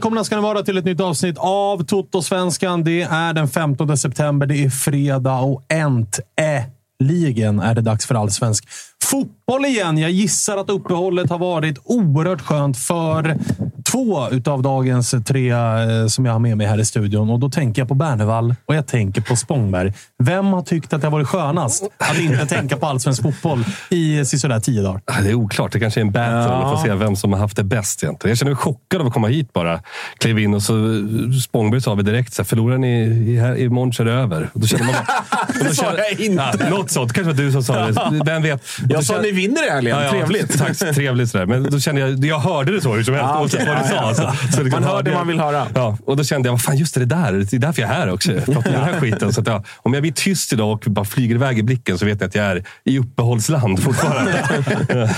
Välkomna ska ni vara till ett nytt avsnitt av Toto-svenskan. Det är den 15 september, det är fredag och äntligen är det dags för allsvensk fotboll igen. Jag gissar att uppehållet har varit oerhört skönt för två utav dagens tre eh, som jag har med mig här i studion. Och då tänker jag på Bernevall och jag tänker på Spångberg. Vem har tyckt att det har varit skönast att inte tänka på allsvensk fotboll i sådär tio dagar? Det är oklart. Det kanske är en battle. Ja. Får se vem som har haft det bäst egentligen. Jag känner mig chockad av att komma hit bara. Klev in och så Spångberg sa vi direkt så här, förlorar ni i- här- imorgon så är det över. Och då känner man bara, Det sa jag inte. Ja, något sånt. kanske var du som sa det. Vem vet? Jag sa känner- ni vinner i helgen. Trevligt. Tack, trevligt sådär. Men då kände jag, jag hörde det så hur som helst, Ja, oavsett okej. vad du Ja, sa. ja. Så, så liksom Man hör hörde det man vill höra. Ja, och då kände jag, vad fan, just det, det där. Det är därför jag är här också. Jag pratar om den här skiten. Så att jag, om jag blir tyst idag och bara flyger iväg i blicken så vet jag att jag är i uppehållsland fortfarande.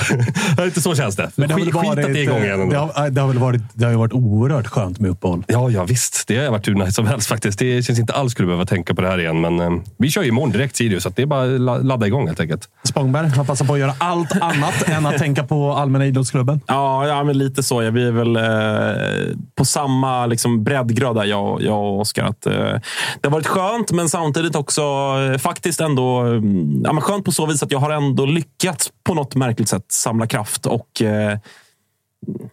Ja, Lite så känns det. Men det har, väl Skit- skit att varit, det är igång igen. det, har, det, har väl varit, det har varit oerhört skönt med uppehåll. Ja, ja, visst. Det har varit hur nice som helst faktiskt. Det känns inte alls skulle behöva tänka på det här igen. Men eh, vi kör ju imorgon direkt Sirius, så att det är bara att la- ladda igång helt enkelt. Spångberg har passat på att göra allt annat än att tänka på Allmänna idrottsklubben. Ja, ja, men lite så. Ja, Vi är väl eh, på samma liksom, breddgrad där, jag, jag och Oskar. Att, eh, det har varit skönt, men samtidigt också eh, faktiskt ändå mm, ja, men skönt på så vis att jag har ändå lyckats på något märkligt sätt samla kraft och eh,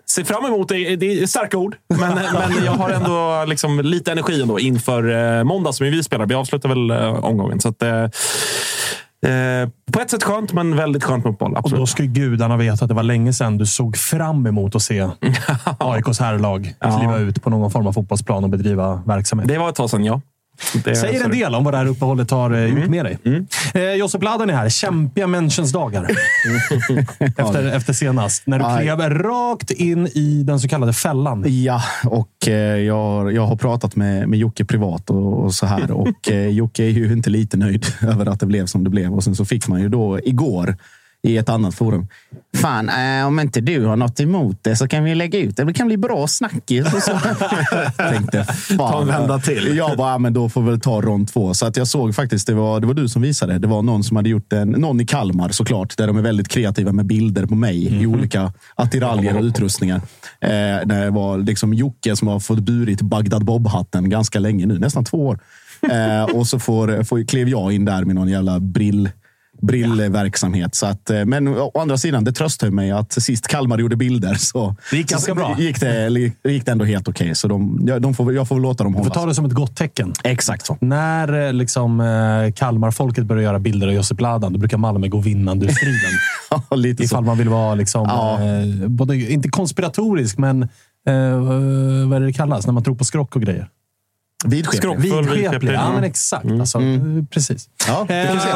ser fram emot det. Det är starka ord, men, men jag har ändå liksom lite energi ändå inför eh, måndag som vi spelar. Vi avslutar väl eh, omgången. Så att, eh, på ett sätt skönt, men väldigt skönt uppehåll. Och Absolut. då ska ju gudarna veta att det var länge sedan du såg fram emot att se AIKs herrlag kliva ut på någon form av fotbollsplan och bedriva verksamhet. Det var ett tag sedan, ja. Det, Säger en del om vad det här uppehållet har eh, gjort med dig. Eh, Josip Ladan är här. Kämpiga människans dagar. efter, efter senast. När du Aj. klev rakt in i den så kallade fällan. Ja, och eh, jag, har- jag har pratat med, med Jocke privat och, och så här. Och eh, Jocke är ju inte lite nöjd över att det blev som det blev. Och sen så fick man ju då igår i ett annat forum. Fan, eh, om inte du har något emot det så kan vi lägga ut det. Det kan bli bra snackis. Och så. tänkte, fan, Ta en vända till. Jag bara, men då får vi väl ta rond två. Så att jag såg faktiskt, det var, det var du som visade. Det var någon som hade gjort en, någon i Kalmar såklart, där de är väldigt kreativa med bilder på mig i Mhm. olika attiraljer och utrustningar. Eh, när det var liksom Jocke som har fått burit Bagdad Bob-hatten ganska länge nu, nästan två år. Eh, och så får, får, klev jag in där med någon jävla brill brillverksamhet. Så att, eh, men å andra sidan, det tröstar mig att sist Kalmar gjorde bilder så Det gick ganska bra. Gick det, gick det ändå helt okej. Så de, de får, jag får väl låta dem Du får ta det som ett gott tecken. Exakt så. När eh, liksom, eh, Kalmarfolket börjar göra bilder av Josip Ladan, då brukar Malmö gå vinnande ur striden. Ja, lite Ifall så. man vill vara, liksom, Ja. eh, både, inte konspiratorisk, men eh, vad är det det kallas? När man tror på skrock och grejer. Vidskeplig. Ja, men exakt. Alltså, eh, Precis. Ja,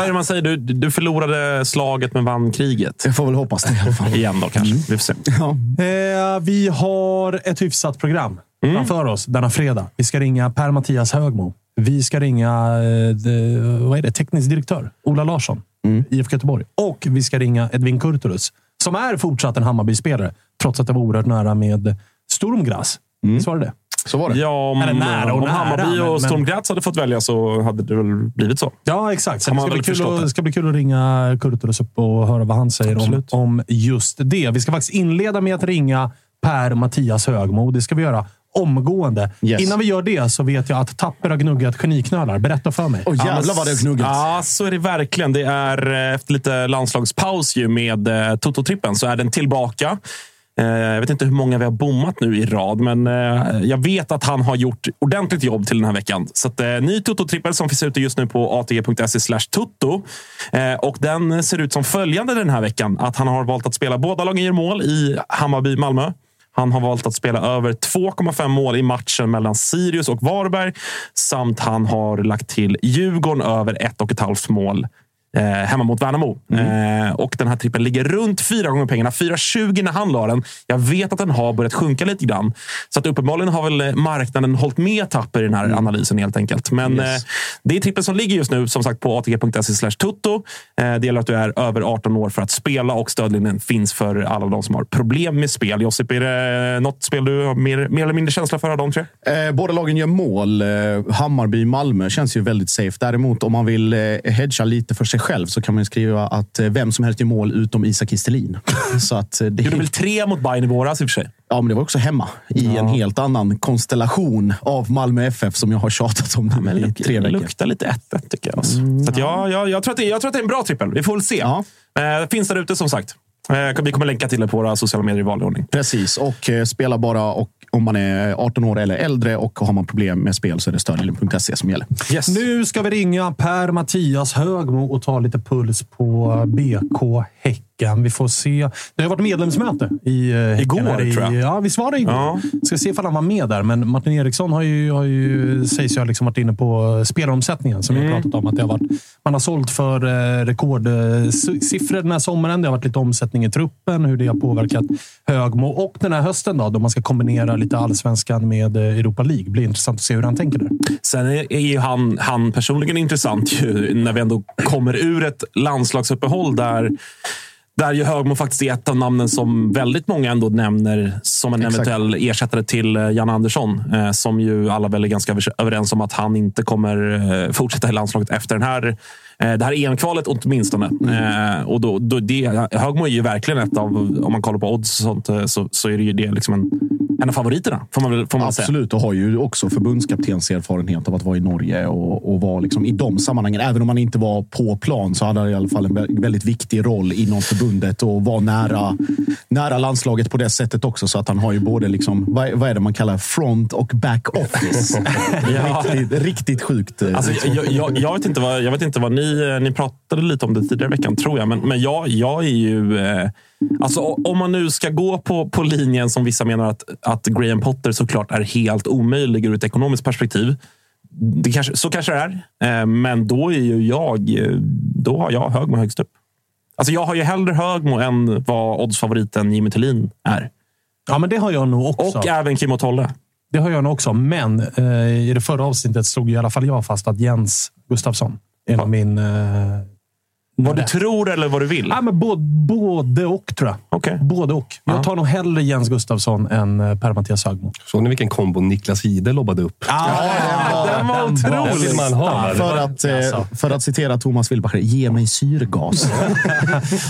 det man säger? Du, du förlorade slaget men vann kriget. Jag får väl hoppas det i alla fall. Igen då kanske. Vi får se. Ja. Eh, vi har ett hyfsat program framför oss denna fredag. Vi ska ringa Per-Mattias Högmo. Vi ska ringa eh, de, vad är det? teknisk direktör Ola Larsson, IFK Göteborg. Och vi ska ringa Edvin Kurtulus, som är fortsatt en Hammarby-spelare, trots att det var oerhört nära med Sturmgras. Visst var det det? Så var det. Ja, om, Eller nära och om nära, Hammarby men- och men- Storm Graz hade fått välja så hade det väl blivit så. Ja, exakt. Så det ska bli, kul att, det. ska bli kul att ringa Kurtulus upp och höra vad han säger om, om just det. Vi ska faktiskt inleda med att ringa Per-Mattias Högmo. Det ska vi göra omgående. Yes. Innan vi gör det så vet jag att Tapper har gnuggat geniknölar. Berätta för mig. Åh jävlar vad det har gnuggat. Ja, så är det verkligen. Det är eh, efter lite landslagspaus ju med eh, Toto-trippen så är den tillbaka. Eh, jag vet inte hur många vi har bommat nu i rad, men eh, jag vet att han har gjort ordentligt jobb till den här veckan. Så att, eh, ny Toto-trippel som finns ute just nu på atg.se slash tutto. Och den ser ut som följande den här veckan. Att han har valt att spela båda lagen gör mål i Hammarby-Malmö. Han har valt att spela över 2,5 mål i matchen mellan Sirius och Varberg. Samt han har lagt till Djurgården över 1,5 mål eh, hemma mot Värnamo. Eh, och den här trippen ligger runt fyra gånger pengarna. 4,20 när han la den. Jag vet att den har börjat sjunka lite grann. Så att uppenbarligen har väl marknaden hållit med Tapper i den här analysen helt enkelt. Men Yes. eh, det är trippen som ligger just nu som sagt på atg.se tutto. Eh, det gäller att du är över 18 år för att spela och stödlinjen finns för alla de som har problem med spel. Josip, är det något spel du har mer, mer eller mindre känsla för av de tre? Eh, båda lagen gör mål. Eh, Hammarby, Malmö känns ju väldigt safe. Däremot om man vill eh, hedga lite för sig själv så kan man skriva att eh, vem som helst gör mål utom Isak Kistelin. så att, eh, det, Gjorde väl tre mot Bayern i våras i och för sig. ja, men det var också hemma i en helt annan konstellation av Malmö FF som jag har tjatat om nu i tre Det veckor. luktar lite 1 tycker jag. Alltså. så att jag, jag, jag, tror att det, jag tror att det är en bra trippel. Vi får väl se. Ja. Eh, finns där ute som sagt. Eh, vi kommer länka till det på våra sociala medier i vanlig ordning. Precis, och spela bara och, om man är 18 år eller äldre och har man problem med spel så är det stödlinjen.se som gäller. Yes. Nu ska vi ringa Per-Mattias Högmo och ta lite puls på BK Häcken. Vi får se. Det har varit medlemsmöte i eh. Igår, i, tror jag. Ja, visst var det igår? Ja. Ska se ifall han var med där. Men Martin Eriksson har ju, har ju, sägs ju ha liksom varit inne på spelomsättningen som vi Mm. har pratat om. Att det har varit, man har sålt för eh, rekordsiffror den här sommaren. Det har varit lite omsättning i truppen, hur det har påverkat Högmo. Och den här hösten då, då man ska kombinera lite allsvenskan med eh, Europa League. blir intressant att se hur han tänker där. Sen är är ju han, han personligen intressant ju, när vi ändå kommer ur ett landslagsuppehåll där där ju Högmo faktiskt är ett av namnen som väldigt många ändå nämner som en Exakt. eventuell ersättare till eh, Jan Andersson. Eh, som ju alla väl är ganska över- överens om att han inte kommer eh, fortsätta i landslaget efter den här, det här EM-kvalet åtminstone. Eh, och då, då det, Högmo är ju verkligen ett av, om man kollar på odds och sånt, så, så är det ju det liksom en, en av favoriterna. Får man, väl- får man väl säga. Absolut, och har ju också förbundskaptens erfarenhet av att vara i Norge och, och vara liksom i de sammanhangen. Även om han inte var på plan så hade han i alla fall en vä- väldigt viktig roll inom förbundet och var nära, nära landslaget på det sättet också. Så att han har ju både, liksom, vad, är- vad är det man kallar front och back office. Ja. riktigt, riktigt sjukt. eh, Alltså, jag, jag, jag, vet inte vad, jag vet inte vad ni... Ni pratade lite om det tidigare i veckan, tror jag. Men, men jag, jag är ju... Eh, alltså, om man nu ska gå på, på linjen som vissa menar att, att Graham Potter såklart är helt omöjlig ur ett ekonomiskt perspektiv. Det kanske, så kanske det är. Eh, men då är ju jag... eh, Då har jag Högmo högst upp. Alltså, jag har ju hellre Högmo än vad oddsfavoriten Jimmy Tillin är. Ja, men det har jag nog också. Och även Kim och Tolle. Det har jag nog också, men eh, i det förra avsnittet slog i alla fall jag fast att Jens Gustafsson är nog min, eh, Vad du tror eller vad du vill? Ja, men både, både och, tror jag. Okej. Både och. Jag tar nog hellre Jens Gustafsson än eh, Per-Mattias Högmo. Såg ni vilken kombo Niklas Jihde lobbade upp? Den var otrolig. man ha. För att, eh, för att citera Thomas Wilbacher, ge mig syrgas.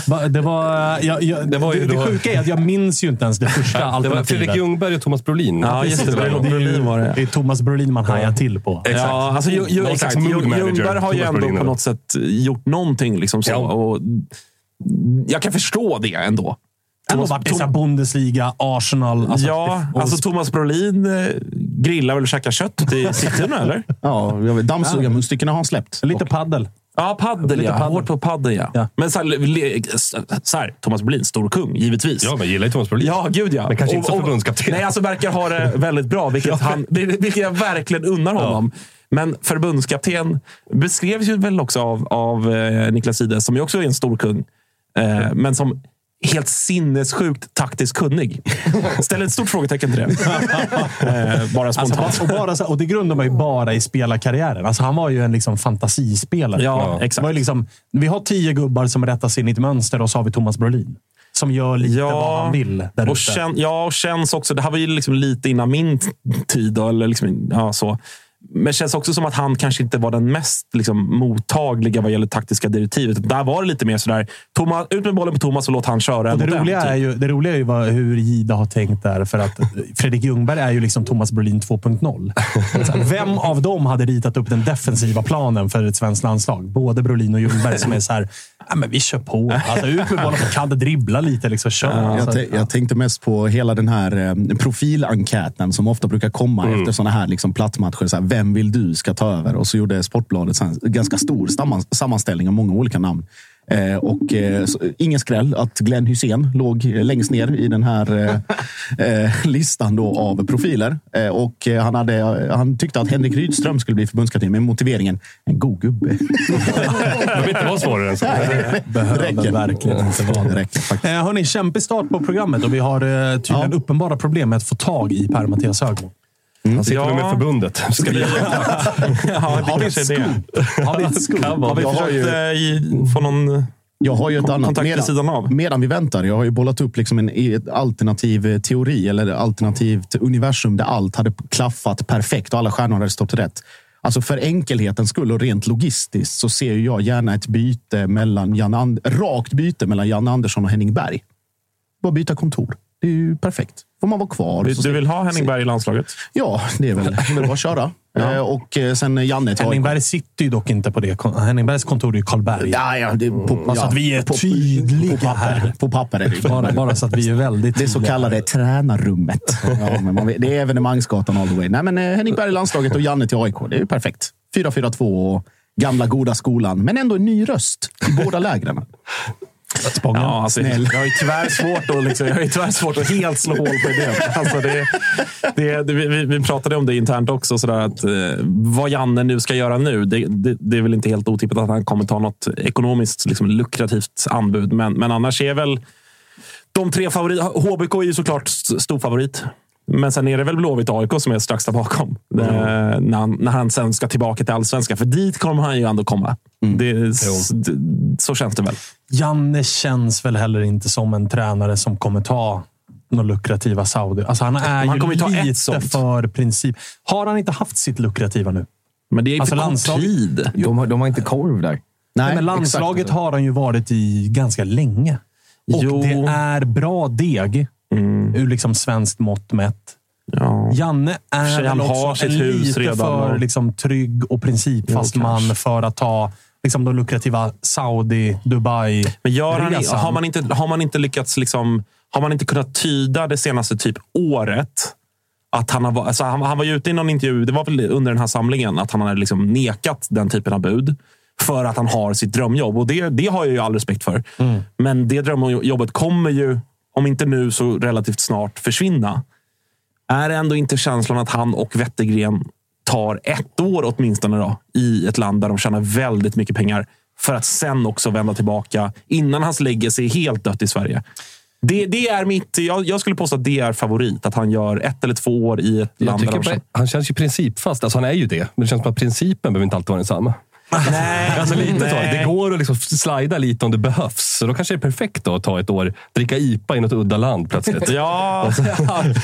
Det var... Jag, jag, Det var ju det, det sjuka är att jag minns ju inte ens det första Det var alternativet. Fredrik Ljungberg och Thomas Brolin. Ja, just det. Det är ju- Brolin var det. Det är Thomas Brolin man hajar till på. Exakt. Ja, alltså, ju, ju, exakt. Ljungberg har ju Thomas ändå Brolin. på något sätt gjort någonting. Liksom så. Ja. Och jag kan förstå det ändå. Så här Bundesliga, Arsenal. Alltså, ja, och- alltså Thomas Brolin eh, grillar väl och käkar kött ute i Sigtuna, eller? Ja, dammsugarmunstyckena har han släppt. Lite paddel. Ja, paddel Lite ja. paddel. Hårt på paddel ja. Ja. Men så här, le- så här, Thomas Brolin, stor kung, givetvis. Ja, men gillar ju Thomas Brolin. Ja, gud ja. Men kanske inte som förbundskapten. Nej, alltså verkar ha det väldigt bra, vilket, han, vilket jag verkligen unnar honom. Men förbundskapten beskrevs ju väl också av, av eh, Niklas Ide, som ju också är en stor kung. Eh, men som helt sinnessjukt taktiskt kunnig. Ställer ett stort frågetecken till det. eh, bara Alltså, spontant. och, bara, så- och det grundar man ju bara i spelarkarriären. Alltså, han var ju en liksom fantasispelare. Ja, Det exakt. var ju liksom, vi har tio gubbar som rättas in i ett mönster och så har vi Thomas Brolin. Som gör lite vad han vill där och ute. kän, ja, och känns också... Det här var ju liksom lite innan min tid. Då, eller liksom, ja, så. Men det känns också som att han kanske inte var den mest liksom, mottagliga vad gäller taktiska direktivet. Där var det lite mer sådär, Thomas, ut med bollen på Thomas och låt han köra. Och det, mot den, roliga typ. är ju, det roliga är ju vad, hur Gida har tänkt där. För att Fredrik Ljungberg är ju liksom Thomas Brolin 2.0. Så här, Vem av dem hade ritat upp den defensiva planen för ett svenskt landslag? Både Brolin och Ljungberg som är så här, ja, men vi kör på. Alltså, ut med bollen, kan det dribbla lite. Liksom, kör. Jag, te- jag tänkte mest på hela den här eh, profilenkäten som ofta brukar komma efter såna här liksom plattmatcher. Så här, vem vill du ska ta över? Och så gjorde Sportbladet en ganska stor samman- sammanställning av många olika namn. Eh, och eh, ingen skräll att Glenn Hussein låg längst ner i den här eh, eh, listan då av profiler. Eh, och eh, han, hade, han tyckte att Henrik Rydström skulle bli förbundskapten med motiveringen en god gubbe. Det vill inte vara svårare än så. Behöver verkligen inte vara Det räcker. Eh, hörni, kämpig start på programmet och vi har eh, tydligen Ja. uppenbara problem med att få tag i Per-Mattias Högmo. Han sitter Ja. med förbundet. Ska vi... ja, det Har vi ett scoop? Har vi ett scoop? Har vi Jag har försökt ju- i- få någon... Jag har ju ett annat. kontakt vid sidan av. medan vi väntar. Jag har ju bollat upp liksom en ett alternativ teori eller alternativt universum där allt hade klaffat perfekt och alla stjärnor hade stått rätt. Alltså för enkelhetens skull och rent logistiskt så ser ju jag gärna ett byte mellan Jan And- rakt byte mellan Jan Andersson och Henning Berg. Bara byta kontor. Det är ju perfekt. Får man vara kvar. Du, Så du vill ha Henning Berg i landslaget? Ja, det är väl, det är väl bara att köra. Eh, Och eh, sen Janne till Henning. Berg sitter ju dock inte på det. Henning Bergs kontor är ju Karlberg. Ja, ja, det är på, Bara så ja, att vi är på, tydliga på papper, här. På papper är det. Bara, bara så att vi är väldigt Det så tydliga. kallade tränarrummet. Ja, men man vet, det är evenemangsgatan all the way. Nej, men eh, Henning Berg i landslaget och Janne till AIK. Det är ju perfekt. 4-4-2 och gamla goda skolan. Men ändå en ny röst i båda lägren. Spången. Ja, alltså, jag har ju tyvärr svårt att, liksom, jag har ju tyvärr svårt att helt slå hål på idén. Alltså det, det, det, vi, vi pratade om det internt också. Sådär att, eh, vad Janne nu ska göra nu. Det, det, det är väl inte helt otippat att han kommer ta något ekonomiskt liksom, lukrativt anbud. Men, men annars är väl de tre favoriter... HBK är ju såklart st- stor favorit. Men sen är det väl Blåvitt AIK som är strax där bakom. Eh, när, han, när han sen ska tillbaka till allsvenskan. För dit kommer han ju ändå komma. Det, s- d- så känns det väl. Janne känns väl heller inte som en tränare som kommer ta några lukrativa Saudi. Alltså han är Man ju kommer ju ta lite för princip. Har han inte haft sitt lukrativa nu? Men det är ju Alltså för landslag- tid. De har, de har inte korv där. Nej, men landslaget exakt. har han ju varit i ganska länge. Och Jo. det är bra deg Mm. ur liksom svenskt mått mätt. Ja. Janne är väl har också en lite redan för och- liksom, trygg och principfast Jo, man för att ta liksom, de lukrativa Saudi, Dubai Men gör han, resan. har, man inte, har man inte lyckats... Liksom, har man inte kunnat tyda det senaste typ året att han, har, alltså han, han var ju ute i någon intervju, det var väl under den här samlingen, att han hade liksom nekat den typen av bud för att han har sitt drömjobb. Och det, det har jag ju all respekt för. Mm. Men det drömjobbet kommer ju, om inte nu så relativt snart, försvinna. Är det ändå inte känslan att han och Wettergren tar ett år åtminstone då, i ett land där de tjänar väldigt mycket pengar för att sen också vända tillbaka innan hans legacy är helt dött i Sverige? Det, det är mitt, jag, jag skulle påstå att det är favorit. Att han gör ett eller två år i ett Jag land där på, han känns ju principfast. Alltså han är ju det. Men det känns som att principen behöver inte alltid vara densamma. Nej, Alltså lite så. Nej. Det går att liksom slida lite om det behövs. Så då kanske det är perfekt då att ta ett år, dricka IPA i något udda land plötsligt. Ja,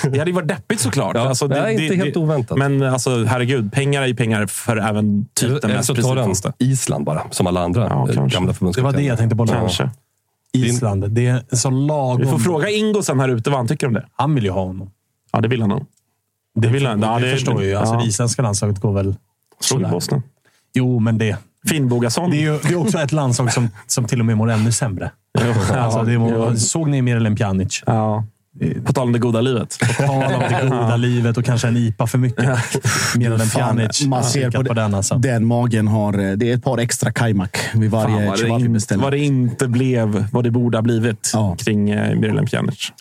det hade ju varit deppigt såklart. Ja, alltså, det är inte helt oväntat. Men alltså, herregud, pengar är ju pengar för även typ den Eller mest så tar han principfaste. Island bara, som alla andra Ja, eh, gamla det förbundskaptener. var det jag tänkte bolla. Kanske. Island. Det är så lagom. Vi får fråga Ingo sen här ute vad han tycker om det. Han vill ju ha honom. Ja, det vill han nog. Det, vill han. Ja, det, det- förstår jag ju. Alltså, ja. Det isländska landslaget går väl... Slog. Bosnien. Jo, men det, Finnbogason. det, är ju, det är också ett landslag som, som till och med mår ännu sämre. Alltså, det mår, såg ni Mirelem Pjanic? Ja. På tal om det goda livet. På tal om det goda livet och kanske en IPA för mycket. Mirelem Fan, Pjanic. man ser på, på den alltså. den magen har... eh, Det är ett par extra kajmak vid varje vad, det inte, vad det inte blev vad det borde ha blivit Ja. kring eh, Mirelem Pjanic.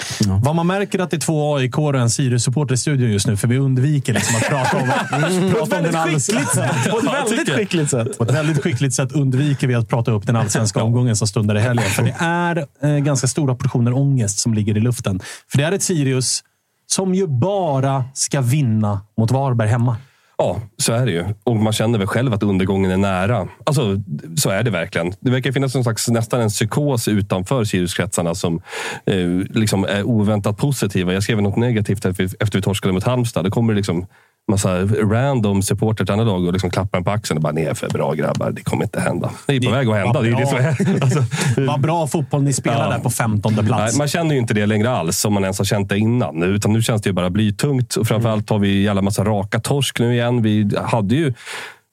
Vad man märker att det är två aik och en Sirius-supporter i studion just nu, för vi undviker liksom att prata om, prata om den allsvenska. På ett väldigt skickligt sätt. På ett väldigt skickligt sätt undviker vi att prata upp den allsvenska omgången som stundar i helgen. För det är eh, ganska stora portioner ångest som ligger i luften. För det är ett Sirius som ju bara ska vinna mot Varberg hemma. Ja, så är det ju. Och man känner väl själv att undergången är nära. Alltså, så är det verkligen. Det verkar finnas någon slags, nästan en psykos utanför Siriuskretsarna som eh, liksom är oväntat positiva. Jag skrev något negativt efter vi, efter vi torskade mot Halmstad. Det kommer liksom massa random supporter till andra lag och liksom klappar en på axeln och bara “Ni är för bra grabbar, det kommer inte hända”. Det är på Ni- väg att hända. Det är det som är. Alltså, Vad bra fotboll ni spelar Ja. där på 15 Nej, plats. man känner ju inte det längre alls, om man ens har känt det innan. Utan nu känns det ju bara blytungt. Och framförallt har vi jävla massa raka torsk nu igen. Vi hade ju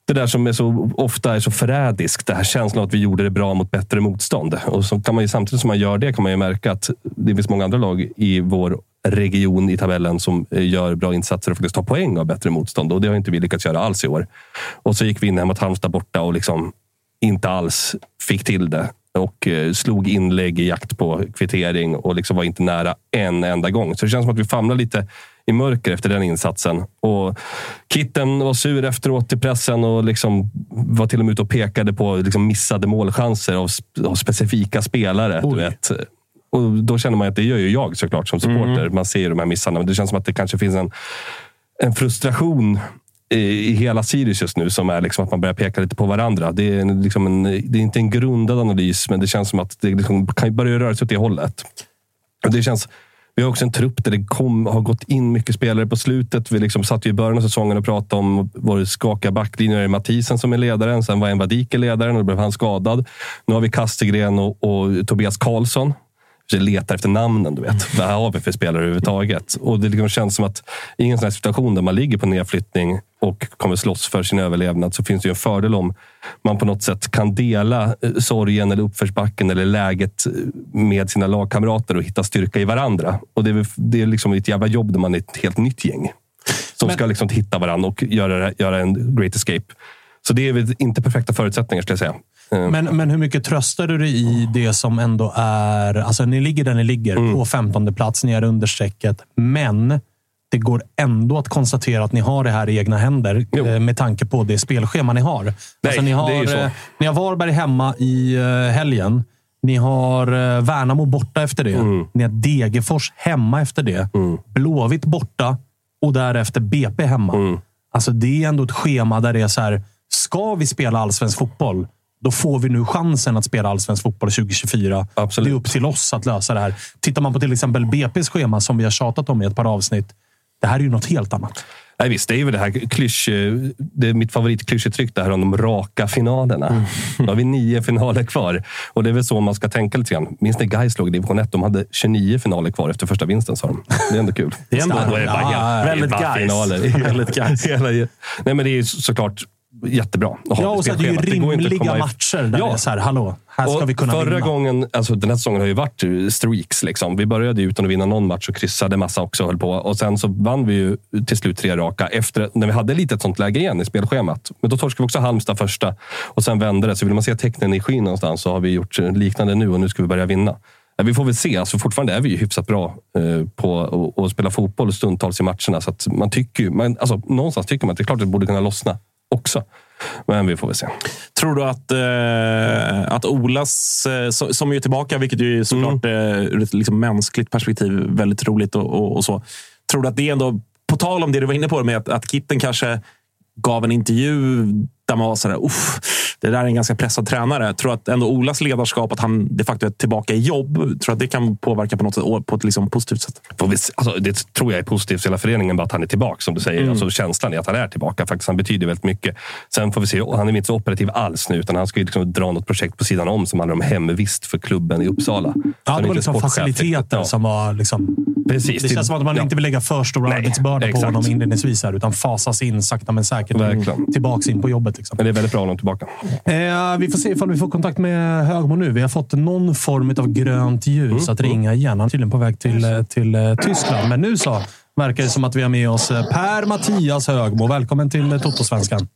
det där som är så, ofta är så förrädiskt. Det här känslan av att vi gjorde det bra mot bättre motstånd. Och så kan man ju, samtidigt som man gör det kan man ju märka att det finns många andra lag i vår region i tabellen som eh, gör bra insatser och faktiskt tar poäng av bättre motstånd. Och det har inte vi lyckats göra alls i år. Och så gick vi in mot Halmstad borta och liksom inte alls fick till det. Och eh, slog inlägg i jakt på kvittering och liksom var inte nära en enda gång. Så det känns som att vi famlar lite i mörker efter den insatsen. Och Kitten var sur efteråt i pressen och liksom var till och med ute och pekade på liksom missade målchanser av, av specifika spelare. Du vet. Och då känner man att det gör ju jag såklart som supporter. Man ser ju de här missarna. Men det känns som att det kanske finns en, en frustration i, i hela Sirius just nu som är liksom att man börjar peka lite på varandra. Det är, liksom en, det är inte en grundad analys, men det känns som att det liksom kan börja röra sig åt det hållet. Och det känns, vi har också en trupp där det kom, har gått in mycket spelare på slutet. Vi liksom satt ju i början av säsongen och pratade om vår skakiga backlinje. Är det Mathisen som är ledaren. Sen var Envadik ledaren och då blev han skadad. Nu har vi Kastegren och, och Tobias Karlsson. Letar efter namnen, du vet. Vad har vi för spelare överhuvudtaget? Och det liksom känns som att i en sån här situation där man ligger på nedflyttning och kommer slåss för sin överlevnad så finns det ju en fördel om man på något sätt kan dela eh, sorgen eller uppförsbacken eller läget eh, med sina lagkamrater och hitta styrka i varandra. Och det är, det är liksom ett jävla jobb när man är ett helt nytt gäng. Som Men- ska liksom hitta varandra och göra, göra en great escape. Så det är väl inte perfekta förutsättningar skulle jag säga. Eh, Men, men hur mycket tröstar du dig i det som ändå är... Alltså, ni ligger där ni ligger, Mm. på 15 plats. Ni är under strecket. Men det går ändå att konstatera att ni har det här i egna händer Jo. eh, med tanke på det spelschema ni har. alltså, ni, har det är ju så. eh, ni har Varberg hemma i eh, helgen. Ni har eh, Värnamo borta efter det. Mm. Ni har Degerfors hemma efter det. Blåvitt borta och därefter BP hemma. Mm. Alltså, det är ändå ett schema där det är så här. Ska vi spela allsvensk fotboll, då får vi nu chansen att spela allsvensk fotboll 2024. Absolut. Det är upp till oss att lösa det här. Tittar man på till exempel BP's schema, som vi har tjatat om i ett par avsnitt. Det här är ju något helt annat. Nej, visst, det är ju det här klysch, det är mitt favoritklyschetryck det här om de raka finalerna. Då har vi nio finaler kvar. Och det är väl så man ska tänka lite grann. Minns ni Gais låg i division 1? De hade 29 finaler kvar efter första vinsten, sa de. Det är ändå kul. Det är ändå- bara, Ja, helt- väldigt Gais. finaler. Väldigt Gais. Nej, men det är ju såklart jättebra. att ha Ja, och så är det ju rimliga if- matcher där Ja. det är så här, hallå, här ska vi kunna förra vinna. gången, alltså den här säsongen har ju varit streaks. Liksom. Vi började utan att vinna någon match och kryssade massa också. och Höll på. Och sen så vann vi ju till slut tre raka efter, när vi hade lite ett sånt läge igen i spelschemat. Men då torskade vi också Halmstad första och sen vände det. Så vill man se tecknen i skyn någonstans så har vi gjort liknande nu och nu ska vi börja vinna. Ja, Vi får väl se. Alltså fortfarande är vi ju hyfsat bra eh, på att- spela fotboll stundtals i matcherna. Så att man tycker man, alltså, någonstans tycker man att det är klart att det borde kunna lossna också. Men vi får väl se. Tror du att, eh, att Olas, eh, so- som är tillbaka, vilket ju är såklart eh, ur ett liksom mänskligt perspektiv väldigt roligt och, och, och så. Tror du att det ändå, på tal om det du var inne på, med att, att Kitten kanske gav en intervju där man var sådär, uff, det där är en ganska pressad tränare. Tror att ändå Olas ledarskap, att han de facto är tillbaka i jobb, tror att det kan påverka på något sätt, på ett liksom positivt sätt. Alltså, det tror jag är positivt för hela föreningen, bara att han är tillbaka. Som du säger. Mm. Alltså, känslan är att han är tillbaka. Faktiskt, han betyder väldigt mycket. Sen får vi se. Han är inte så operativ alls nu, utan han ska ju liksom dra något projekt på sidan om som handlar om hemvist för klubben i Uppsala. Ja, det var liksom faciliteter som var... Liksom, Precis, det känns som att man ja. inte vill lägga för stor arbetsbörda på honom inledningsvis, här, utan fasas in sakta men säkert Verkligen. tillbaka in på jobbet. Liksom. Men det är väldigt bra att honom tillbaka. Eh, vi får se ifall vi får kontakt med Högmo nu. Vi har fått någon form av grönt ljus mm. att ringa igen. Han är tydligen på väg till, eh, till uh, Tyskland. Men nu så verkar det som att vi har med oss eh, Per-Mattias Högmo. Välkommen till Toto-svenskan.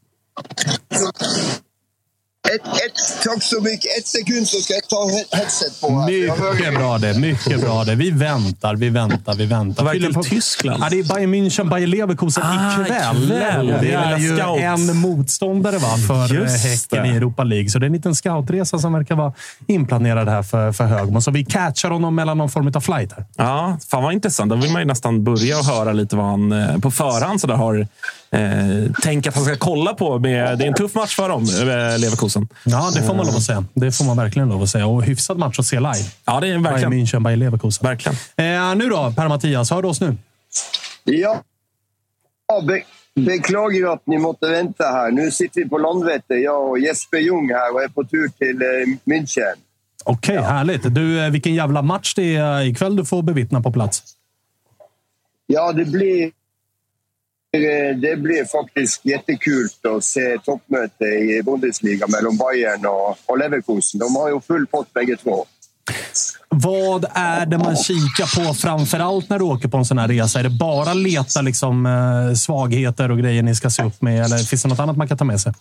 Ett, ett, tack så mycket. Ett sekund så ska jag ta headset på. Här. Mycket bra det. Mycket bra det. Vi väntar, vi väntar, vi väntar. Verkligen på Tyskland? Ja, det är Bayern München, Bayer Leverkusen ah, ikväll. ikväll. Det är ju scout. en motståndare va, för Just Häcken det. i Europa League. Så det är en liten scoutresa som verkar vara inplanerad här för, för Högmo. Så vi catchar honom mellan någon form av flight här. Ja, fan vad intressant. Då vill man ju nästan börja och höra lite vad han eh, på förhand så där har eh, tänk att han ska kolla på. Med, det är en tuff match för dem, eh, Leverkusen. Ja, det får man lov att säga. Det får man verkligen lov att säga. Och hyfsad match att se live. Ja, det är verkligen. Bayern München, Bayern Leverkusen. Verkligen. Eh, nu då, Per-Mattias. Hör du oss nu? Ja. ja be beklagar att ni måste vänta här. Nu sitter vi på Landvetter, jag och Jesper Ljung här och är på tur till eh, München. Okej, okay, ja. härligt. Du, eh, vilken jävla match det är ikväll du får bevittna på plats. Ja, det blir det blir faktiskt jättekul att se toppmöte i Bundesliga mellan Bayern och, Leverkusen. De har ju full pott bägge två. Vad är det man kikar på framför allt när du åker på en sån här resa? Är det bara leta liksom, eh, svagheter och grejer ni ska se upp med? Eller finns det något annat man kan ta med sig?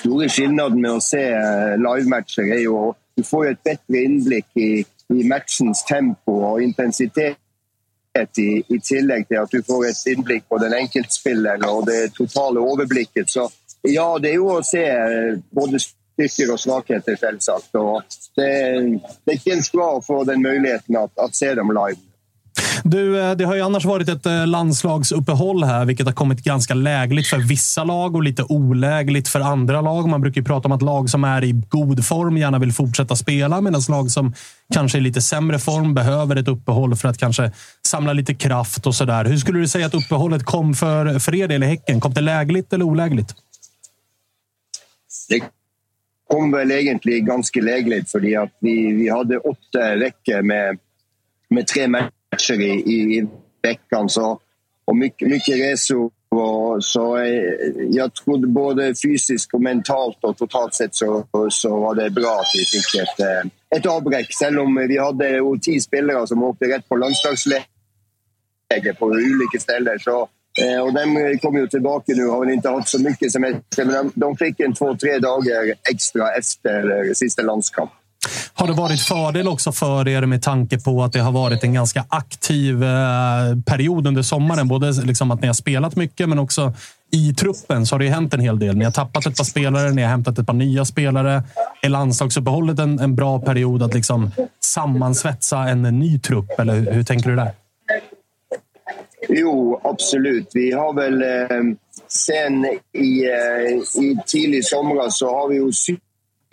Stora skillnaden med att se eh, livematcher är ju att du får ett bättre inblick i, i matchens tempo och intensitet i, i tillägg till att du får ett inblick på den enkeltspilleren och det totala överblicket. Så ja, det är ju att se eh, både styrkor och svagheter självsagt. Det, det känns bra att få den möjligheten att, att se dem live. Du, eh, det har ju annars varit ett eh, landslagsuppehåll här, vilket har kommit ganska lägligt för vissa lag och lite olägligt för andra lag. Man brukar ju prata om att lag som är i god form gärna vill fortsätta spela, medan lag som kanske är i lite sämre form behöver ett uppehåll för att kanske samla lite kraft och sådär. Hur skulle du säga att uppehållet kom för, för er del i Häcken? Kom det lägligt eller olägligt? Det kom väl egentligen ganska lägligt för att vi, vi hade åtta veckor med, med tre matcher matcher i, i, i veckan. Så, och mycket, mycket resor. Och, så eh, jag trodde både fysiskt och mentalt och totalt sett så, så var det bra att vi fick ett, eh, ett avbräck. Även om vi hade tio spelare som åkte rätt på landslagsläger på olika ställen. Så, eh, och de kommer ju tillbaka nu och har inte haft så mycket semester. Men de, de fick en två, tre dagar extra efter sista landskamp. Har det varit fördel också för er med tanke på att det har varit en ganska aktiv eh, period under sommaren? Både liksom att ni har spelat mycket, men också i truppen så har det hänt en hel del. Ni har tappat ett par spelare, ni har hämtat ett par nya spelare. Är landslagsuppehållet en, en bra period att liksom sammansvetsa en ny trupp? Eller hur tänker du där? Jo, absolut. Vi har väl eh, sen i, eh, i tidig somras så har vi ju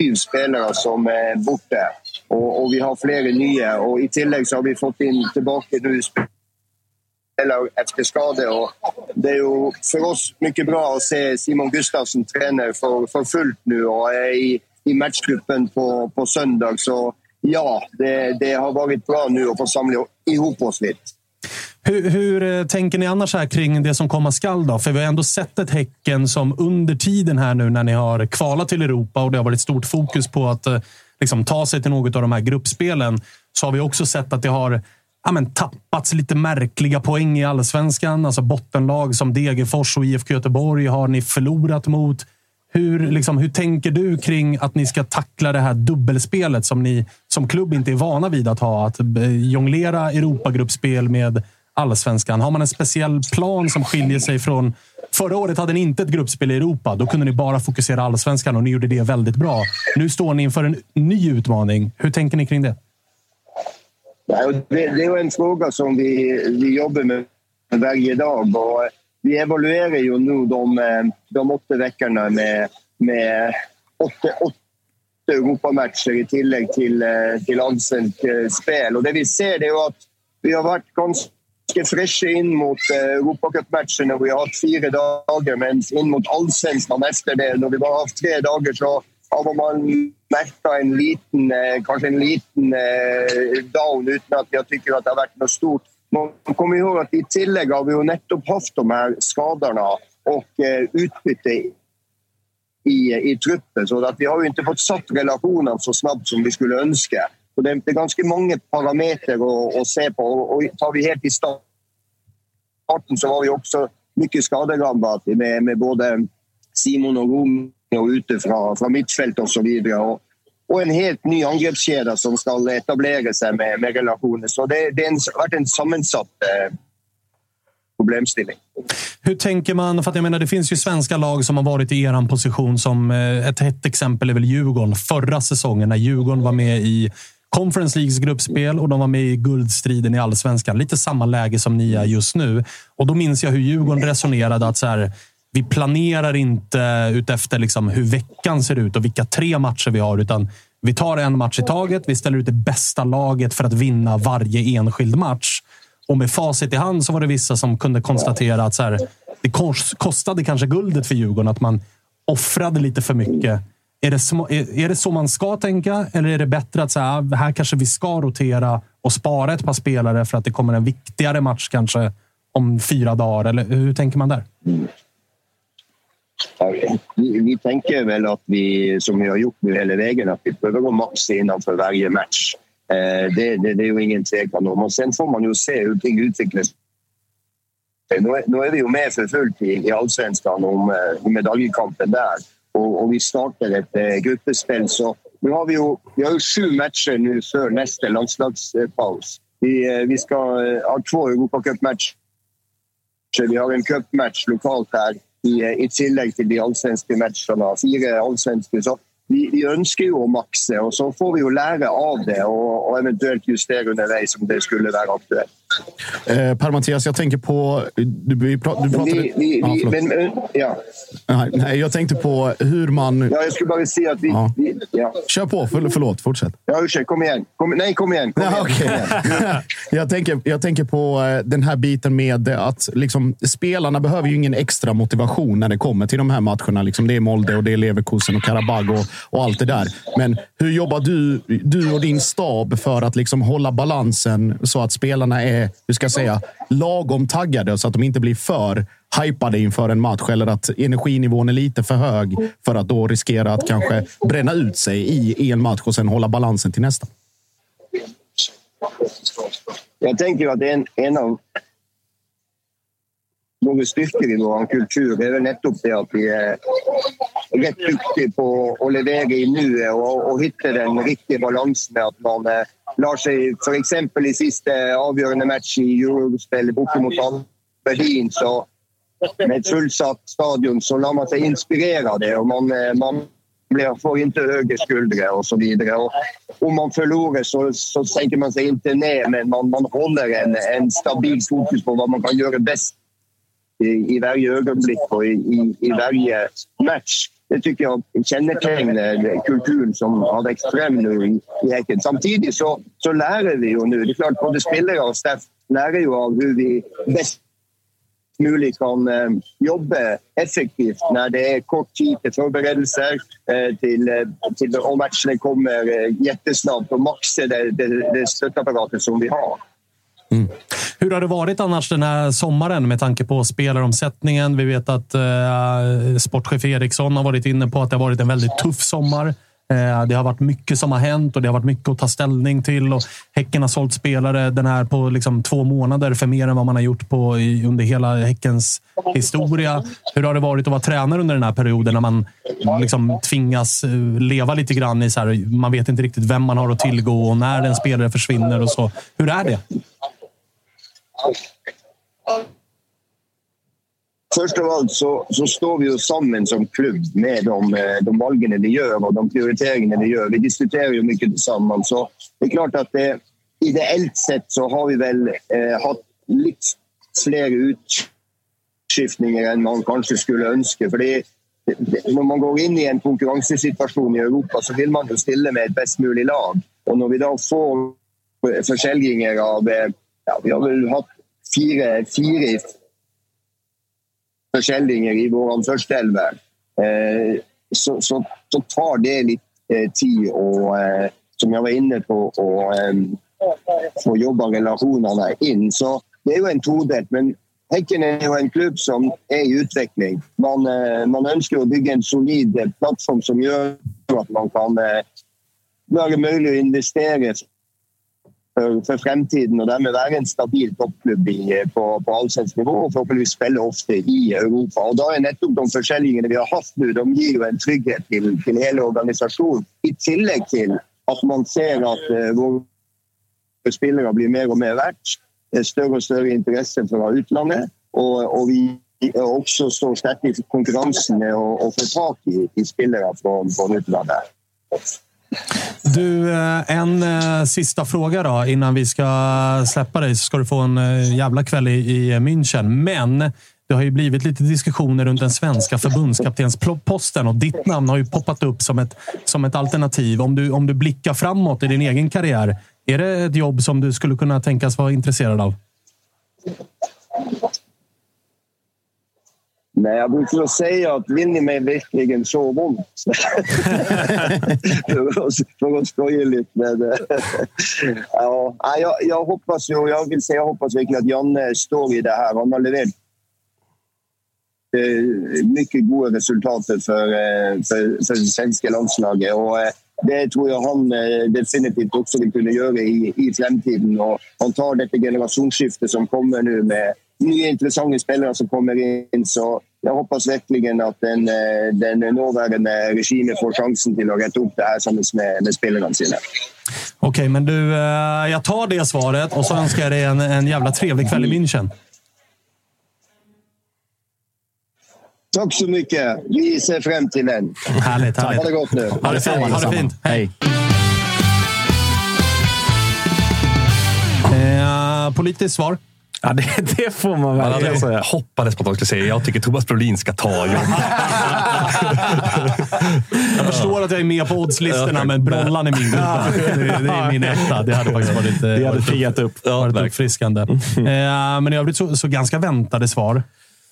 sju spelare som är borta. Och, och, vi har flera nya. Och I tillägg så har vi fått in tillbaka nu spelare efter skador. det är ju för oss mycket bra att se Simon Gustafsson träna för, för fullt nu och är i, i matchgruppen på, på söndag. Så ja, det, det har varit bra nu att få samla ihop oss lite. Hur, hur, eh, tänker ni annars här kring det som komma skall? Då? För vi har ändå sett ett Häcken som under tiden här nu när ni har kvalat till Europa och det har varit stort fokus på att eh, liksom, ta sig till något av de här gruppspelen. Så har vi också sett att det har ja, men, tappats lite märkliga poäng i allsvenskan. Alltså bottenlag som Degerfors och IFK Göteborg har ni förlorat mot. Hur, liksom, hur tänker du kring att ni ska tackla det här dubbelspelet som ni som klubb inte är vana vid att ha? Att eh, jonglera Europagruppspel med allsvenskan? Har man en speciell plan som skiljer sig från... Förra året hade ni inte ett gruppspel i Europa. Då kunde ni bara fokusera allsvenskan och ni gjorde det väldigt bra. Nu står ni inför en ny utmaning. Hur tänker ni kring det? Det är en fråga som vi, vi jobbar med varje dag. Och vi evaluerar ju nu de, eh, de åtta veckorna med, med åtta, åtta Europamatcher i tillägg till, eh, till allsvenskt eh, spel. Och det vi ser det är att vi har varit ganska fräscha in mot eh, Europacupmatcherna. Vi har haft fyra dagar, men in mot allsvenskan efter det, när vi bara haft tre dagar, så har man märkt en liten, eh, kanske en liten eh, down utan att jag tycker att det har varit något stort. Man kommer ihåg att i tillägg har vi ju nettopp haft de här skadorna och utbyte i, i truppen. Så att vi har ju inte fått satt relationen så snabbt som vi skulle önska. Så det, är ganska många parametrar att, att se på. Och tar vi helt i starten så var vi också mycket skadedrabbat med, med både Simon och Romeo ute från, från mittfält och så vidare. Och, och en helt ny angreppskedja som ska etablera sig med, med relationer. Så det, det har varit en sammansatt eh, problemställning. Hur tänker man? För att jag menar, det finns ju svenska lag som har varit i er position. Som eh, ett hett exempel är väl Djurgården. Förra säsongen när Djurgården var med i Conference Leagues gruppspel och de var med i guldstriden i allsvenskan. Lite samma läge som ni är just nu. Och då minns jag hur Djurgården resonerade att så här, vi planerar inte utefter liksom hur veckan ser ut och vilka tre matcher vi har, utan vi tar en match i taget. Vi ställer ut det bästa laget för att vinna varje enskild match. Och med facit i hand så var det vissa som kunde konstatera att så här, det kostade kanske guldet för Djurgården att man offrade lite för mycket. Är det, så, är, är det så man ska tänka? Eller är det bättre att säga ah, här kanske vi ska rotera och spara ett par spelare för att det kommer en viktigare match kanske om fyra dagar? Eller hur tänker man där? Vi, vi, tänker väl att vi, som vi har gjort nu hela vägen, att vi behöver gå max innanför varje match. Eh, det, det, det, är ju ingen tvekan om. Och sen får man ju se hur ting utvecklas. Nu är, nu är vi ju med för fullt i, i allsvenskan om eh, om medaljkampen där. Och, och, vi startar ett eh, gruppspel. Så nu har vi ju vi har ju sju matcher nu för nästa landslagspaus. Vi, eh, vi ska eh, ha två Europacupmatcher. Vi har en cupmatch lokalt här i, eh, i tillägg till de allsvenska matcherna. Fyra allsvenska. Så vi, vi önskar ju att maxa och så får vi ju lära av det och, och eventuellt justera underveis om det skulle vara aktuellt. Eh, Per-Mattias, jag tänker på... Du, du pratade... Vi, vi, ja, men, eh, ja. Nej, jag tänkte på hur man... Ja, jag skulle bara säga att vi... Ja. vi ja. Kör på. För, förlåt, fortsätt. Ja, ursäkta. Kom igen. Kom, nej, kom igen. Kom ja, igen. Okay. jag, tänker, jag tänker på eh, den här biten med att liksom, spelarna behöver ju ingen extra motivation när det kommer till de här matcherna. Liksom, det är Molde och det är Leverkusen och Karabag och, och allt det där. Men hur jobbar du, du och din stab för att liksom, hålla balansen så att spelarna är hur ska jag säga, lagom taggade så att de inte blir för hypade inför en match eller att energinivån är lite för hög för att då riskera att kanske bränna ut sig i, i en match och sen hålla balansen till nästa. Jag tänker att en, en av våra styrkor i vår kultur är väl nettopp det att vi är rätt duktiga på att leverera i nuet och, og hitta den riktiga balansen. Att man eh, lar seg f.eks. exempel i sista avgörande match i Eurospel borte mot Berlin, så med ett fullsatt stadion så lär man sig inspirera det og man, eh, man blir, får inte höga skuldre och så vidare. Och om man förlorar så, så sänker man sig inte ner men man, man håller en, en stabil fokus på vad man kan göra bäst i, i varje ögonblick och i, i, i varje match. Det tycker jag kännetecknar kulturen som har växt fram nu i, i Häcken. Samtidigt så, så lär vi ju nu. Det är klart, både spelare och staff lär ju av hur vi bäst möjligt kan eh, jobba effektivt när det är kort tid till förberedelser eh, till, eh, till och matcherna kommer eh, jättesnabbt och maxa det, det, det stöttapparatet som vi har. Mm. Hur har det varit annars den här sommaren med tanke på spelaromsättningen? Vi vet att eh, sportchef Eriksson har varit inne på att det har varit en väldigt tuff sommar. Eh, det har varit mycket som har hänt och det har varit mycket att ta ställning till. Och häcken har sålt spelare den här på liksom två månader för mer än vad man har gjort på, i, under hela Häckens historia. Hur har det varit att vara tränare under den här perioden när man liksom tvingas eh, leva lite grann i så här, man vet inte riktigt vem man har att tillgå och när en spelare försvinner och så. Hur är det? Först av allt så, så står vi ju samman som klubb med de, eh, de valgene vi gör och de prioriteringarna vi gör. Vi diskuterar ju mycket tillsammans. Så det är klart att det, ideellt sett så har vi väl eh, haft lite fler utskiftningar än man kanske skulle önska. För det, det, när man går in i en konkurrenssituation i Europa så vill man ju ställa med ett bäst möjliga lag. Och när vi då får eh, försäljningar av... Ja, vi har väl haft fyra, fire försäljningar i vår första elva. Eh, så, så, så tar det lite eh, tid och eh, som jag var inne på å eh, få jobba relasjonene in. Så det är ju en todelt, men Häcken är ju en klubb som är i utveckling. Man, eh, man ønsker å bygga en solid plattform som gör att man kan eh, göra möjligt att investera för, för framtiden och därmed vara en stabil toppklubb i, eh, på, på allsvensk nivå och förhoppningsvis spela ofta i Europa. Och då är nettopp de försäljningarna vi har haft nu, de ger ju en trygghet till, till hela organisationen. I tillägg till att man ser att eh, våra spelare blir mer och mer värt. Eh, Större och större intresse från utlandet och, och vi också står starkt i konkurrensen med att få tag i, i spelare från, från utlandet. Du, eh, en eh, sista fråga då innan vi ska släppa dig. Så ska du få en eh, jävla kväll i, i München. Men det har ju blivit lite diskussioner runt den svenska förbundskaptensposten och ditt namn har ju poppat upp som ett, som ett alternativ. Om du, om du blickar framåt i din egen karriär, är det ett jobb som du skulle kunna tänkas vara intresserad av? Nej, jag brukar säga att vinner mig verkligen så skoja lite. Men, eh, ja, jag, jag hoppas ju, jag vill säga jag hoppas verkligen att Janne står i det här. Han har levererat eh, mycket goda resultat för, eh, för, för svenska landslaget. Och, det tror jag han definitivt också vill kunna göra i, i framtiden. Och han tar detta generationsskifte som kommer nu med nya intressanta spelare som kommer in. Så jag hoppas verkligen att den, eh, den nuvarande regimen får chansen till att rätta upp det här tillsammans med, med spelarna sina. Okej, men du, eh, jag tar det svaret och så önskar jag dig en, en jävla trevlig kväll i München. Tack så mycket. Vi ser fram till den. Härligt, härligt. Ha det gott nu. Ha det fint. Ha det fint. Hej. Eh, politiskt svar? Ja, det, det får man verkligen säga. hoppades på att de skulle säga jag tycker Thomas Brolin ska ta jobbet. Jag förstår att jag är med på oddslistorna, men Brollan är min gubbe. Det, det är min etta. Det hade faktiskt varit, Det hade varit, piggat upp. varit uppfriskande. Eh, men i övrigt så, så ganska väntade svar.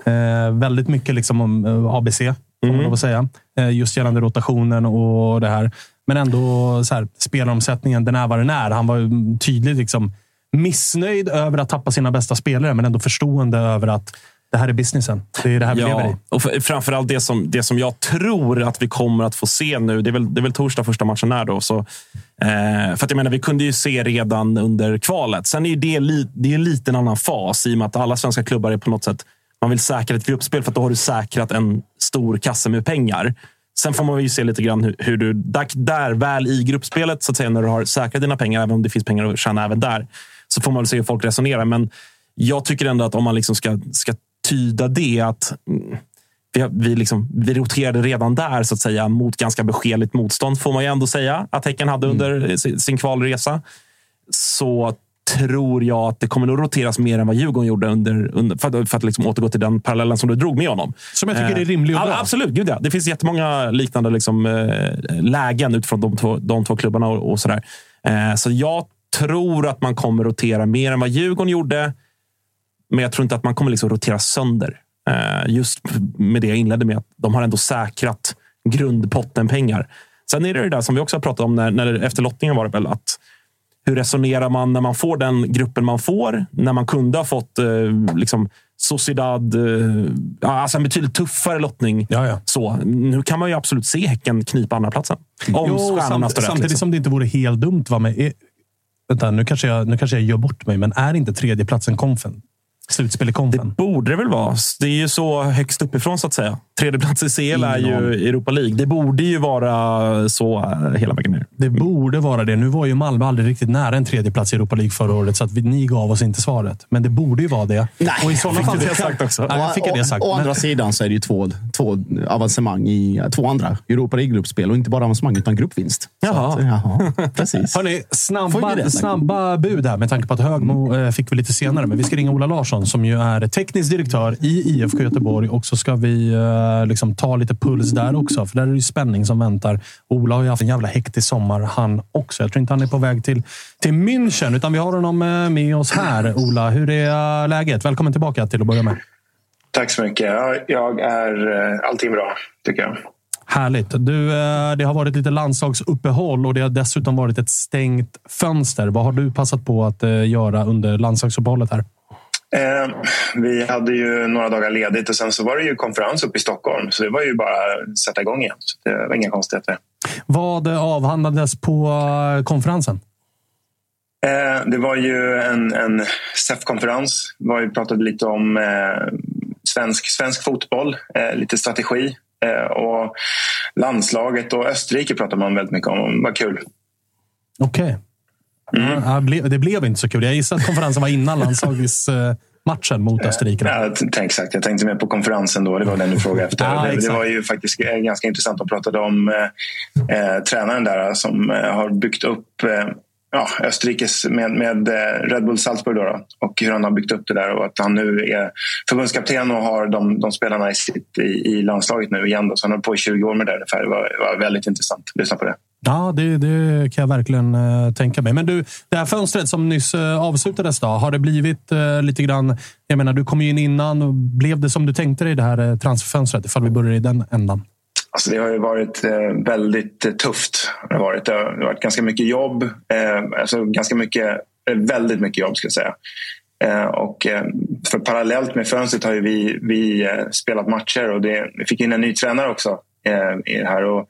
Eh, väldigt mycket liksom om eh, ABC, får man säga. Eh, just gällande rotationen och det här. Men ändå så här, spelaromsättningen, den är vad den är. Han var ju tydligt liksom, missnöjd över att tappa sina bästa spelare, men ändå förstående över att det här är businessen. Det är det här vi lever i. Ja, och för- framförallt det som, det som jag tror att vi kommer att få se nu. Det är väl, det är väl torsdag första matchen är då. Så, eh, för att jag menar, vi kunde ju se redan under kvalet. Sen är det, li, det är en liten annan fas i och med att alla svenska klubbar är på något sätt man vill säkra ett gruppspel för att då har du säkrat en stor kasse med pengar. Sen får man ju se lite grann hur, hur du, där, där väl i gruppspelet, så att säga, när du har säkrat dina pengar, även om det finns pengar att tjäna även där, så får man väl se hur folk resonerar. Men jag tycker ändå att om man liksom ska, ska tyda det att mm, vi, vi, liksom, vi roterade redan där så att säga mot ganska beskedligt motstånd, får man ju ändå säga, att Häcken hade under sin, sin kvalresa. Så tror jag att det kommer nog roteras mer än vad Djurgården gjorde under, under för att, för att liksom återgå till den parallellen som du drog med honom. Som jag tycker är rimlig och bra. Absolut, gud ja. Det finns jättemånga liknande liksom, eh, lägen utifrån de två, de två klubbarna. och, och sådär. Eh, så jag tror att man kommer rotera mer än vad Djurgården gjorde. Men jag tror inte att man kommer liksom rotera sönder. Eh, just med det jag inledde med. att De har ändå säkrat grundpotten pengar. Sen är det det där som vi också har pratat om när, när efter lottningen var det väl att hur resonerar man när man får den gruppen man får? När man kunde ha fått eh, liksom, Sociedad, eh, alltså en betydligt tuffare lottning. Ja, ja. Så, nu kan man ju absolut se Häcken knipa andra platsen. Om Jo, stjärnorna samt, står rätt. samtidigt Liksom. som det inte vore helt dumt. Va, är, vänta, nu kanske, jag, nu kanske jag gör bort mig, men är inte tredjeplatsen konfen? Slutspel i konfen? Det Borde det väl vara. Det är ju så högst uppifrån så att säga. Tredje plats i CL är ju Europa League. Det borde ju vara så eh, hela vägen ner. Det borde vara det. Nu var ju Malmö aldrig riktigt nära en tredje plats i Europa League förra året, så att vi, ni gav oss inte svaret. Men det borde ju vara det. Nej, och i sådana fick fall du det sagt också? Ja, jag fick det sagt. Å, andra sidan så är det ju två, två avancemang i två andra Europa League-gruppspel. Och inte bara avancemang, utan gruppvinst. Jaha. Att, jaha precis. Hörrni, snabba, det? snabba bud här med tanke på att Högmo eh, fick vi lite senare. Men vi ska ringa Ola Larsson som ju är teknisk direktör i IFK Göteborg och så ska vi liksom ta lite puls där också. För där är det ju spänning som väntar. Ola har ju haft en jävla hektisk sommar han också. Jag tror inte han är på väg till, till München utan vi har honom eh, med oss här. Ola, hur är eh, läget? Välkommen tillbaka till att börja med. Tack så mycket. Ja, Jag är eh, allting bra, tycker jag. Härligt. Du, det har varit lite landslagsuppehåll och det har dessutom varit ett stängt fönster. Vad har du passat på att göra under landslagsuppehållet här? Eh, vi hade ju några dagar ledigt och sen så var det ju konferens uppe i Stockholm. Så det var ju bara att sätta igång igen. Så det var inga konstigheter. Vad avhandlades på eh, konferensen? Eh, det var ju en, en SEF-konferens. Vi pratade lite om eh, svensk, svensk fotboll, eh, lite strategi. Eh, och landslaget och Österrike pratade man väldigt mycket om. Vad kul. Okej. Ja, ble- det blev inte så kul. Jag gissar att konferensen var innan landslagsmatchen mot Österrike. Ja, t- exakt, jag tänkte mer på konferensen då. Det var den du frågade efter. Ja, det, det var ju faktiskt eh, ganska intressant. De pratade om eh, eh, tränaren där eh, som eh, har byggt upp eh, ja, Österrikes med, med Red Bull Salzburg då, då, och hur han har byggt upp det där och att han nu är förbundskapten och har de, de spelarna i, sitt, i, i landslaget nu igen. Då. Så han har på i 20 år med det ungefär. Det var, var väldigt intressant lyssna på det. Ja, det, det kan jag verkligen eh, tänka mig. Men du, det här fönstret som nyss eh, avslutades, då, har det blivit eh, lite grann... Jag menar, du kom ju in innan. Och blev det som du tänkte dig, det här eh, transferfönstret? Ifall vi börjar i den ändan. Alltså det har ju varit eh, väldigt eh, tufft. Det har, varit, det har varit ganska mycket jobb. Alltså ganska mycket, väldigt mycket jobb ska jag säga. Och, för parallellt med fönstret har ju vi, vi spelat matcher och det, vi fick in en ny tränare också eh, här och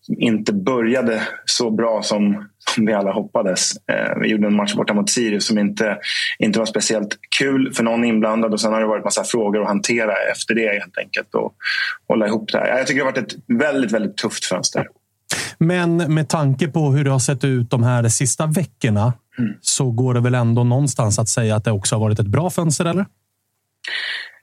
som inte började så bra som, som vi alla hoppades. Eh, vi gjorde en match borta mot Sirius som inte, inte var speciellt kul för någon inblandad och sen har det varit massa frågor att hantera efter det helt enkelt och hålla ihop det här. Jag tycker det har varit ett väldigt, väldigt tufft fönster. Men med tanke på hur det har sett ut de här sista veckorna så går det väl ändå någonstans att säga att det också har varit ett bra fönster, eller?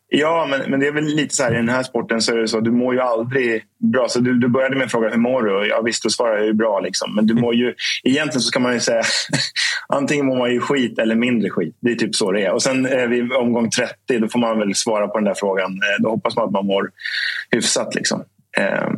Ja, men, men det är väl lite så här i den här sporten så är det så. Du mår ju aldrig bra. Så du, du började med en fråga hur mår du? Och Ja, visst, då svarar jag ju bra. Liksom. Men du mår ju, egentligen så ska man ju säga antingen mår man ju skit eller mindre skit. Det är typ så det är. Och sen eh, vid omgång 30 då får man väl svara på den där frågan. Eh, då hoppas man att man mår hyfsat. Liksom. Eh,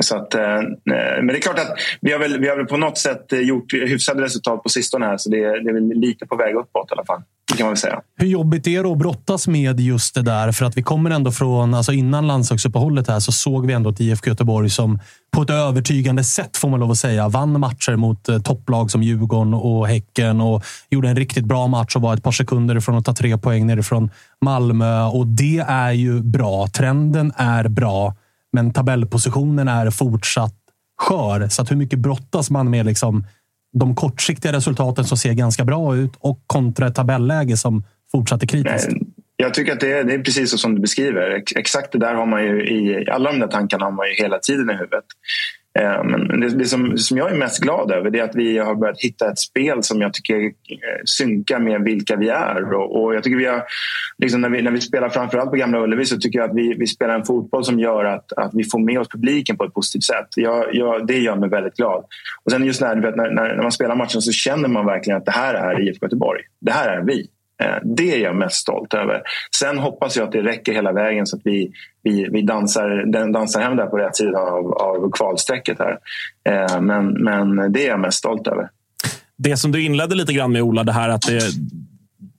så att, eh, men det är klart att vi har, väl, vi har väl på något sätt eh, gjort hyfsade resultat på sistone här. Så det, det är väl lite på väg uppåt i alla fall. Det kan man väl säga. Hur jobbigt är det att brottas med just det där? För att vi kommer ändå från, alltså innan landslagsuppehållet här så såg vi ändå ett IFK Göteborg som på ett övertygande sätt, får man lov att säga, vann matcher mot eh, topplag som Djurgården och Häcken och gjorde en riktigt bra match och var ett par sekunder ifrån att ta tre poäng nerifrån Malmö. Och det är ju bra. Trenden är bra, men tabellpositionen är fortsatt skör. Så att hur mycket brottas man med liksom de kortsiktiga resultaten som ser ganska bra ut och kontra ett tabelläge som fortsatt är kritiskt. Nej, Jag tycker att det är, det är precis som du beskriver. Exakt det där har man ju i alla de där tankarna har man ju hela tiden i huvudet. Eh, men det, det som, som jag är mest glad över det är att vi har börjat hitta ett spel som jag tycker eh, synkar med vilka vi är. Och, och jag tycker vi har, liksom när, vi, när vi spelar framförallt på Gamla Ullevi så tycker jag att vi, vi spelar en fotboll som gör att, att vi får med oss publiken på ett positivt sätt. Jag, jag, det gör mig väldigt glad. Och sen just när, när, när, när man spelar matchen så känner man verkligen att det här är IFK Göteborg. Det här är vi. Eh, det är jag mest stolt över. Sen hoppas jag att det räcker hela vägen så att vi, vi, vi dansar, dansar hem där på rätt sida av, av kvalstrecket. Här. Eh, men, men det är jag mest stolt över. Det som du inledde lite grann med, Ola, det här att det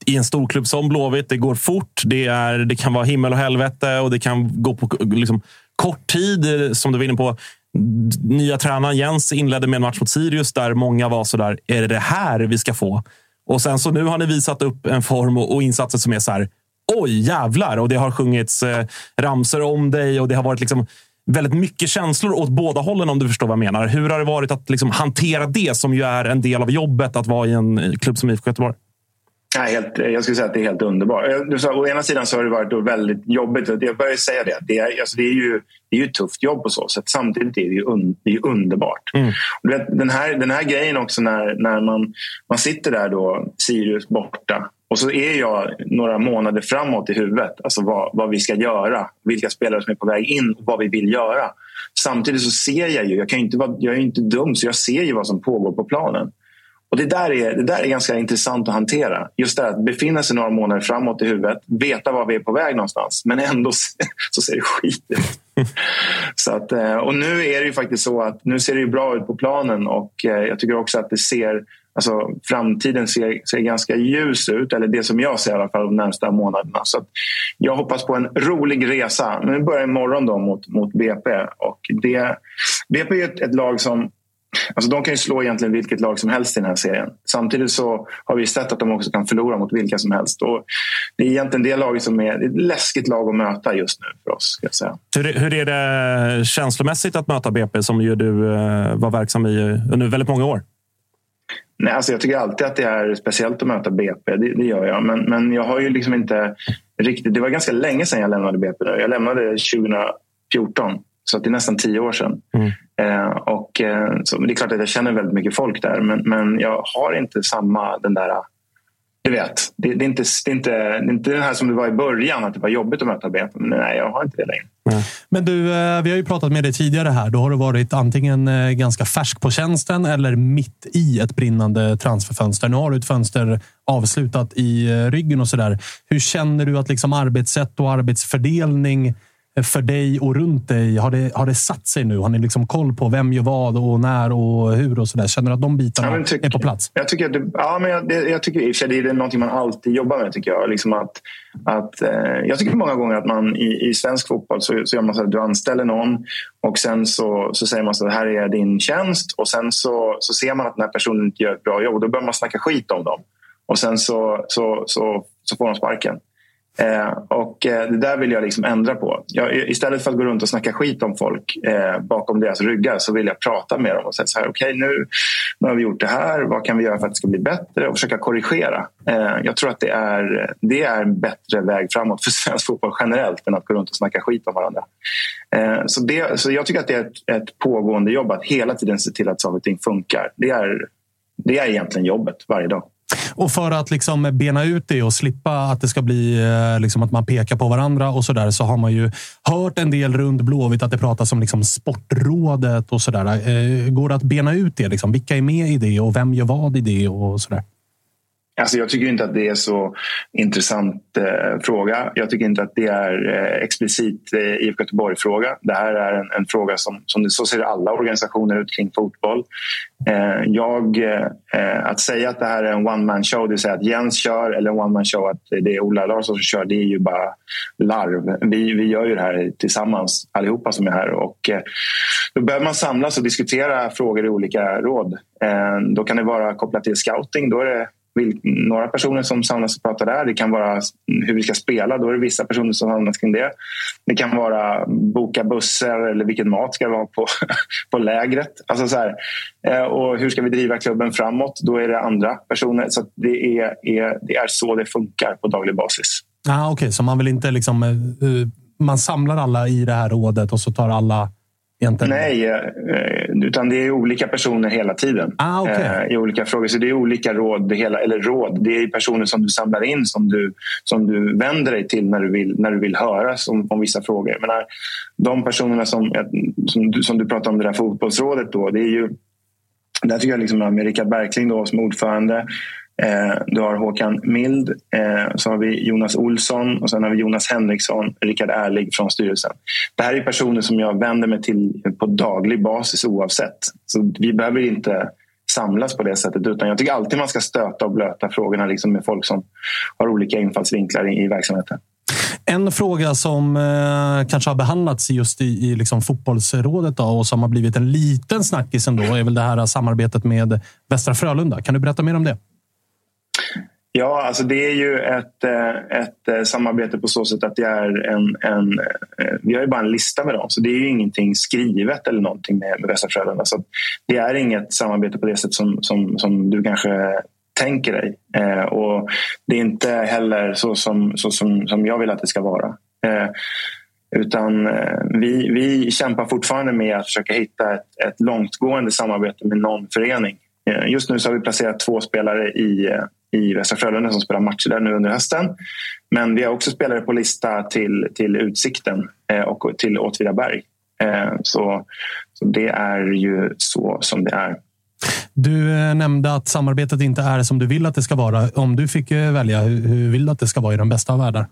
i en storklubb som Blåvitt, det går fort. Det, är, det kan vara himmel och helvete och det kan gå på liksom, kort tid, eh, som du var inne på. Nya tränaren Jens inledde med en match mot Sirius där många var sådär, är det det här vi ska få? Och sen så nu har ni visat upp en form och, och insatser som är så här, oj jävlar! Och det har sjungits eh, ramser om dig och det har varit liksom väldigt mycket känslor åt båda hållen om du förstår vad jag menar. Hur har det varit att liksom hantera det som ju är en del av jobbet att vara i en klubb som IFK Göteborg? Nej, helt, jag skulle säga att det är helt underbart. Du sa, å ena sidan så har det varit väldigt jobbigt. Jag börjar säga det. Det är, alltså det är, ju, det är ju ett tufft jobb på så sätt. Samtidigt är det ju, un, det är underbart. Mm. Du vet, den, här, den här grejen också när, när man, man sitter där då, Sirius borta. Och så är jag några månader framåt i huvudet. Alltså vad, vad vi ska göra. Vilka spelare som är på väg in och vad vi vill göra. Samtidigt så ser jag ju, jag, kan inte vara, jag är inte dum, så jag ser ju vad som pågår på planen. Och det där, är, det där är ganska intressant att hantera. Just det att befinna sig några månader framåt i huvudet, veta var vi är på väg någonstans, men ändå så ser det skit ut. så att, eh, och nu är det ju faktiskt så att nu ser det bra ut på planen och eh, jag tycker också att det ser Alltså, framtiden ser, ser ganska ljus ut, eller det som jag ser i alla fall de närmsta månaderna. Så jag hoppas på en rolig resa. Vi börjar imorgon då mot, mot BP. Och det, BP är ett, ett lag som Alltså de kan ju slå egentligen vilket lag som helst i den här serien. Samtidigt så har vi sett att de också kan förlora mot vilka som helst. Och det är egentligen det laget som är ett läskigt lag att möta just nu för oss. Ska jag säga. Hur, hur är det känslomässigt att möta BP som ju du eh, var verksam i under väldigt många år? Nej, alltså jag tycker alltid att det är speciellt att möta BP. Det, det gör jag. Men, men jag har ju liksom inte riktigt... Det var ganska länge sedan jag lämnade BP. Jag lämnade 2014. Så det är nästan tio år sedan. Mm. Eh, och, eh, så, det är klart att jag känner väldigt mycket folk där men, men jag har inte samma den där du vet, det, det, är inte, det, är inte, det är inte den här som det var i början, att det var jobbigt att möta BP. Men nej, jag har inte det längre. Men du, eh, vi har ju pratat med dig tidigare här. Då har du varit antingen eh, ganska färsk på tjänsten eller mitt i ett brinnande transferfönster. Nu har du ett fönster avslutat i ryggen och sådär. Hur känner du att liksom arbetssätt och arbetsfördelning för dig och runt dig? Har det, har det satt sig nu? Har ni liksom koll på vem gör vad och när och hur? och så där? Känner du att de bitarna ja, tyck, är på plats? Jag tycker, det, ja, men jag, det, jag tycker det är någonting man alltid jobbar med. tycker Jag liksom att, att, eh, jag tycker många gånger att man i, i svensk fotboll så, så gör man så att du anställer någon och sen så, så säger man så att här är din tjänst och sen så, så ser man att den här personen inte gör ett bra jobb och då börjar man snacka skit om dem. Och sen så, så, så, så får de sparken. Eh, och eh, det där vill jag liksom ändra på. Jag, istället för att gå runt och snacka skit om folk eh, bakom deras ryggar så vill jag prata med dem och säga så här, okej okay, nu, nu har vi gjort det här, vad kan vi göra för att det ska bli bättre och försöka korrigera. Eh, jag tror att det är, det är en bättre väg framåt för svensk fotboll generellt än att gå runt och snacka skit om varandra. Eh, så, det, så jag tycker att det är ett, ett pågående jobb att hela tiden se till att saker och ting funkar. Det är, det är egentligen jobbet varje dag. Och för att liksom bena ut det och slippa att det ska bli eh, liksom att man pekar på varandra och så där så har man ju hört en del runt Blåvitt att det pratas om liksom Sportrådet och så där. Eh, går det att bena ut det? Liksom? Vilka är med i det och vem gör vad i det och så där? Alltså jag tycker inte att det är så intressant eh, fråga. Jag tycker inte att det är eh, explicit eh, IFK Göteborg-fråga. Det här är en, en, fråga som, som så ser alla organisationer ut kring fotboll. Eh, jag, eh, att säga att det här är en one man show, det vill säga att Jens kör eller en one man show att det är Ola Larsson som kör, det är ju bara larv. Vi, vi gör ju det här tillsammans allihopa som är här och eh, då behöver man samlas och diskutera frågor i olika råd. Eh, då kan det vara kopplat till scouting, då är det några personer som samlas och pratar där. Det kan vara hur vi ska spela. Då är det vissa personer som samlas kring det. Det kan vara boka bussar eller vilken mat ska vara på, på lägret. Alltså så här, eh, och hur ska vi driva klubben framåt? Då är det andra personer. Så det är, är, det är så det funkar på daglig basis. Ah, Okej, okay. så man vill inte liksom... Eh, eh, man samlar alla i det här rådet och så tar alla Egentligen. Nej, eh, utan det är olika personer hela tiden ah, okay. Eh, i olika frågor. Så det är olika råd, hela, eller råd. Det är personer som du samlar in som du, som du vänder dig till när du vill, när du vill höra om, om vissa frågor. Jag menar, de personerna som, som, du, som du pratar om, det där fotbollsrådet, då, det är ju där tycker jag liksom med Rickard Berkling då, som ordförande Eh, Eh, du har Håkan Mild, eh, så har vi Jonas Olsson och sen har vi Jonas Henriksson, Rickard Ärlig från styrelsen. Det här är personer som jag vänder mig till på daglig basis oavsett. Så vi behöver inte samlas på det sättet utan jag tycker alltid man ska stöta och blöta frågorna liksom med folk som har olika infallsvinklar i, i verksamheten. En fråga som eh, kanske har behandlats just i, i liksom fotbollsrådet då, och som har blivit en liten snackis ändå är väl det här samarbetet med Västra Frölunda. Kan du berätta mer om det? Ja, alltså det är ju ett, eh, ett eh, samarbete på så sätt att det är en, en... Eh, vi har ju bara en lista med dem, så det är ju ingenting skrivet eller någonting med, med Västra Frölunda. Så det är inget samarbete på det sätt som, som, som du kanske tänker dig. Eh, och Det är inte heller så som, så som, som jag vill att det ska vara. Eh, utan eh, vi, vi kämpar fortfarande med att försöka hitta ett, ett långtgående samarbete med någon förening. Just nu så har vi placerat två spelare i, i Västra Frölunda som spelar matcher där nu under hösten. Men vi har också spelare på lista till, till Utsikten och till Åtvidaberg. Så, så det är ju så som det är. Du nämnde att samarbetet inte är som du vill att det ska vara. Om du fick välja, hur vill du att det ska vara i de bästa av världar?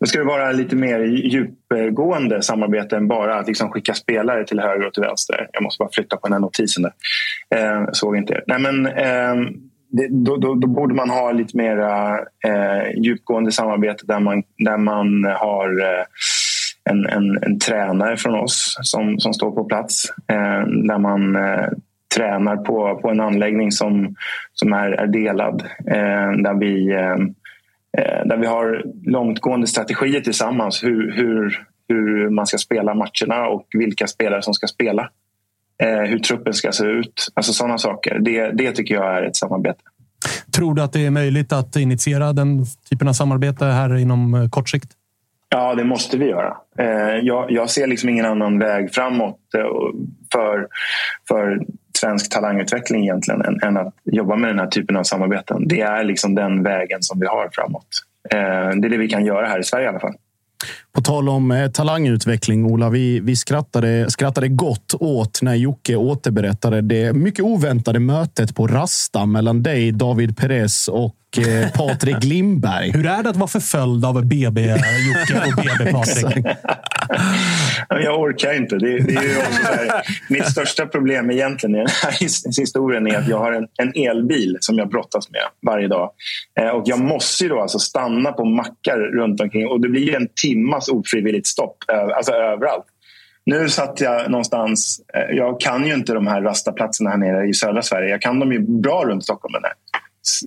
Då ska det vara lite mer djupgående samarbete än bara att liksom skicka spelare till höger och till vänster. Jag måste bara flytta på den här notisen där. Eh, såg inte Nej, men, eh, det, då, då, då, borde man ha lite mer eh, djupgående samarbete där man, där man har eh, en, en, en, tränare från oss som, som står på plats. Eh, där man eh, tränar på, på en anläggning som, som är, är delad. Eh, där vi Eh, eh där vi har långtgående strategier tillsammans hur, hur, hur man ska spela matcherna och vilka spelare som ska spela. Eh, hur truppen ska se ut. Alltså sådana saker. Det, det tycker jag är ett samarbete. Tror du att det är möjligt att initiera den typen av samarbete här inom eh, kort sikt? Ja, det måste vi göra. Jag, jag ser liksom ingen annan väg framåt för, för svensk talangutveckling egentligen än, än, att jobba med den här typen av samarbeten. Det är liksom den vägen som vi har framåt. Eh, det är det vi kan göra här i Sverige i alla fall. På tal om eh, talangutveckling, Ola. Vi, vi skrattade, skrattade gott åt när Jocke återberättade det mycket oväntade mötet på Rasta mellan dig, David Perez och eh, Patrik Lindberg. Hur är det att vara förföljd av BB-Jocke och BB-Patrik? jag orkar inte. Det, det är här, mitt största problem egentligen i den här historien är att jag har en, en elbil som jag brottas med varje dag. Eh, och Jag måste då alltså stanna på mackar runt omkring och det blir en timmas ofrivilligt stopp alltså överallt. Nu satt jag någonstans, eh, jag kan ju inte de här rastaplatserna här nere i södra Sverige. Jag kan dem ju bra runt Stockholm. Men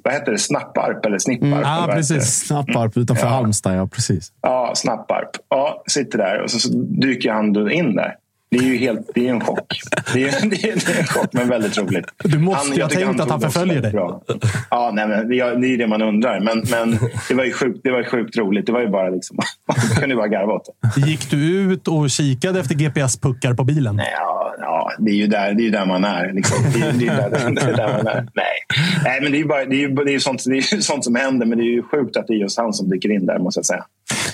vad heter det? Snapparp eller Snipparp? Mm, ja, precis. Snapparp utanför ja. Halmstad. Ja, precis. Ja, Snapparp. Ja, sitter där och så, så dyker han in där. Det är ju helt, det är en chock. Det är, det är, det är en chock, men väldigt roligt. Du måste ju ha tänkt att han förföljer dig. Bra. Ja, nej, men det är det man undrar. Men, men det, var ju sjukt, det var sjukt roligt. Det var ju bara liksom, man kunde bara garva åt det. Gick du ut och kikade efter GPS-puckar på bilen? Ja, ja det, är ju där, det är där man är. Liksom. Det, är, det, är där, det är där man är. Nej, nej men det är ju bara, det är, det är sånt, det är sånt som händer. Men det är ju sjukt att det är just han som dyker in där, måste jag säga.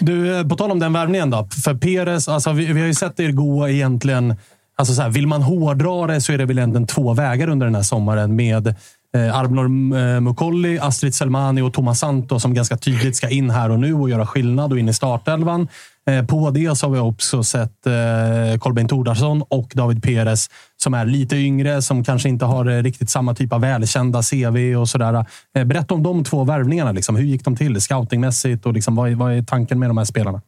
Du, eh, på tal om den värvningen då. För Peres, alltså vi, vi har ju sett er gå egentligen... Alltså så här, vill man hårdra det så är det väl egentligen två vägar under den här sommaren med eh, Arbnor eh, Mukolli, Astrid Selmani och Thomas Santo som ganska tydligt ska in här och nu och göra skillnad och in i startelvan. Eh, på det så har vi också sett eh, Kolbeinn Tordarsson och David Perez som är lite yngre, som kanske inte har eh, riktigt samma typ av välkända CV och sådär. Eh, berätta om de två värvningarna. Liksom. Hur gick de till scoutingmässigt och liksom, vad, är, vad är tanken med de här spelarna?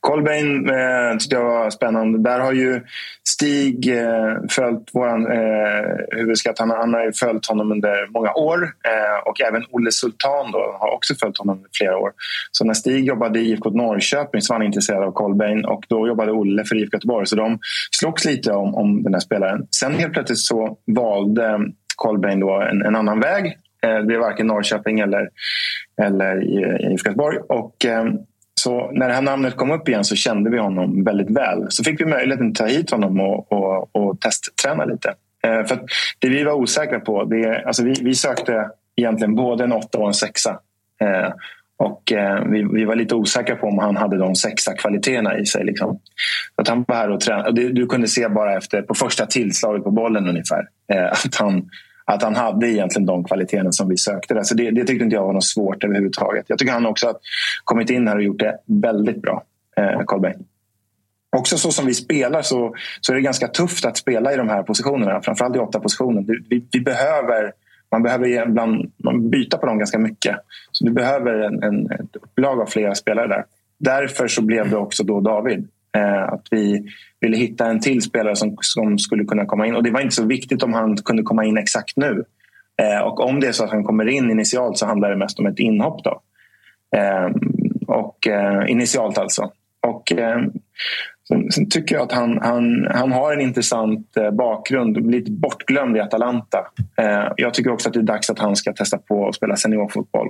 Colbain eh, tyckte jag var spännande. Där har ju Stig eh, följt vår eh, huvudskatt. Han, han har ju följt honom under många år. Eh, och även Olle Sultan då, har också följt honom under flera år. Så när Stig jobbade i IFK Norrköping så var han intresserad av Colbain och då jobbade Olle för IFK Göteborg. Så de slogs lite om, om den här spelaren. Sen helt plötsligt så valde Colbain då en, en annan väg. Eh, det blev varken Norrköping eller, eller IFK Göteborg. Och, eh, så när det här namnet kom upp igen så kände vi honom väldigt väl. Så fick vi möjligheten att ta hit honom och, och, och testträna lite. Eh, för det vi var osäkra på, det, alltså vi, vi sökte egentligen både en åtta och en sexa. Eh, och eh, vi, vi, var lite osäkra på om han hade de sexa kvaliteterna i sig. Liksom. att han var här och tränade. Du, du kunde se bara efter, på första tillslaget på bollen ungefär eh, att han att han hade egentligen de kvaliteterna som vi sökte. Där. Så det, det tyckte inte jag var något svårt överhuvudtaget. Jag tycker han också har kommit in här och gjort det väldigt bra, eh, Också så som vi spelar så, så är det ganska tufft att spela i de här positionerna. Framförallt i åtta positionen. Vi, vi behöver, man behöver ibland, man byta på dem ganska mycket. Så du behöver en, en, ett upplag av flera spelare där. Därför så blev det också då David. Eh, att vi ville hitta en till spelare som, som skulle kunna komma in. Och Det var inte så viktigt om han kunde komma in exakt nu. Eh, och Om det är så att han kommer in initialt så handlar det mest om ett inhopp. Då. Ehm, eh, och Initialt alltså. Och, eh, sen, sen, tycker jag att han, han, han har en intressant eh, bakgrund. Lite bortglömd i Atalanta. Eh, jag tycker också att det är dags att han ska testa på att spela seniorfotboll.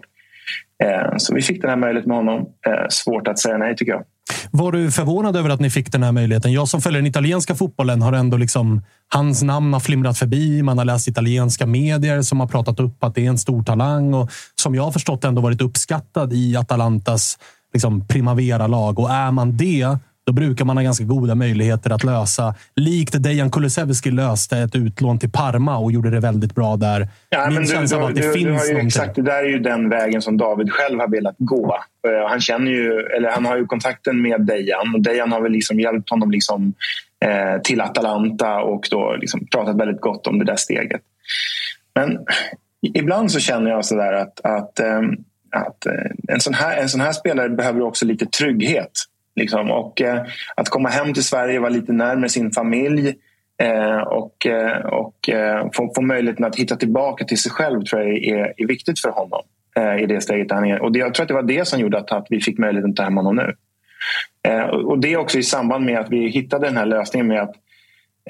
Ehm, så vi fick den här möjligheten med honom. Eh, svårt att säga nej tycker jag. Var du förvånad över att ni fick den här möjligheten? Jag som följer den italienska fotbollen har ändå liksom... Hans namn har flimrat förbi. Man har läst italienska medier som har pratat upp att det är en stor talang och som jag har förstått ändå varit uppskattad i Atalantas liksom, primavera-lag. Och är man det, då brukar man ha ganska goda möjligheter att lösa. Likt Dejan Kulusevski löste ett utlån till Parma och gjorde det väldigt bra där. Ja, Min känsla var att det du, finns du Exakt, det där är ju den vägen som David själv har velat gå. Eh, han, känner ju, eller han har ju kontakten med Dejan och Dejan har väl liksom hjälpt honom liksom, eh, till Atalanta och då liksom pratat väldigt gott om det där steget. Men ibland så känner jag sådär att, att, eh, att eh, en, sån här, en sån här spelare behöver också lite trygghet. Liksom. Och eh, att komma hem till Sverige, vara lite närmare sin familj eh, och, eh, och eh, få, få möjligheten att hitta tillbaka till sig själv tror jag är, är viktigt för honom eh, i det steget han är. Och det, jag tror att det var det som gjorde att, att vi fick möjligheten att ta hem honom nu. Eh, och det är också i samband med att vi hittade den här lösningen med att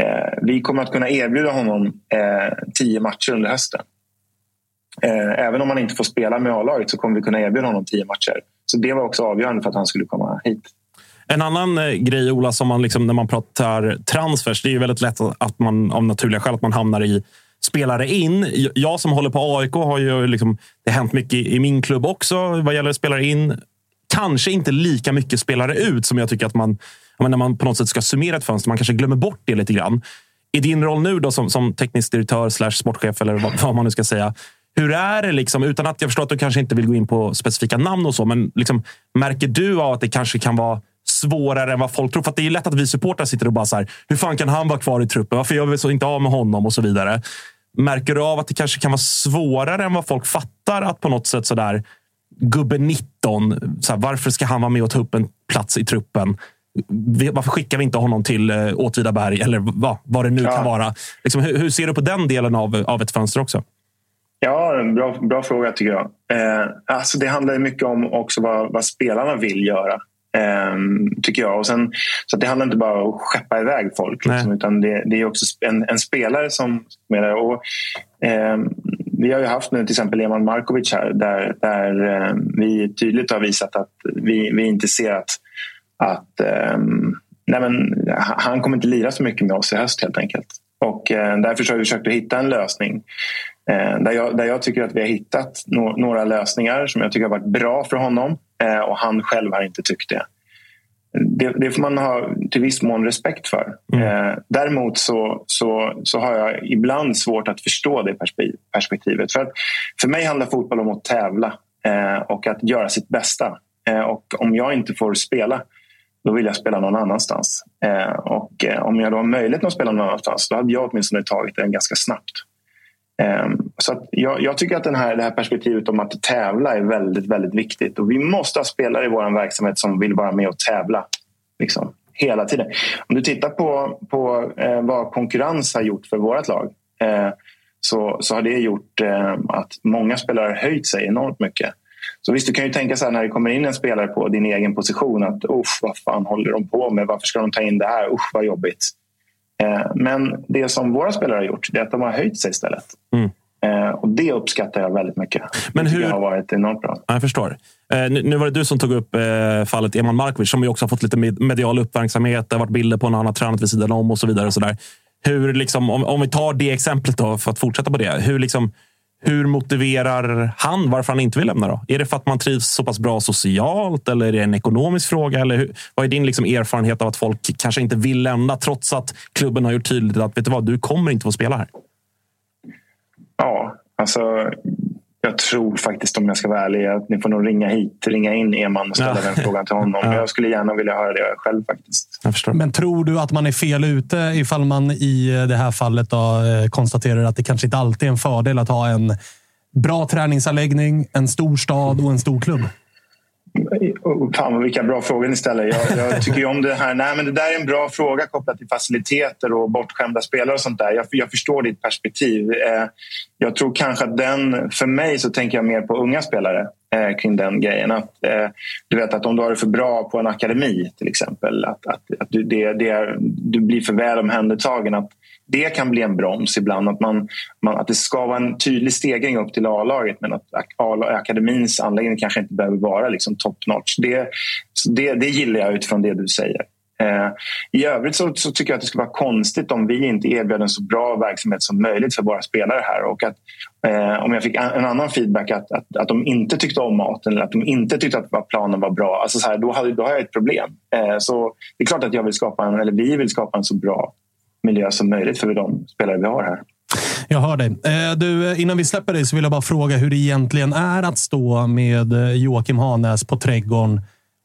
eh, vi kommer att kunna erbjuda honom eh, tio matcher under hösten. Eh, även om han inte får spela med A-laget så kommer vi kunna erbjuda honom tio matcher. Så det var också avgörande för att han skulle komma hit. En annan eh, grej, Ola, som man liksom, när man pratar transfers, det är ju väldigt lätt att man av naturliga skäl att man hamnar i spelare in. Jag som håller på AIK har ju liksom, det har hänt mycket i min klubb också vad gäller spelare in. Kanske inte lika mycket spelare ut som jag tycker att man, när man på något sätt ska summera ett fönster, man kanske glömmer bort det lite grann. I din roll nu då som, som teknisk direktör slash sportchef eller vad, vad, man nu ska säga. Hur är det, liksom, utan att jag förstår att du kanske inte vill gå in på specifika namn och så, men liksom, märker du av att det kanske kan vara svårare än vad folk tror. För det är lätt att vi supportrar sitter och bara så här, hur fan kan han vara kvar i truppen? Varför gör vi så inte av med honom? Och så vidare. Märker du av att det kanske kan vara svårare än vad folk fattar att på något sätt sådär gubbe 19, så här, varför ska han vara med och ta upp en plats i truppen? Varför skickar vi inte honom till eh, Åtvidaberg eller vad, vad det nu ja. kan vara? Liksom, hur, hur, ser du på den delen av, av ett fönster också? Ja, bra, bra fråga tycker jag. Eh, alltså det handlar mycket om också vad, vad spelarna vill göra. Um, tycker jag. Och sen, så det handlar inte bara om att skeppa iväg folk. Liksom, utan det, det, är också en, en spelare som spelar. Och, um, vi har ju haft nu till exempel Eman Markovic här där, där um, vi tydligt har visat att vi, vi inte ser att, att nej men, han kommer inte lira så mycket med oss i höst helt enkelt. Och uh, därför har vi försökt att hitta en lösning uh, där, jag, där jag tycker att vi har hittat no några lösningar som jag tycker har varit bra för honom Eh, och han själv har inte tyckt det. Det, det får man ha till viss mån respekt för. Mm. Eh, däremot så, så, så har jag ibland svårt att förstå det perspektivet. För, att, för mig handlar fotboll om att tävla eh, och att göra sitt bästa. och om jag inte får spela, då vill jag spela någon annanstans. och om jag då har möjlighet att spela någon annanstans, då hade jag åtminstone tagit den ganska snabbt. Ehm, så jag, jag, tycker att den här, det här perspektivet om att tävla är väldigt, väldigt viktigt. Och vi måste ha spelare i vår verksamhet som vill vara med och tävla. Liksom, hela tiden. Om du tittar på, på eh, vad konkurrens har gjort för vårt lag eh, så, så har det gjort eh, att många spelare har höjt sig enormt mycket. Så visst, du kan ju tänka så här när det kommer in en spelare på din egen position att usch, vad fan håller de på med? Varför ska de ta in det här? Usch, vad jobbigt. Eh, men det som våra spelare har gjort är att de har höjt sig istället. Mm. Eh, och Det uppskattar jag väldigt mycket. Men hur... Det har varit enormt bra. Jag förstår. Eh, nu var det du som tog upp fallet Eman Markovic som ju också har fått lite medial uppmärksamhet. Det har varit bilder på när han har tränat vid sidan om och så vidare. Och så där. Hur, liksom, om, om vi tar det exemplet då, för att fortsätta på det. Hur, liksom, hur motiverar han varför han inte vill lämna? Då? Är det för att man trivs så pass bra socialt eller är det en ekonomisk fråga? Eller hur, vad är din liksom erfarenhet av att folk kanske inte vill lämna trots att klubben har gjort tydligt att vet du vad, du kommer inte få spela här? Ja, alltså jag tror faktiskt om jag ska vara ärlig att ni får nog ringa hit, ringa in Eman och ställa ja. den frågan till honom. Ja. Jag skulle gärna vilja höra det själv faktiskt. Men tror du att man är fel ute ifall man i det här fallet då, eh, konstaterar att det kanske inte alltid är en fördel att ha en bra träningsanläggning, en stor stad och en stor klubb? Fan vilka bra frågor ni ställer. Jag, jag tycker om det här. Nej, men det där är en bra fråga kopplat till faciliteter och bortskämda spelare och sånt där. Jag, jag förstår ditt perspektiv. Eh, jag tror kanske att den, för mig så tänker jag mer på unga spelare eh, kring den grejen. Att, eh, du vet att om du har det för bra på en akademi till exempel, att, att, att du, det, det är, du blir för väl omhändertagen. Att det kan bli en broms ibland. Att, man, man, att det ska vara en tydlig stegring upp till A-laget men att akademins anläggning kanske inte behöver vara liksom top notch. Det, det, det gillar jag utifrån det du säger. Eh, I övrigt så, så, tycker jag att det skulle vara konstigt om vi inte erbjöd en så bra verksamhet som möjligt för våra spelare här. Och att, eh, om jag fick en, annan feedback att, att, att de inte tyckte om maten eller att de inte tyckte att planen var bra, alltså så här, då, hade, då har jag ett problem. Eh, så det är klart att jag vill skapa en, eller vi vill skapa en så bra miljö som möjligt för de spelare vi har här. Jag hör dig. Eh, du, eh, innan vi släpper dig så vill jag bara fråga hur det egentligen är att stå med eh, Joakim Hanäs på Trädgården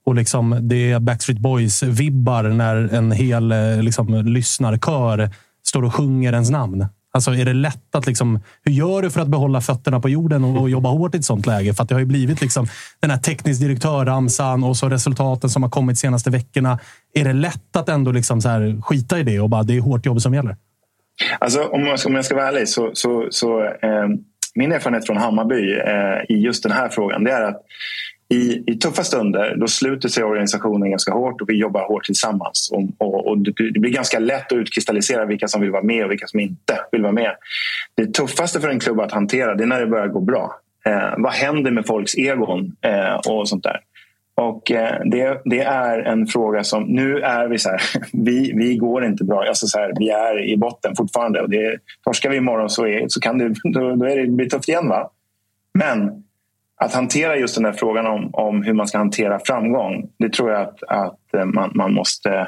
och liksom det är Backstreet Boys-vibbar när en hel eh, liksom, lyssnarkör står och sjunger ens namn. Alltså, är det lätt att liksom, hur gör du för att behålla fötterna på jorden och, och jobba hårt i ett sånt läge? För att det har ju blivit liksom, den här teknisk direktör-ramsan och så resultaten som har kommit de senaste veckorna. Är det lätt att ändå liksom så här, skita i det och bara det är hårt jobb som gäller? Alltså, om, jag ska, om jag ska vara ärlig så, så, så eh, min erfarenhet från Hammarby eh, i just den här frågan det är att i, i tuffa stunder då sluter sig organisationen ganska hårt och vi jobbar hårt tillsammans. Och, och, och, det blir ganska lätt att utkristallisera vilka som vill vara med och vilka som inte vill vara med. Det tuffaste för en klubb att hantera det är när det börjar gå bra. Eh, vad händer med folks egon eh, och sånt där? Och eh, det, det, är en fråga som... Nu är vi så här, vi, vi går inte bra. Alltså så här, vi är i botten fortfarande. Och det, torskar vi imorgon så, är, så kan det, då, då är det, blir tufft igen. Va? Men att hantera just den här frågan om, om hur man ska hantera framgång, det tror jag att, att eh, man, man måste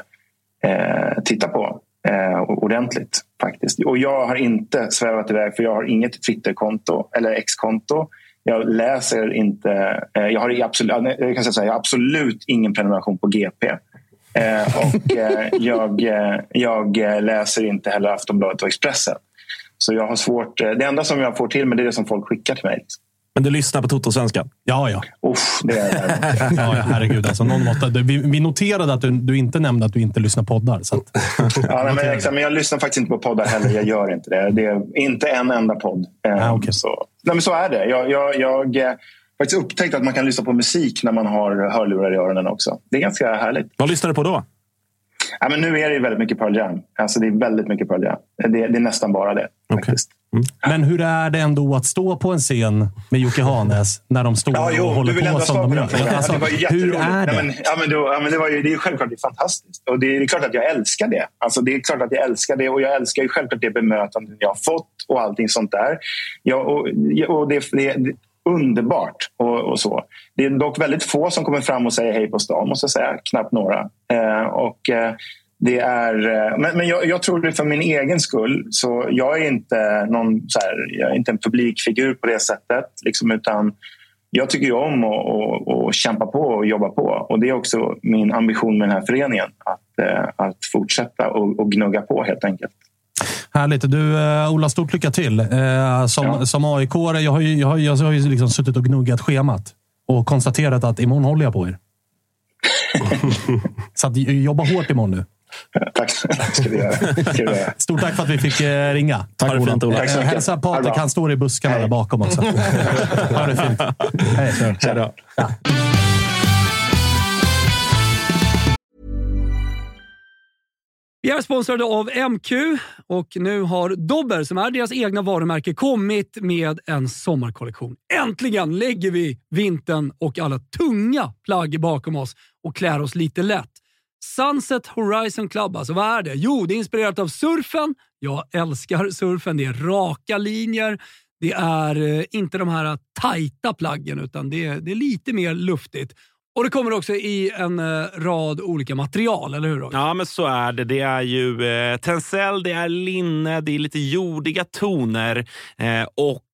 eh, titta på eh, ordentligt. faktiskt. Och jag har inte svävat iväg för jag har inget Twitterkonto eller X-konto. Jag läser inte... Eh, jag, har absolut, jag, kan säga jag har absolut ingen prenumeration på GP. Eh, och eh, jag, eh, jag läser inte heller Aftonbladet och Expressen. Så jag har svårt... Eh, det enda som jag får till mig det är det som folk skickar till mig. Liksom. Men du lyssnar på Toto-svenskan? Ja, ja. Uff, det är ja, herregud. Alltså, någon måste, vi, vi noterade att du, du, inte nämnde att du inte lyssnar på poddar. Så att, ja, men, exakt, men jag lyssnar faktiskt inte på poddar heller. Jag gör inte det. Det är inte en enda podd. Ah, okay. så, nej, men så är det. Jag, jag, jag har faktiskt upptäckt att man kan lyssna på musik när man har hörlurar i öronen också. Det är ganska härligt. Vad lyssnar du på då? Ja, men nu är det väldigt mycket Pearl Jam. Alltså, det är väldigt mycket Pearl Jam. Det, det är nästan bara det. Okay. Faktiskt. Mm. Men hur är det ändå att stå på en scen med Jocke Hanes när de står ja, jo, och håller på som de gör? Alltså, hur är det? Nej, men, ja, men då, ja, men det, var ju, det är självklart det är fantastiskt. Och det är, det är klart att jag älskar det. Alltså, det är klart att jag älskar det. Och jag älskar ju självklart det bemötande jag har fått och allting sånt där. Ja, och, och det, det, det underbart. Och, och, så. Det är dock väldigt få som kommer fram och säger hej på stan, måste jag säga. Knappt några. Eh, och, eh, det är, eh, men men jag, jag, tror det för min egen skull. Så jag är inte någon så här, jag är inte en publikfigur på det sättet. Liksom, utan jag tycker om att kämpa på och jobba på. Och Det är också min ambition med den här föreningen. Att, eh, att fortsätta och, och gnugga på helt enkelt. Härligt. Du, uh, Ola, stort lycka till. Som, ja. som aik jag har ju, jag har, jag har ju liksom suttit och gnuggat schemat och konstaterat att imorgon håller jag på er. Så att, jobba hårt imorgon nu. Tack, ska vi göra. Ska vi göra. Stort tack för att vi fick eh, ringa. Tack, Ola. Fint, Ola. Eh, hälsa Patrik, han står i buskarna Hej. där bakom också. ha det fint. Hej. Kör, kör. Ja. Vi är sponsrade av MQ och nu har Dobber, som är deras egna varumärke, kommit med en sommarkollektion. Äntligen lägger vi vintern och alla tunga plagg bakom oss och klär oss lite lätt. Sunset Horizon Club, alltså vad är det? Jo, det är inspirerat av surfen. Jag älskar surfen. Det är raka linjer. Det är eh, inte de här tajta plaggen, utan det är, det är lite mer luftigt. Och Det kommer också i en eh, rad olika material, eller hur? Ja, men så är det. Det är ju eh, tencel, det är linne, det är lite jordiga toner eh, och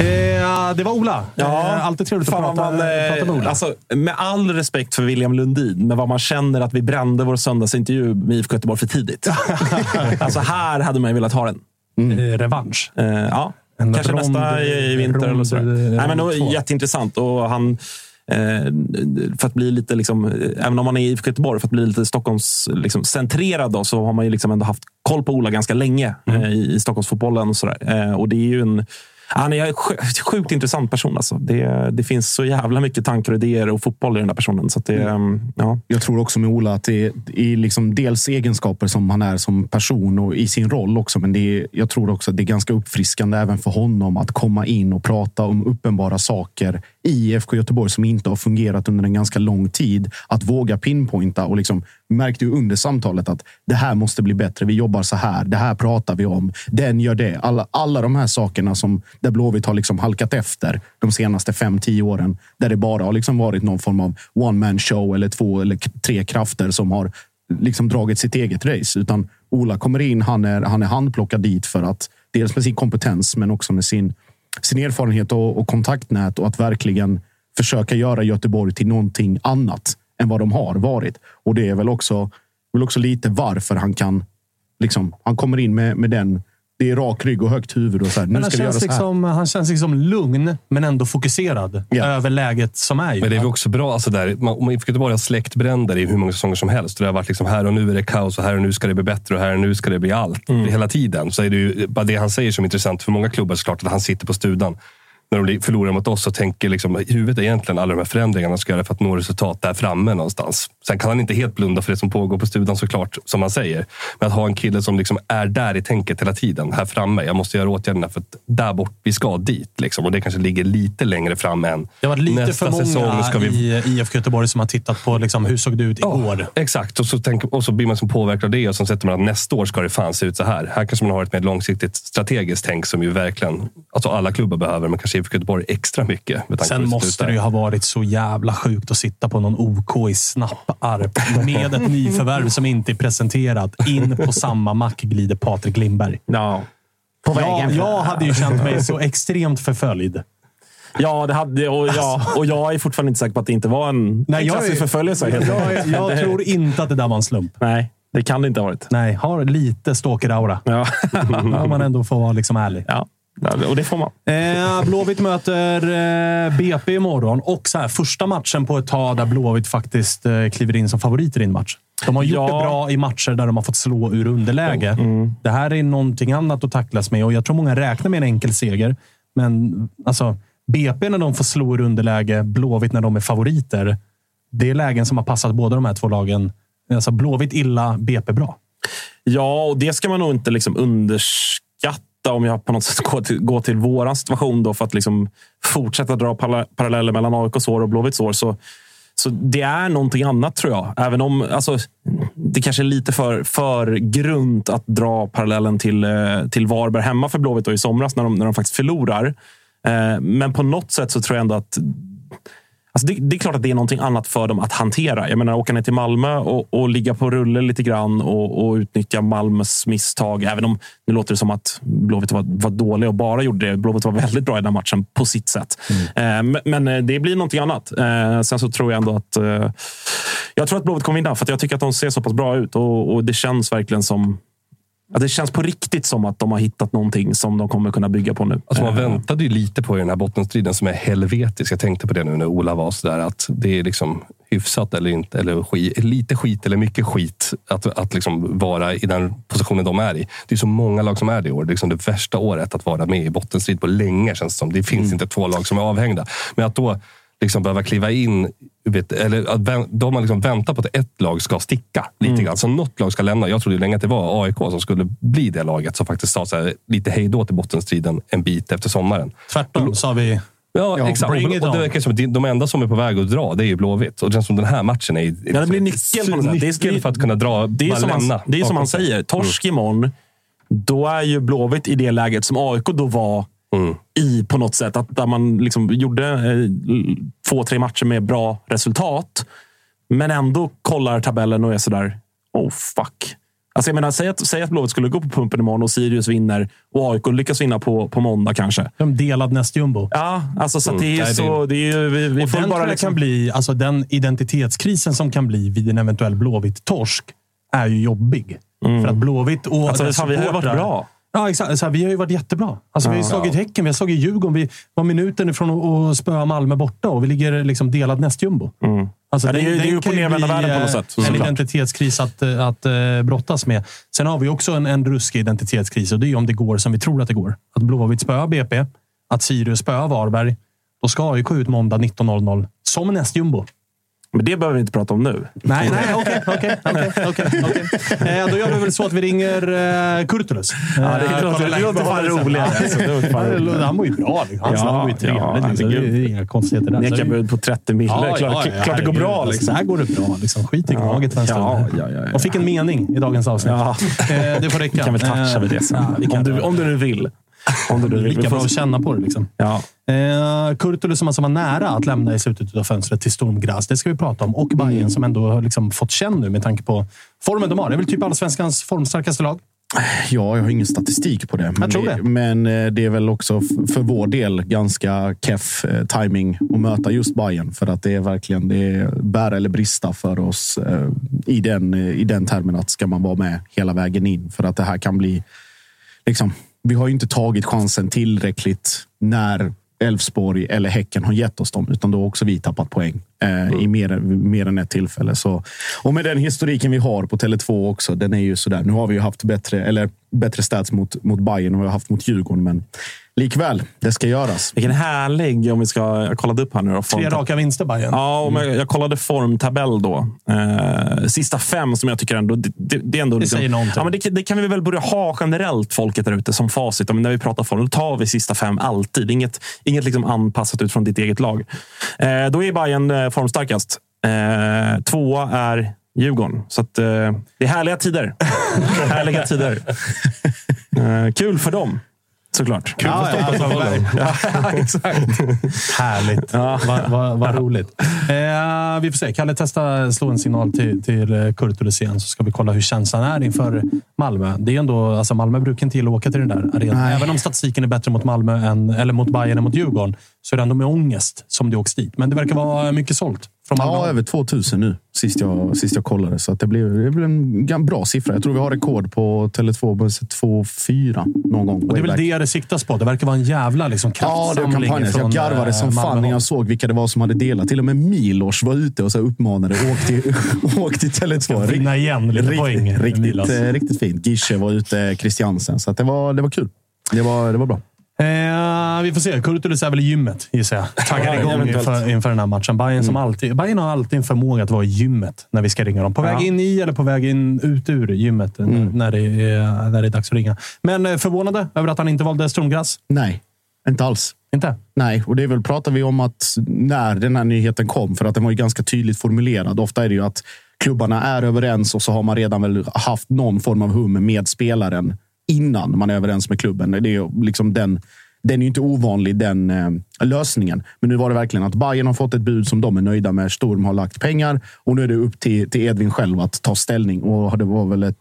Eh, det var Ola. Eh, alltid trevligt att Fan, prata, man, eh, prata med Ola. Alltså, med all respekt för William Lundin, men vad man känner att vi brände vår söndagsintervju med IFK Göteborg för tidigt. alltså här hade man ju velat ha den. Eh, revansch. Eh, ja, En kanske rond- nästa i, i vinter rond- eller så. Nej, men två. jätteintressant. Och han, eh, för att bli lite, liksom, eh, även om man är i IFK Göteborg, för att bli lite Stockholms liksom, centrerad då, så har man ju liksom ändå haft koll på Ola ganska länge Mm. eh, i, i Stockholmsfotbollen. Och, sådär. Eh, och det är ju en han är en sj- sjukt intressant person. Alltså. Det, det finns så jävla mycket tankar och idéer och fotboll i den där personen. Så det, Mm. ja. Jag tror också med Ola att det är, liksom dels egenskaper som han är som person och i sin roll också. Men det är, jag tror också att det är ganska uppfriskande även för honom att komma in och prata om uppenbara saker IFK Göteborg som inte har fungerat under en ganska lång tid. Att våga pinpointa och liksom märkte ju under samtalet att det här måste bli bättre. Vi jobbar så här. Det här pratar vi om. Den gör det. Alla, alla de här sakerna som där Blåvitt har liksom halkat efter de senaste fem, tio åren. Där det bara har liksom varit någon form av one man show eller två eller tre krafter som har liksom dragit sitt eget race. Utan Ola kommer in. Han är, han är handplockad dit för att dels med sin kompetens, men också med sin, sin erfarenhet och, och kontaktnät och att verkligen försöka göra Göteborg till någonting annat än vad de har varit. Och det är väl också, väl också lite varför han kan. Liksom, han kommer in med, med den. Det är rak rygg och högt huvud. Och så här, nu han, ska vi göra känns så här. liksom, han känns liksom lugn, men ändå fokuserad över läget som är. Ju. Men det är väl också bra, alltså där, man, om IFK Göteborg har släckt bränder i hur många säsonger som helst. Det har varit liksom här och nu är det kaos och här och nu ska det bli bättre och här och nu ska det bli allt. Mm. Hela tiden. Så är det ju bara det han säger som är intressant för många klubbar såklart, att han sitter på studan. när de förlorar mot oss och tänker liksom, i huvudet är egentligen alla de här förändringarna ska göra för att nå resultat där framme någonstans. Sen kan han inte helt blunda för det som pågår på studion såklart, som man säger. Men att ha en kille som liksom är där i tänket hela tiden, här framme. Jag måste göra åtgärderna för att där bort, vi ska dit. Liksom. Och det kanske ligger lite längre fram än Det har varit lite nästa för många säsong. Ska vi i IFK Göteborg som har tittat på liksom, hur såg det ut igår. Exakt, och så, tänk, och så blir man som påverkad av det och så sätter man att nästa år ska det fan se ut så här. Här kanske man har ett mer långsiktigt strategiskt tänk som ju verkligen alltså alla klubbar behöver, men kanske IFK Göteborg extra mycket. Sen måste det ju ha varit så jävla sjukt att sitta på någon OK i Snapparp med ett nyförvärv som inte är presenterat. In på samma mack glider Patrik Lindberg. Ja. Jag, jag hade ju känt mig så extremt förföljd. Ja, det hade, och, ja, och jag är fortfarande inte säker på att det inte var en, Nej, en jag klassisk är- förföljelse. Jag, jag tror inte att det där var en slump. Nej, det kan det inte ha varit. Nej, har lite stalker-aura. Ja. Om man ändå får vara liksom ärlig. ja, och det får man. Eh, Blåvitt möter eh, BP imorgon. Och så här, första matchen på ett tag där Blåvitt faktiskt eh, kliver in som favoriter i en match. De har gjort Ja. det bra i matcher där de har fått slå ur underläge. Det här är någonting annat att tacklas med och jag tror många räknar med en enkel seger. Men alltså, BP när de får slå ur underläge, Blåvitt när de är favoriter. Det är lägen som har passat båda de här två lagen. Alltså Blåvitt illa, BP bra. Ja, och det ska man nog inte liksom underskatta om jag på något sätt går till, går till våran situation då för att liksom fortsätta dra paralleller mellan AIKs år och Blåvitts år. Så, så det är någonting annat tror jag. Även om alltså, det kanske är lite för, för grunt att dra parallellen till, eh, till Varberg hemma för Blåvitt i somras när de, när de faktiskt förlorar. Eh, men på något sätt så tror jag ändå att Alltså det, det är klart att det är någonting annat för dem att hantera. Jag menar, åka ner till Malmö och, och ligga på rulle lite grann och, och utnyttja Malmös misstag. Även om nu låter det som att Blåvitt var, var dåliga och bara gjorde det. Blåvitt var väldigt bra i den matchen på sitt sätt. Eh, men, men eh, det blir någonting annat. Eh, sen så tror jag ändå att... Eh, jag tror att Blåvitt kommer vinna för att jag tycker att de ser så pass bra ut och, och det känns verkligen som... Ja, det känns på riktigt som att de har hittat någonting som de kommer kunna bygga på nu. Alltså man Eh, väntade ju lite på i den här bottenstriden som är helvetisk. Jag tänkte på det nu när Ola var sådär att det är liksom hyfsat eller inte. Eller skit, lite skit eller mycket skit att, att liksom vara i den positionen de är i. Det är så många lag som är det i år. Det är liksom det värsta året att vara med i bottenstrid på länge känns det som. Det finns inte två lag som är avhängda. Men att då liksom behöva kliva in Vet, eller att de har liksom väntat på att ett lag ska sticka lite grann. Så något lag ska lämna. Jag trodde länge att det var AIK som skulle bli det laget som faktiskt sa så här, lite hej då till bottenstriden en bit efter sommaren. Tvärtom sa vi Ja, Ja, exakt. Och, och det verkar som att de enda som är på väg att dra, det är ju Blåvitt. Och det känns som den här matchen är... Ja, det blir nyckeln på sätt. Det är- för att kunna dra, Det är som, lämna. han, det är som han säger. Torsk imorgon, då är ju Blåvitt i det läget som AIK då var Mm. i på något sätt. Att där man liksom gjorde eh, två, tre matcher med bra resultat. Men ändå kollar tabellen och är sådär, oh fuck. Alltså jag menar, säg att, säg att Blåvitt skulle gå på pumpen imorgon och Sirius vinner och AIK lyckas vinna på, på måndag kanske. de delad nästjumbo. Ja, alltså så att det är ju Nej, så... Det är ju, vi, vi får bara liksom... kan bli, alltså den identitetskrisen som kan bli vid en eventuell Blåvitt-torsk är ju jobbig. För att Blåvitt och Alltså, dess ju varit supportrar- bra. Ja, exakt. Så här, vi har ju varit jättebra. Alltså, Vi har slagit Häcken, vi har slagit Djurgården. Vi var minuten ifrån att- spöa Malmö borta och vi ligger liksom delad nästjumbo. Alltså, Ja, det är ju- den- det är ju den upp kan och ju nervända bli, världen på något eh, sätt, En såklart. identitetskris att, eh, att uh, brottas med. Sen har vi också en, en ruskig identitetskris och det är om det går som vi tror att det går. Att Blåvitt spöar BP, att Sirius spöar Varberg. Då ska AIK ut måndag 19.00 som nästjumbo. Men det behöver vi inte prata om nu. Nej, nej, okej, okej, okej, okej, okej. Eh, Då gör vi väl så att vi ringer uh, Kurtulus. Ja, det låter- det låter fan roligare, alltså. Han var ju bra. liksom. Han Ja, snackade ju ja, trevligt. liksom. det är inga konstigheter där. Så Neka det- bud på 30 mille. Ja, klart, ja, ja, klart det går bra. Liksom. Så här går det bra. Liksom. Skit i gnaget för en stund. Ja, ja, ja, ja. Och fick en mening i dagens avsnitt. Ja. Eh, det får räcka. Vi kan väl toucha Eh, vid det sen. Ja, vi kan om, du, om du nu vill. Om vill. Vi Lika bra att känna på det. Liksom. Ja. Eh, Kurtulus som alltså var nära att lämna i slutet av fönstret till Graz. Det ska vi prata om. Och Bayern som ändå har liksom fått känn nu med tanke på formen de har. Det är väl typ allsvenskans formstarkaste lag. Ja, jag har ingen statistik på det. Men, tror det. men eh, det är väl också för vår del ganska keff eh, timing att möta just Bayern För att det är verkligen det är bära eller brista för oss eh, i, den, i den termen att ska man vara med hela vägen in. För att det här kan bli... Liksom, vi har ju inte tagit chansen tillräckligt när Elfsborg eller Häcken har gett oss dem, utan då har också vi tappat poäng eh, i mer, mer än ett tillfälle. Så, och med den historiken vi har på Tele2 också, den är ju sådär. Nu har vi ju haft bättre, eller bättre stats mot, mot Bayern vad vi har haft mot Djurgården, men Likväl, det ska göras. Vilken härlig, om vi ska... Jag kollade upp här nu. Då, Tre raka vinster Bayern. Ja, och jag, jag kollade formtabell då. Eh, sista fem som jag tycker ändå... Det, det, det är ändå Det liksom, säger någonting. ja, men det, det kan vi väl börja ha generellt, folket där ute, som facit. Ja, men när vi pratar form, då tar vi sista fem alltid. Inget, inget liksom anpassat ut från ditt eget lag. Eh, då är Bayern eh, formstarkast. Eh, tvåa är Djurgården. Så att, eh, det är härliga tider. härliga tider. Eh, kul för dem, såklart. Kul för Stockholmsfotbollen. Ja, exakt. Härligt. Vad vad- vad roligt. Eh, vi får se. Kalle, testa slå en signal till, till eh, Kurtulus igen så ska vi kolla hur känslan är inför Malmö. Det är ändå, alltså Malmö brukar inte gilla att åka till den där arenan. Även om statistiken är bättre mot Malmö än, eller mot Bayern än mot Djurgården så är det ändå med ångest som det åks dit. Men det verkar vara mycket sålt från. Ja, över 2000 nu, sist jag, sist jag kollade. Så att det, blev, det blev en bra siffra. Jag tror vi har rekord på Tele2, 2-4 någon gång. Och det är väl det det siktas på. Det verkar vara en jävla liksom, Ja, det var kraftsamling kampanjen. Så Jag garvade som eh, fan när jag såg vilka det var som hade delat. Till och med Milos var ute och så uppmanade åk till, åk till Tele2. vinna igen lite riktigt, poäng, Riktigt, eh, riktigt fint. Gische var ute, Christiansen. Så att det, var, det var kul. Det var, det var bra. Eh, vi får se. Kurtulus är väl i gymmet, gissar jag. Taggar Ja, igång inför, inför den här matchen. Bayern, som alltid, Bayern har alltid en förmåga att vara i gymmet när vi ska ringa dem. På väg Ja. in i eller på väg in, ut ur gymmet när, när, det är, när det är dags att ringa. Men eh, förvånade över att han inte valde Stromgras? Nej, inte alls. Inte? Nej, och det är väl pratar vi om att när den här nyheten kom, för att den var ju ganska tydligt formulerad. Ofta är det ju att klubbarna är överens och så har man redan väl haft någon form av hum med spelaren innan man är överens med klubben. Det är liksom den, den är ju inte ovanlig, den eh, lösningen. Men nu var det verkligen att Bayern har fått ett bud som de är nöjda med. Storm har lagt pengar och nu är det upp till, till Edvin själv att ta ställning. Och det var väl ett,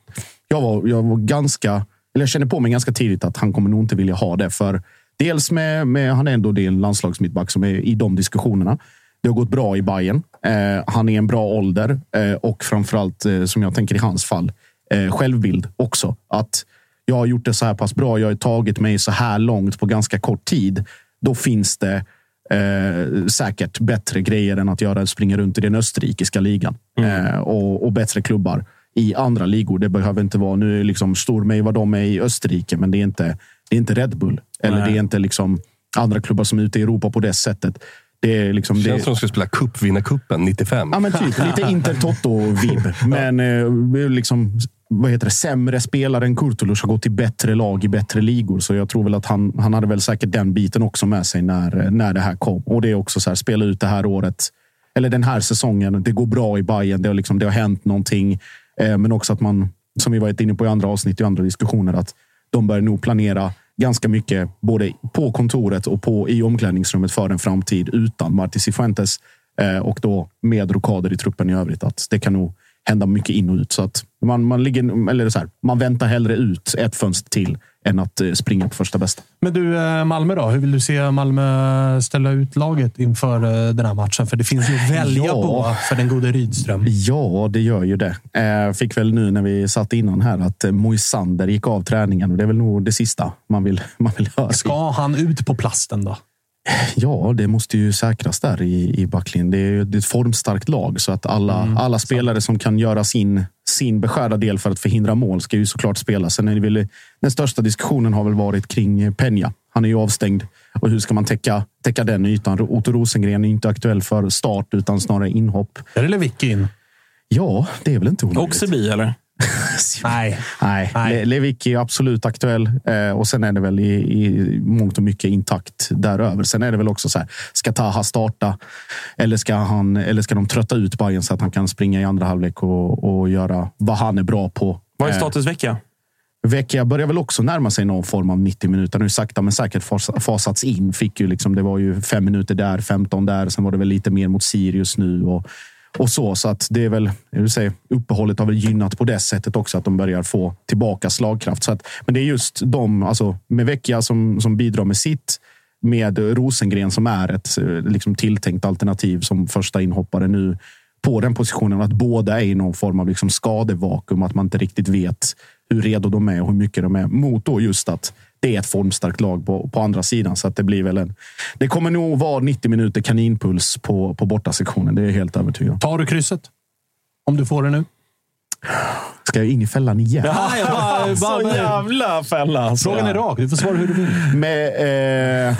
jag, var, jag var ganska, eller jag kände på mig ganska tidigt att han kommer nog inte vilja ha det. För Dels med, med han är ändå det är en landslagsmittback som är i de diskussionerna. Det har gått bra i Bayern. Eh, han är i en bra ålder eh, och framförallt, eh, som jag tänker i hans fall, eh, självbild också. Att jag har gjort det så här pass bra. Jag har tagit mig så här långt på ganska kort tid. Då finns det eh, säkert bättre grejer än att göra springa runt i den österrikiska ligan eh, och, och bättre klubbar i andra ligor. Det behöver inte vara nu är liksom Stormej vad de är i Österrike, men det är inte, det är inte Red Bull eller Nej. det är inte liksom andra klubbar som är ute i Europa på det sättet. Det är liksom Det det, känns som de skulle spela cup, vinna cupen 95. Ja, men typ. Lite Inter Toto-vibb. Men eh, liksom, vad heter det? sämre spelare än Kurtulus har gått till bättre lag i bättre ligor. Så jag tror väl att han, han hade väl säkert den biten också med sig när, när det här kom. Och det är också så här, spela ut det här året. Eller den här säsongen. Det går bra i Bayern. Det har, liksom, det har hänt någonting. Eh, men också att man, som vi varit inne på i andra avsnitt i andra diskussioner, att de börjar nog planera ganska mycket både på kontoret och på, i omklädningsrummet för en framtid utan Marti Cifuentes eh, och då med rokader i truppen i övrigt. Att det kan nog hända mycket in och ut. Så att man, man, ligger, eller så här, man väntar hellre ut ett fönster till än att eh, springa på första bästa. Men du, eh, Malmö då? Hur vill du se Malmö ställa ut laget inför eh, den här matchen? För det finns ju att välja Ja. på för den gode Rydström. Ja, det gör ju det. Fick väl nu när vi satt innan här att Moisander gick av träningen och det är väl nog det sista man vill, man vill höra. Ska han ut på plasten då? Ja, det måste ju säkras där i, i backlinjen. Det är det är ett formstarkt lag så att alla, Mm, alla spelare som kan göra sin, sin beskärda del för att förhindra mål ska ju såklart spela. Sen är det väl, den största diskussionen har väl varit kring Peña. Han är ju avstängd och hur ska man täcka, täcka den ytan? Otto Rosengren är inte aktuell för start utan snarare inhopp. Är det Lewicki in? Ja, det är väl inte omöjligt. Också bi, eller? Nej. Nej, Nej. Le- Lewicki är absolut aktuell. Eh, och sen är det väl i, i mångt och mycket intakt däröver. Sen är det väl också så här, ska Taha starta? Eller ska, han, eller ska de trötta ut Bayern så att han kan springa i andra halvlek och, och göra vad han är bra på? Vad är Eh, status vecka? Vecchia börjar väl också närma sig någon form av 90 minuter. Nu sakta men säkert fas- fasats in. Fick ju liksom, det var ju fem minuter där, 15 där. Sen var det väl lite mer mot Sirius nu. Och, och så. Så att det är väl, jag vill säga, uppehållet har väl gynnat på det sättet också. Att de börjar få tillbaka slagkraft. Så att, men det är just de, alltså med Vecchia som, som bidrar med sitt. Med Rosengren som är ett eh, liksom, tilltänkt alternativ som första inhoppare nu på den positionen. Att båda är i någon form av liksom skadevakuum. Att man inte riktigt vet hur redo de är och hur mycket de är. Mot då just att det är ett formstarkt lag på, på andra sidan. Så att det blir väl en... Det kommer nog vara 90 minuter kaninpuls på, på bortasektionen. Det är jag helt övertygad om. Tar du krysset? Om du får det nu? Ska jag in i fällan igen? Ja, jag bara bara- Så jävla fälla. alltså. Frågan är rak. Du får svara hur du vill. Med, eh,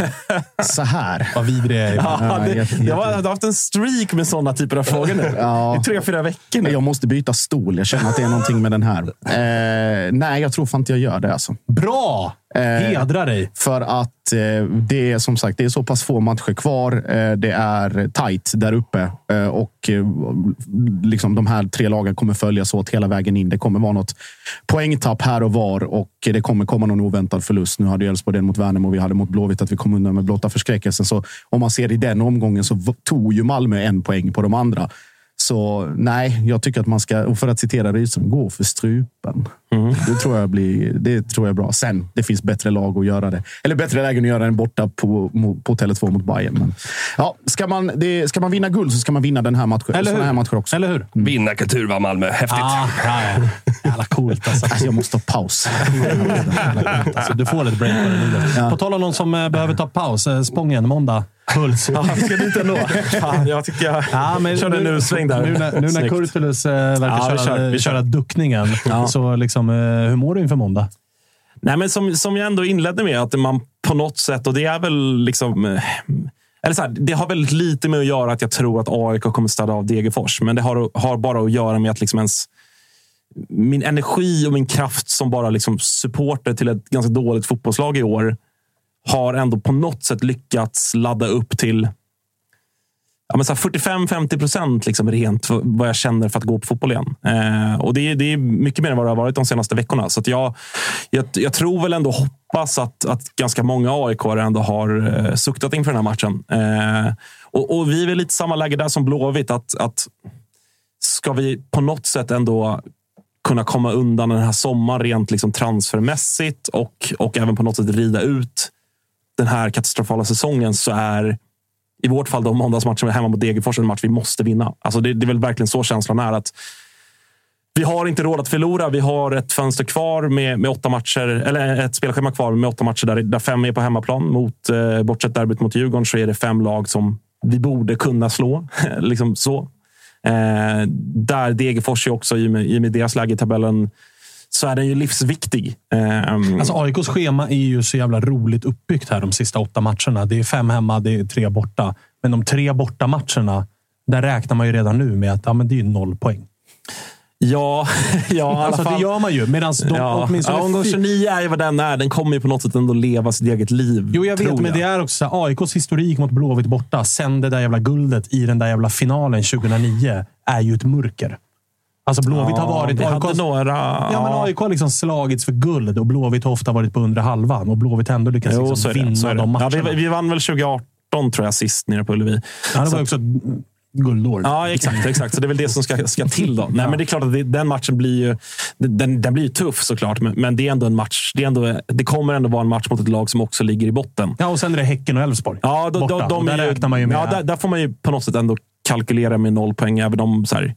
så här. Vad vidrig jag är. Ja, Ja, det, jätte- jag har haft en streak med sådana typer av frågor nu. Ja. I tre, fyra veckor nu. Jag måste byta stol. Jag känner att det är någonting med den här. Eh, nej, jag tror fan inte jag gör det. Alltså. Bra! Eh, Hedra dig. För att eh, det är som sagt det är så pass få matcher kvar. Eh, det är tajt där uppe eh, och eh, liksom de här tre lagen kommer följas åt hela vägen in. Det kommer vara något poängtapp här och var och det kommer komma någon oväntad förlust. Nu hade Elfsborg den mot Värnamo och vi hade mot Blåvitt att vi kom undan med blotta förskräckelsen. Så om man ser i den omgången så tog ju Malmö en poäng på de andra. Så nej, jag tycker att man ska, och för att citera Rydström, gå för strupen. Det, tror jag blir, det tror jag är bra. Sen, det finns bättre lag att göra det. Eller bättre lägen att göra än borta på, på Tele2 mot Bayern. Men, ja, ska, man, det, ska man vinna guld så ska man vinna den här matchen. Eller hur? här matcher också. Eller hur? Vinnarkultur va, Malmö. Häftigt. Ah, ja, ja. Jävla coolt alltså. Alltså, jag måste ta paus. alltså. Du får lite break på det nu. På tal om någon som eh, behöver ta paus. eh, Spången, måndag. Puls. Ja, ska du inte ändå? Fan, jag tycker jag Ja, men körde en nu- utsväng där. Nu när, nu när. Kurtulus eh, verkar Ja, vi köra, kör, vi kör. köra duckningen, Ja. så liksom, Liksom, eh, hur mår du inför måndag? Nej, men som, som jag ändå inledde med, att man på något sätt, och det är väl liksom... Eh, eller så här, det har väldigt lite med att göra att jag tror att AIK kommer städa av Degerfors. Men det har, har bara att göra med att liksom ens, min energi och min kraft som bara liksom supporter till ett ganska dåligt fotbollslag i år har ändå på något sätt lyckats ladda upp till ja, men så här 45-50 procent liksom rent vad jag känner för att gå på fotboll igen. Eh, och det är, det är mycket mer än vad det har varit de senaste veckorna. Så att jag, jag, jag tror väl ändå, hoppas att, att ganska många aik ändå har eh, suktat inför den här matchen. Eh, och, och vi är väl lite samma läge där som Blåvitt. Att, att ska vi på något sätt ändå kunna komma undan den här sommaren rent liksom transfermässigt och, och även på något sätt rida ut den här katastrofala säsongen så är i vårt fall då måndagsmatchen hemma mot Degerfors en match vi måste vinna. Alltså det, det är väl verkligen så känslan är. att Vi har inte råd att förlora. Vi har ett fönster kvar med, med åtta matcher, eller ett spelschema kvar med åtta matcher där, där fem är på hemmaplan. Mot, eh, bortsett derbyt mot Djurgården så är det fem lag som vi borde kunna slå. liksom så. Eh, där Degerfors är också, i och med, i och med deras läge i tabellen, så är den ju livsviktig. Eh, Alltså AIKs schema är ju så jävla roligt uppbyggt här de sista åtta matcherna. Det är fem hemma, det är tre borta. Men de tre borta matcherna, där räknar man ju redan nu med att ja, men det är noll poäng. Ja, ja Alltså, det gör man ju. Medan de ja. åtminstone... ja, omgång 29 är ju vad den är. Den kommer ju på något sätt ändå leva sitt eget liv. Jo, jag vet, tror men det är också så här, AIKs historik mot Blåvitt borta, sen det där jävla guldet i den där jävla finalen 2009, är ju ett mörker. Alltså Blåvitt Ja, har varit... hade AIKs några... Ja, men AIK har liksom slagits för guld och Blåvitt har ofta varit på undre halvan. Och Blåvitt ändå lyckats Jo, liksom vinna de Ja, matcherna. vi, vi vann väl 2018 tror jag sist nere på Ullevi. Ja, det var också guldår. Ja, exakt. exakt. Så det är väl det som ska, ska till. då. Nej, men det är klart att det, den matchen blir ju, den, den blir ju tuff såklart, men, men det är ändå en match. Det, är ändå, det kommer ändå vara en match mot ett lag som också ligger i botten. Ja, och sen är det Häcken och Elfsborg. Ja, då, Borta. då, de Och där är ju, räknar man ju med... Ja, där, där får man ju på något sätt ändå kalkylera med noll poäng. Även om så här,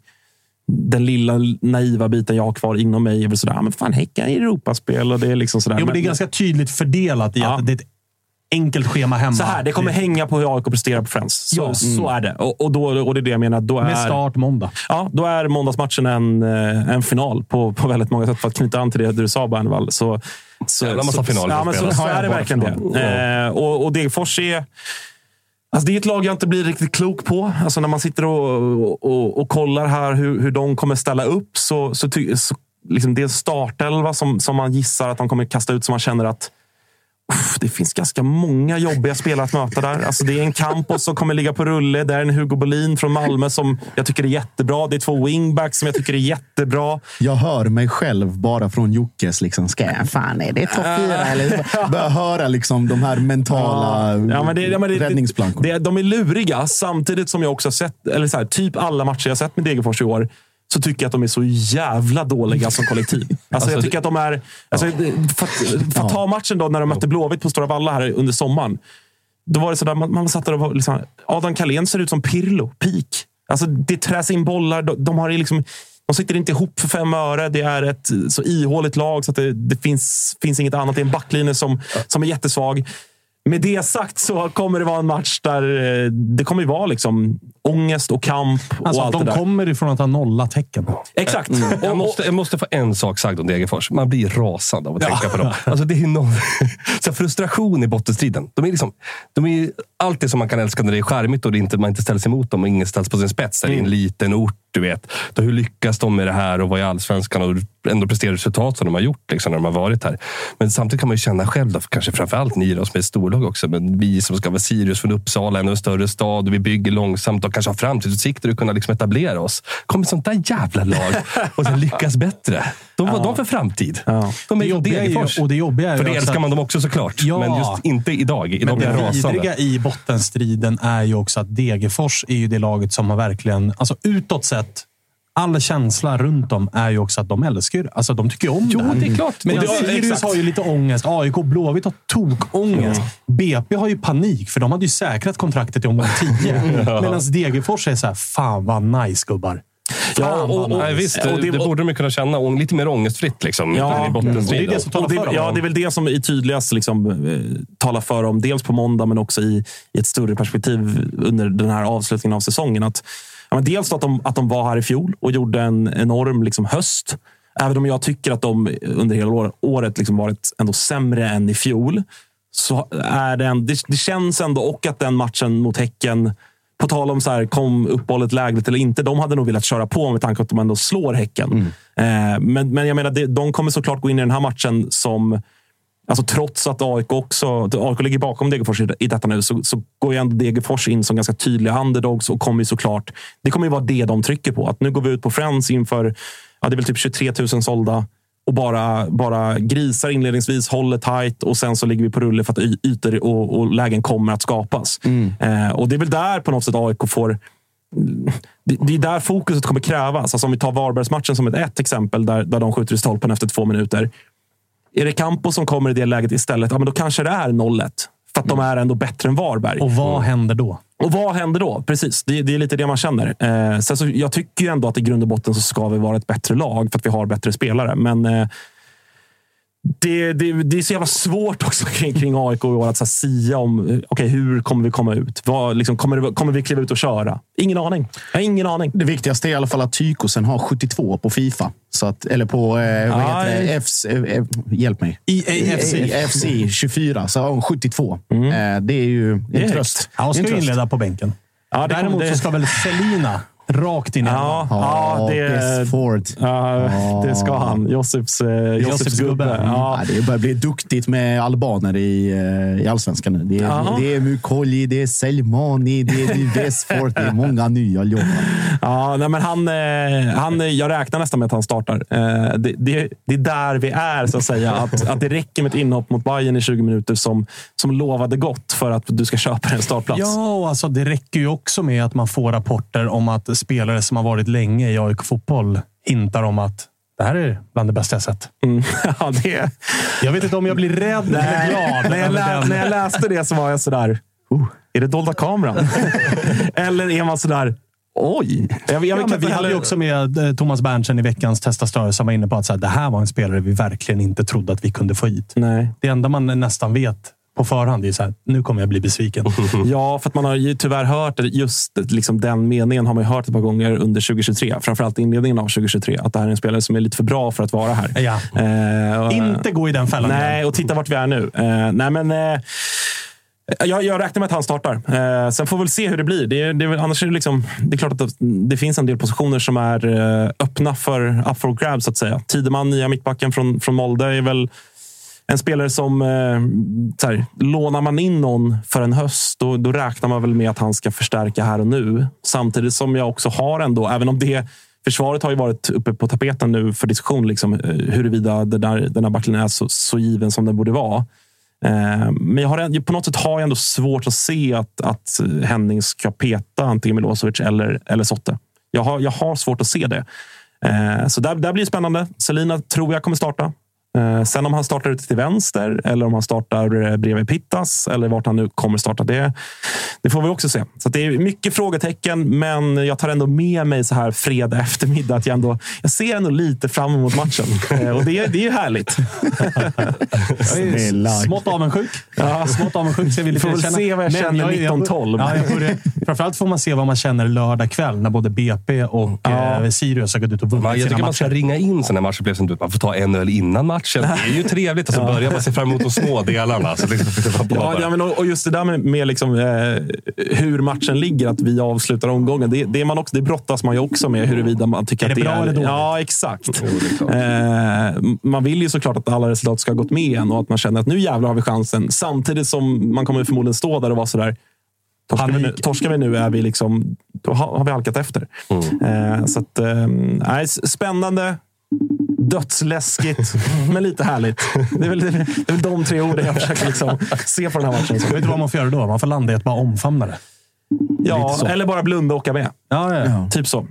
den lilla naiva biten jag har kvar inom mig är väl sådär, "Ah, men fan Häcken är i Europaspel och det är liksom sådär. Jo, men det är ganska tydligt fördelat i Ja. att det är ett enkelt schema hemma. Så här, det kommer hänga på hur AIK presterar på Friends. Så, Ja. så är det. Och, och, då, och det är det jag menar. Då är, Med start måndag. Ja, då är måndagsmatchen en, eh, en final på, på väldigt många sätt. För att knyta an till det du sa, Bernvall. Så, så, Jävla massa så, finaler ja, men så, så Ja, är det verkligen det. Eh, och, och Degerfors är... Alltså det är ett lag jag inte blir riktigt klok på. Alltså när man sitter och, och, och kollar här hur, hur de kommer ställa upp så, så, ty, så liksom det är en startelva som, som man gissar att de kommer kasta ut som man känner att det finns ganska många jobbiga spelare att möta där. Alltså det är en Campos som kommer ligga på rulle. Det är en Hugo Bolin från Malmö som jag tycker är jättebra. Det är två wingbacks som jag tycker är jättebra. Jag hör mig själv bara från Jockes. Liksom, ska jag, fan, är det topp fyra? Eller börjar höra liksom, de här mentala Ja, men det, ja, men det, räddningsplankorna. det, de är luriga, samtidigt som jag också sett, eller så här, typ alla matcher jag sett med Degerfors i år, så tycker jag att de är så jävla dåliga som kollektiv. Alltså, Alltså, jag det- tycker att de är... Alltså, det- för att, för att ta matchen då när de mötte Blåvitt på Stora Valla här under sommaren. Då var det sådär, man, man satt där och var liksom, Adam Kalén ser ut som Pirlo, peak. Alltså, det träs in bollar. De, de har liksom, de sitter inte ihop för fem öre. Det är ett så ihåligt lag så att det, det finns, finns inget annat. Det är en backlinje som, som är jättesvag. Med det sagt så kommer det vara en match där eh, det kommer ju vara liksom ångest och kamp och Alltså, allt de det där. kommer ifrån att ha nolla tecken. Exakt. Jag måste, jag måste få en sak sagd om Degerfors. Man blir rasande av att tänka på dem. Alltså, det är någon, så frustration i bottenstriden. De är, liksom, de är allt det som man kan älska när det är charmigt och det inte, man inte ställs emot dem och ingen ställs på sin spets. Det är en liten ort, du vet. Då, hur lyckas de med det här och vara i allsvenskan och ändå prestera resultat som de har gjort liksom, när de har varit här. Men samtidigt kan man ju känna själv, då, kanske framförallt ni då, som är ett storlag också, men vi som ska vara Sirius från Uppsala, ännu en större stad vi bygger långsamt och kanske har framtidsutsikter och kunna liksom etablera oss. Kommer sånt där jävla lag och sen lyckas bättre. De, vad har de för framtid? De är Det jobbiga är ju- och det jobbiga är För det älskar att- man dem också såklart. Ja. Men just inte idag. Idag blir jag rasande. Bottenstriden är ju också att Degerfors är ju det laget som har verkligen, alltså utåt sett, all känsla runt om är ju också att de älskar. Alltså de tycker ju om Jo, det här. det är klart. Men Sirius har ju lite ångest. AIK och Blåvitt har tokångest. BP har ju panik, för de hade ju säkrat kontraktet i omgång 10. Medan Degerfors är så här, fan vad nice gubbar. Ja, och, och, nej, visst, det, Och det- det borde de ju kunna känna. Och lite mer ångestfritt liksom, Ja, i bottenstriden. det är det som talar Och det, för dem. ja, det är väl det som i tydligast liksom, eh, talar för dem. Dels på måndag, men också i, i ett större perspektiv under den här avslutningen av säsongen. Att, ja, men dels att de, att de var här i fjol och gjorde en enorm liksom, höst. Även om jag tycker att de under hela år- året liksom varit ändå sämre än i fjol. Så är det, en, det, det känns ändå, och att den matchen mot Häcken på tal om så här, kom uppehållet lägligt eller inte. De hade nog velat köra på med tanke på att de ändå slår Häcken. Eh, men, men jag menar, de kommer såklart gå in i den här matchen som Alltså trots att AIK också AIK ligger bakom Degerfors i, i detta nu, så, så går ju ändå Degerfors in som ganska tydliga underdogs och kommer ju såklart... Det kommer ju vara det de trycker på. Att nu går vi ut på Friends inför ja, det är väl typ 23 000 sålda och bara, bara grisar inledningsvis, håller tight och sen så ligger vi på rulle för att ytor och, och lägen kommer att skapas. Eh, och det är väl där på något sätt AIK får det, det är där fokuset kommer krävas. Alltså om vi tar Varbergsmatchen som ett, ett exempel där, där de skjuter i stolpen efter två minuter. Är det Campo som kommer i det läget istället, ja, men då kanske det är 0-1. För att de är ändå bättre än Varberg. Och vad händer då? Och vad händer då? Precis, det, det är lite det man känner. Eh, sen så, jag tycker ju ändå att i grund och botten så ska vi vara ett bättre lag för att vi har bättre spelare. Men eh, det, det, det är så jävla svårt också kring, kring AIK i år att så här, sia om okay, hur kommer vi komma ut. Vad, liksom, kommer, det, kommer vi kliva ut och köra? Ingen aning. Jag har ingen aning. Det viktigaste är i alla fall att Tykosen har 72 på Fifa. Så att, eller på, eh, vad heter det? FC, eh, eh, hjälp mig. EAFC 24, så har hon 72. Eh, det är ju en Det är tröst. Är ska ju inleda på bänken. Ja, Däremot det- så ska väl Selina rakt in i Ja, ja, det, forward. ja, det ska han. Josefs, eh, Josefs gubbe. gubbe. Ja. Ja, det börjar bli duktigt med albaner i, eh, i allsvenskan nu. Det är, Ja. det är Mukolli, det är Selmani, det är Westfort. Det är många nya jobb. Ja, nej, men han, eh, han, jag räknar nästan med att han startar. Eh, det, det, det är där vi är, så att säga. Att, att det räcker med ett inhopp mot Bayern i 20 minuter som, som lovade gott för att du ska köpa en startplats. Ja, och alltså det räcker ju också med att man får rapporter om att spelare som har varit länge i AIK fotboll hintar om att det här är bland det bästa jag sett. Mm. ja, det, Jag vet inte om jag blir rädd eller nej, glad. när, jag lä, när jag läste det så var jag sådär... Oh, är det dolda kameran? Eller är man sådär... Oj! Jag, jag, Ja, vi hade ju också med eh, Thomas Berntsen i veckans Testa större som var inne på att så här, det här var en spelare vi verkligen inte trodde att vi kunde få hit. Nej. Det enda man nästan vet på förhand är så här, nu kommer jag bli besviken. Ja, för att man har ju tyvärr hört det- just liksom den meningen har man ju hört ett par gånger under 2023. Framförallt inledningen av 2023. Att det här är en spelare som är lite för bra för att vara här. Ja. Eh, och- inte gå i den fällan. Nej, och titta vart vi är nu. Eh, nej, men, eh, jag, jag räknar med att han startar. Eh, sen får vi väl se hur det blir. Det det annars är det, liksom, det är klart att det finns en del positioner som är eh, öppna för up for grabs. Så att säga. Tideman, nya mittbacken från, från Molde, är väl en spelare som... Eh, så här, lånar man in någon för en höst, då, då räknar man väl med att han ska förstärka här och nu. Samtidigt som jag också har ändå, även om det Försvaret har ju varit uppe på tapeten nu för diskussion, liksom, eh, huruvida det där, den här backlinjen är så, så given som den borde vara. Eh, men jag har, på något sätt har jag ändå svårt att se att, att Henning ska peta antingen Milosevic eller, eller Sotte. Jag har, jag har svårt att se det. Eh, så där, där blir det spännande. Selina tror jag kommer starta. Eh, sen om han startar ute till vänster eller om han startar eh, bredvid Pittas eller vart han nu kommer starta det. Det får vi också se. Så det är mycket frågetecken, men jag tar ändå med mig så här fredag eftermiddag att jag ändå jag ser ändå lite fram emot matchen. Eh, och det, är- det är ju härligt. Jag är smått avundsjuk. Ja. Smått avundsjuk ser vi lite Får väl se vad jag Men känner jag- 1912. Ja, jag framförallt får man se vad man känner lördag kväll när både BP och eh, Sirius har gått ut och vunnit Man, jag tycker man ska ringa in sådana matchupplevelser. Man får ta en öl innan matchen. Det är ju trevligt. Och så börjar man se fram emot de små delarna. Så liksom, det Ja, ja, men, och och just det där med, med liksom, eh, hur matchen ligger, att vi avslutar omgången. Det, det, är man också, det brottas man ju också med huruvida man tycker Är att det det bra är... eller dåligt? Ja, exakt. Eh, man vill ju såklart att alla resultat ska ha gått med en och att man känner att nu jävlar har vi chansen. Samtidigt som man kommer förmodligen stå där och vara sådär Torskar vi, nu, torskar vi nu är vi liksom, då har, vi halkat efter. Eh, så att, eh, spännande, dödsläskigt, men lite härligt. Det är, väl, det är väl de tre orden jag försöker liksom se på den här matchen. Jag vet inte vad man får göra då. Man får landa i att bara omfamna det. Ja, eller bara blunda och åka med. Ja, ja. Typ så. Eh,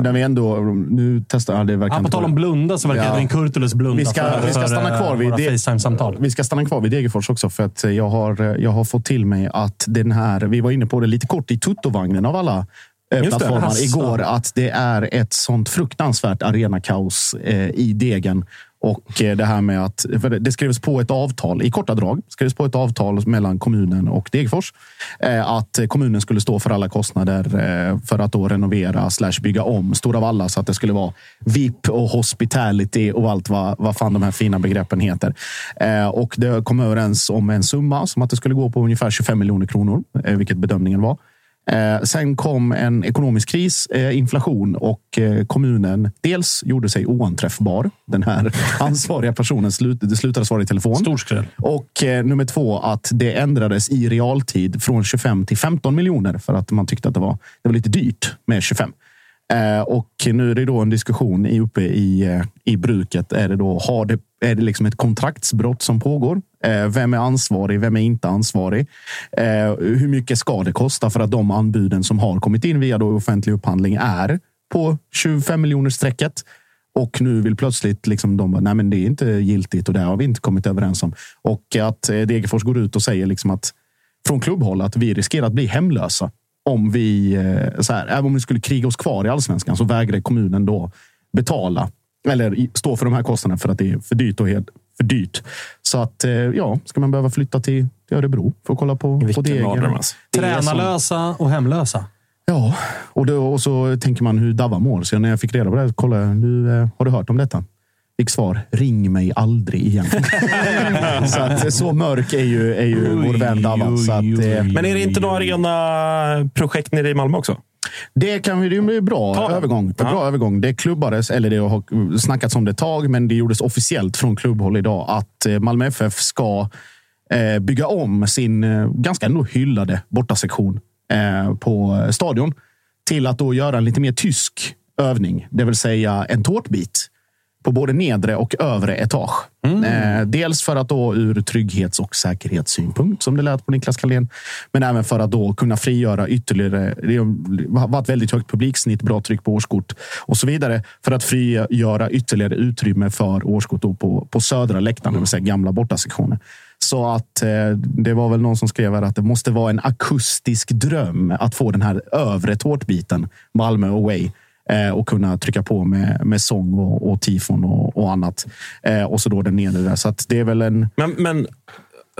När vi ändå, nu testar ja, det verkar Ja, på tal om blunda så verkar Ja. Edvin Kurtulus blunda Vi ska, för, vi ska stanna kvar eh, vid våra. Facetime-samtal. Vi ska stanna kvar vid Degerfors också för att jag har, jag har fått till mig att den här, vi var inne på det lite kort i tuttovagnen av alla. Plattformar igår, att det är ett sånt fruktansvärt arenakaos eh, i Degen. Och eh, det här med att det- skrevs på ett avtal i korta drag. skrevs på ett avtal mellan kommunen och Degerfors. Eh, att kommunen skulle stå för alla kostnader för att då renovera slash bygga om Stora Valla så att det skulle vara VIP och hospitality och allt vad, vad fan de här fina begreppen heter. Och det kom överens om en summa som att det skulle gå på ungefär 25 miljoner kronor, vilket bedömningen var. Eh, sen kom en ekonomisk kris, eh, inflation och eh, kommunen dels gjorde sig oanträffbar. Den här ansvariga personen slut, slutade svara i telefon. Stor skräll. Och nummer två, att det ändrades i realtid från 25 till 15 miljoner för att man tyckte att det var, det var lite dyrt med 25. Eh, och nu är det då en diskussion uppe i, i bruket. Är det, då, har det, är det liksom ett kontraktsbrott som pågår? Eh, vem är ansvarig? Vem är inte ansvarig? Eh, hur mycket ska det kosta för att de anbuden som har kommit in via då offentlig upphandling är på 25 miljoner strecket? Och nu vill plötsligt liksom de nej men det är inte giltigt och det har vi inte kommit överens om. Och att eh, Degerfors går ut och säger liksom att från klubbhåll att vi riskerar att bli hemlösa om vi, så här, även om vi skulle kriga oss kvar i allsvenskan så vägrar kommunen då betala eller stå för de här kostnaderna för att det är för dyrt och helt för dyrt. Så att eh, ja, ska man behöva flytta till, Örebro för att kolla på, på. Det Tränarlösa och hemlösa. Ja, och, då, och så tänker man hur Davva mår. Så när jag fick reda på det, kollade jag, nu, eh, har du hört om detta? Fick svar, ring mig aldrig igen. så, att, så mörk är ju, är ju vår vän att, eh, Men är det inte några rena projekt nere i Malmö också? Det kan ju bli bra Ta det. övergång. Ja. Bra övergång. Det klubbades, eller det har snackats om det ett tag, men det gjordes officiellt från klubbhåll idag att eh, Malmö FF ska eh, bygga om sin eh, ganska ändå hyllade bortasektion eh, på stadion till att då göra en lite mer tysk övning, det vill säga en tårtbit på både nedre och övre etage. Eh, dels för att då ur trygghets och säkerhetssynpunkt, som det lät på Niklas Carlén, men även för att då kunna frigöra ytterligare. Det har varit väldigt högt publiksnitt, bra tryck på årskort och så vidare för att frigöra ytterligare utrymme för årskort på, på södra läktaren, det vill säga gamla bortasektionen. Så att eh, det var väl någon som skrev här att det måste vara en akustisk dröm att få den här övre tårtbiten, Malmö away, Eh, och kunna trycka på med, med sång och, och tifon och, och annat. Eh, och så då den nedre där. Så att det är väl en... Men, men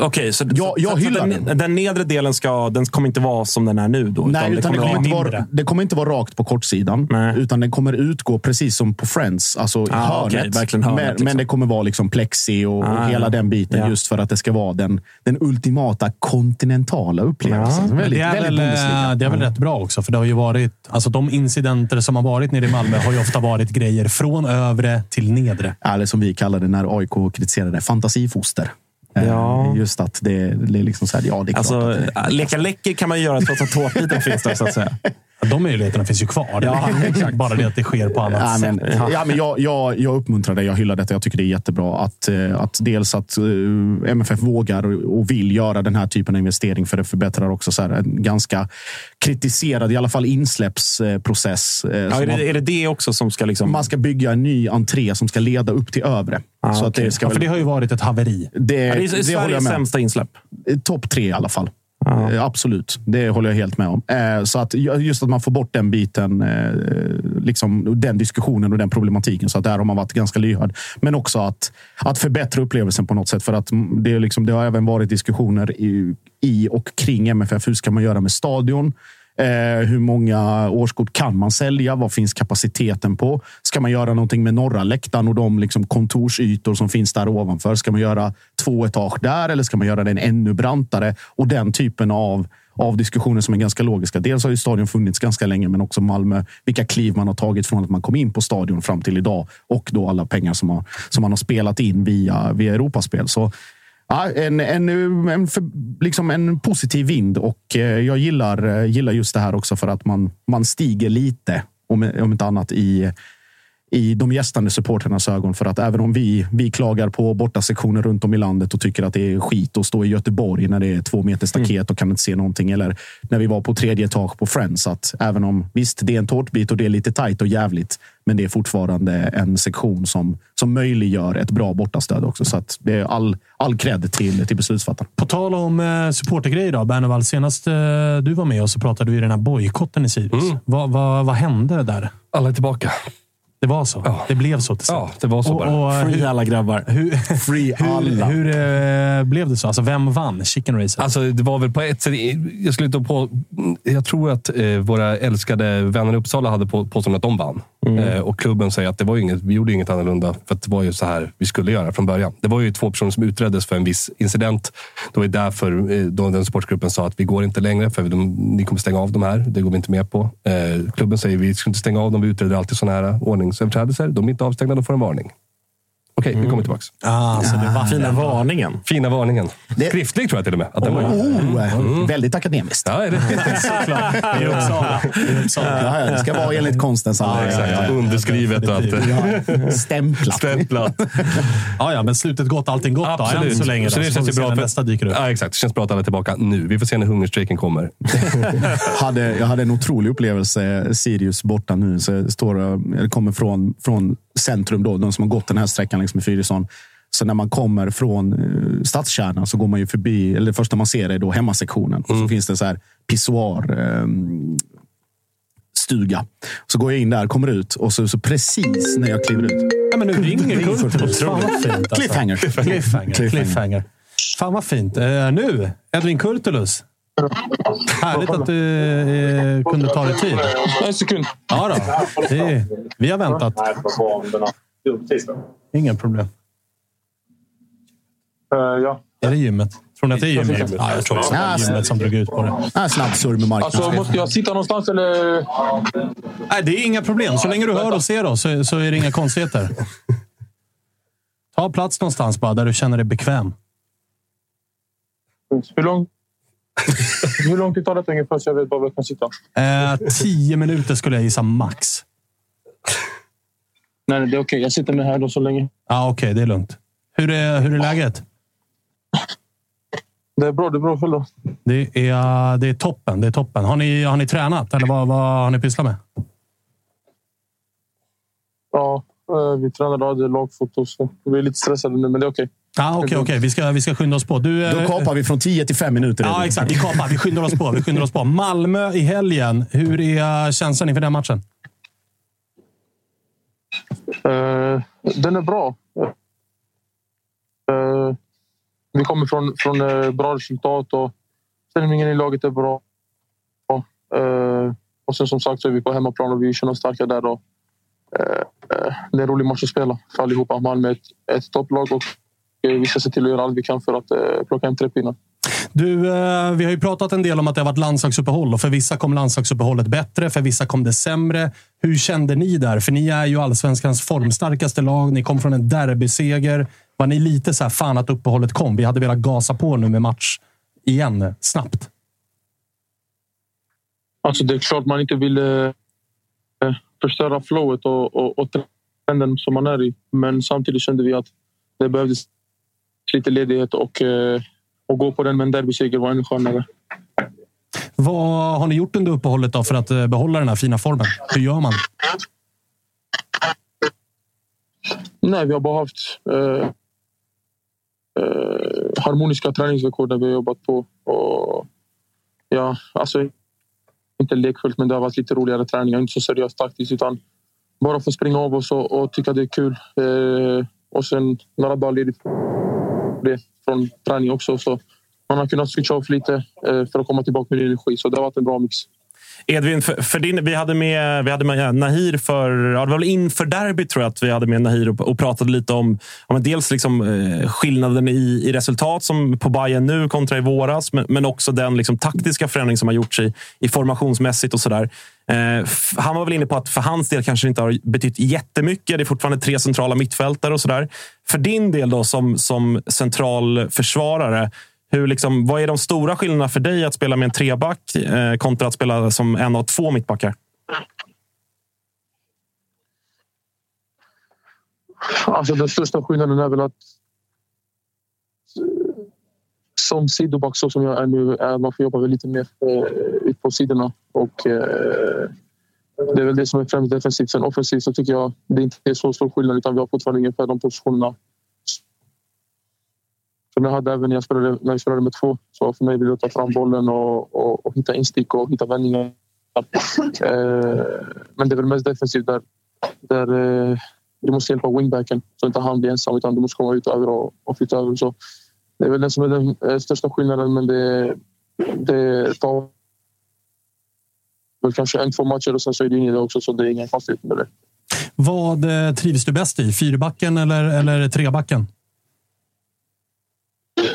okej, så, Ja, jag så, den, den. den nedre delen ska, den kommer inte vara som den är nu? Då, Nej, utan det kommer, vara- inte vara, det kommer inte vara rakt på kortsidan. Nej. Utan den kommer utgå precis som på Friends, alltså Ah, hörnet. okej, verkligen hörnet, men, liksom. men det kommer vara liksom plexi och, och Ah, hela ja. den biten. Ja. Just för att det ska vara den, den ultimata kontinentala upplevelsen. Men Väldigt, det, är väldigt väl, eh, det är väl rätt bra också, för det har ju varit... Alltså de incidenter som har varit nere i Malmö har ju ofta varit grejer från övre till nedre. Eller som vi kallade det när AIK kritiserade fantasifoster. Eh, Ja. Just att det, det är liksom så här, ja det är klart Alltså, att det, leka läcker kan man göra trots att tårtbiten finns där, så att säga. De möjligheterna finns ju kvar. Ja, exakt. Bara det att det sker på annat Ja, men, sätt. ja, men jag, jag, jag uppmuntrar det. Jag hyllar detta. Jag tycker det är jättebra att, eh, att dels att eh, MFF vågar och vill göra den här typen av investering för det förbättrar också så en ganska kritiserad, i alla fall insläppsprocess. eh, Ja, är, det, är det det också som ska liksom... Man ska bygga en ny entré som ska leda upp till övre. Ah, så att okej. det ska Ja, för det har ju varit ett haveri. det, Ja, det är det Sveriges sämsta insläpp. Topp tre i alla fall. Ja. Eh, absolut, det håller jag helt med om. Eh, så att just att man får bort den biten, eh, liksom den diskussionen och den problematiken. Så att där har man varit ganska lyhörd. Men också att, att förbättra upplevelsen på något sätt. För att det, är liksom, det har även varit diskussioner i, i och kring MFF. Hur ska man göra med stadion? Eh, hur många årskort kan man sälja? Vad finns kapaciteten på? Ska man göra någonting med norra läktaren och de liksom kontorsytor som finns där ovanför? Ska man göra två etage där eller ska man göra den ännu brantare? Och den typen av, av diskussioner som är ganska logiska. Dels har ju stadion funnits ganska länge, men också Malmö. Vilka kliv man har tagit från att man kom in på stadion fram till idag och då alla pengar som, har, som man har spelat in via, via Europaspel. Så Ja, en, en, en, för, liksom en positiv vind och eh, jag gillar, eh, gillar just det här också för att man, man stiger lite, om, om inte annat, i, i de gästande supporternas ögon. För att även om vi, vi klagar på bortasektioner runt om i landet och tycker att det är skit att stå i Göteborg när det är två meter staket och kan inte se någonting. Eller när vi var på tredje etage på Friends. Att även om visst, det är en tårtbit och det är lite tajt och jävligt. Men det är fortfarande en sektion som, som möjliggör ett bra bortastöd också. Så att det är all, all cred till, till beslutsfattarna. På tal om eh, supportergrejer då, Bernevall. Senast eh, du var med och så pratade du i den här bojkotten i Sirius. Mm. Vad, vad, vad hände där? Alla är tillbaka. Det var så? Ja. Det blev så till slut? Ja, det var så Och- bara. och, Free hur- alla grabbar. Hur, Free hur, alla. hur eh, blev det så? Alltså, vem vann chicken racet? Alltså, det var väl på ett sätt... Jag, skulle inte på, jag tror att eh, våra älskade vänner i Uppsala hade på, påstått att de vann. Eh, och klubben säger att det var inget, vi gjorde inget annorlunda. För att det var ju så här vi skulle göra från början. Det var ju två personer som utreddes för en viss incident. Det var därför eh, då den sportgruppen sa att vi går inte längre. För de, ni kommer stänga av de här. Det går vi inte med på. Eh, klubben säger vi ska inte stänga av dem. Vi utreder alltid sådana här ordningsöverträdelser. De är inte avstängda, de får en varning. Okej, vi kommer tillbaka. ah, så det var Fina varningen. Fina varningen. Det- Skriftlig tror jag till och med. Att den var. Oh, Väldigt akademiskt. Ja, är det? såklart. I Uppsala. I Uppsala. Ja, ja, det ska vara enligt konstens alla Ja, ja, ja. Exakt. Underskrivet och allt. Ja, Stämplat. Stämplat. Ja, ja, men slutet gott, allting gott då. Absolut. Än så länge. Då. Så det får känns vi ju se bra. när För, nästa dyker upp. Ja, exakt. Det känns bra att alla är tillbaka nu. Vi får se när hungerstrejken kommer. hade, jag hade en otrolig upplevelse. Sirius borta nu. Så jag står, eller kommer från, från centrum, då, de som har gått den här sträckan liksom i Fyrisån. Så när man kommer från eh, stadskärnan så går man ju förbi, eller det första man ser är då hemmasektionen. Och så finns det så här pissoar, eh, stuga. Så går jag in där, kommer ut och så, så precis när jag kliver ut. Ja, men nu ringer vad fint. Alltså. Cliffhanger. Cliffhanger. Cliffhanger. Fan vad fint. Eh, nu, Edvin Kurtulus. Härligt att du eh, kunde ta dig tid. En sekund. Ja då. Det är, vi har väntat. Inga problem. ja. Är det gymmet? Tror ni att det är gymmet? Ja, jag tror också att det är gymmet som drog ut på det. Ah, snabb surr med marknaden. Alltså, måste jag sitta någonstans eller? Nej, det är inga problem. Så länge du hör och ser oss så, så är det inga konstigheter. Ta plats någonstans bara, där du känner dig bekväm. Hur lång, hur lång tid tar det ungefär så jag vet var jag kan sitta? Eh, tio minuter skulle jag gissa max. Nej, det är okej. Jag sitter med här då så länge. Ja, Okej, det är lugnt. Hur är, hur är läget? Det är bra. Det är bra själv. Det är, det är toppen. Det är toppen. Har ni, har ni tränat eller vad, vad har ni pysslat med? Ja, eh, vi tränade och hade lagfoto så vi är lite stressade nu, men det är okej. Ja, Okej, okej. Vi, ska, vi ska skynda oss på. Du, eh, Då kapar vi från 10 till 5 minuter. Ja, exakt. Vi kapar. Vi skyndar oss på. Vi skyndar oss på. Malmö i helgen. Hur är känslan inför den matchen? Eh, den är bra. Eh, vi kommer från, från eh, bra resultat och stämningen i laget är bra. Eh, och sen som sagt så är vi på hemmaplan och vi känner oss starka där. Och, eh, eh, det är en rolig match att spela för allihopa. Malmö är ett, ett topplag och eh, vi ska se till att göra allt vi kan för att eh, plocka hem tre pinnar. Du, eh, vi har ju pratat en del om att det har varit landslagsuppehåll och för vissa kom landslagsuppehållet bättre, för vissa kom det sämre. Hur kände ni där? För ni är ju allsvenskans formstarkaste lag. Ni kom från en derbyseger. Var ni lite så här, fan att uppehållet kom? Vi hade velat gasa på nu med match igen, snabbt. Alltså det är klart man inte vill eh, förstöra flowet och, och, och trenden som man är i. Men samtidigt kände vi att det behövdes lite ledighet och, eh, och gå på den med en derbyseger var ännu skönare. Vad har ni gjort under uppehållet då för att eh, behålla den här fina formen? Hur gör man? Nej, vi har bara haft eh, eh, harmoniska träningsveckor där vi har jobbat på. Och, ja, alltså, inte lekfullt, men det har varit lite roligare träningar. Inte så seriöst taktiskt, utan bara få springa av oss och, och tycka det är kul. Eh, och sen några dagar ledigt det från träning också. Så man har kunnat switcha off lite eh, för att komma tillbaka med energi. Så det har varit en bra mix. Edvin, för, för din, vi, hade med, vi hade med Nahir för, ja, det var väl inför derbyt tror jag att vi hade med Nahir och, och pratade lite om, om dels liksom, eh, skillnaden i, i resultat som på Bayern nu kontra i våras, men, men också den liksom, taktiska förändring som har gjorts i, i formationsmässigt och sådär. Eh, han var väl inne på att för hans del kanske inte har betytt jättemycket. Det är fortfarande tre centrala mittfältare och sådär. För din del då som, som central försvarare, hur liksom, vad är de stora skillnaderna för dig att spela med en treback eh, kontra att spela som en av två mittbackar? Alltså den största skillnaden är väl att eh, som sidoback så som jag är nu, är man får jobba lite mer eh, ut på sidorna. Och, eh, det är väl det som är främst defensivt. Sen offensivt så tycker jag det inte är så stor skillnad utan vi har fortfarande ungefär de positionerna som jag hade även när jag spelade, när jag spelade med två. Så för mig vill det att ta fram bollen och, och, och hitta instick och hitta vändningar. Eh, men det är väl mest defensivt där, där eh, du måste hjälpa wingbacken så inte han blir ensam utan du måste komma ut över och, och flytta över. Så det är väl det som är den eh, största skillnaden men det, det tar väl kanske en, två matcher och sen så är du inne i det också så det är inga konstigheter med det. Vad eh, trivs du bäst i? Fyrbacken eller, eller trebacken? Uh,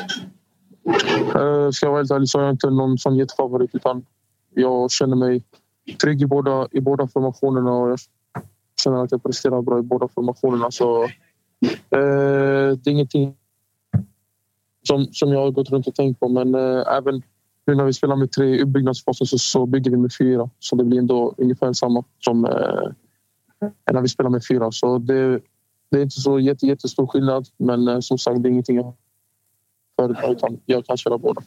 Eh, ska jag vara helt ärlig så är jag inte någon sån jättefavorit utan jag känner mig trygg i båda, i båda formationerna och jag känner att jag presterar bra i båda formationerna. Så, eh, det är ingenting som, som jag har gått runt och tänkt på men eh, även nu när vi spelar med tre uppbyggnadsfaser så, så bygger vi med fyra så det blir ändå ungefär samma som eh, när vi spelar med fyra. Så det, det är inte så jätte, jättestor skillnad men eh, som sagt det är ingenting jag för utan jag kan köra båda.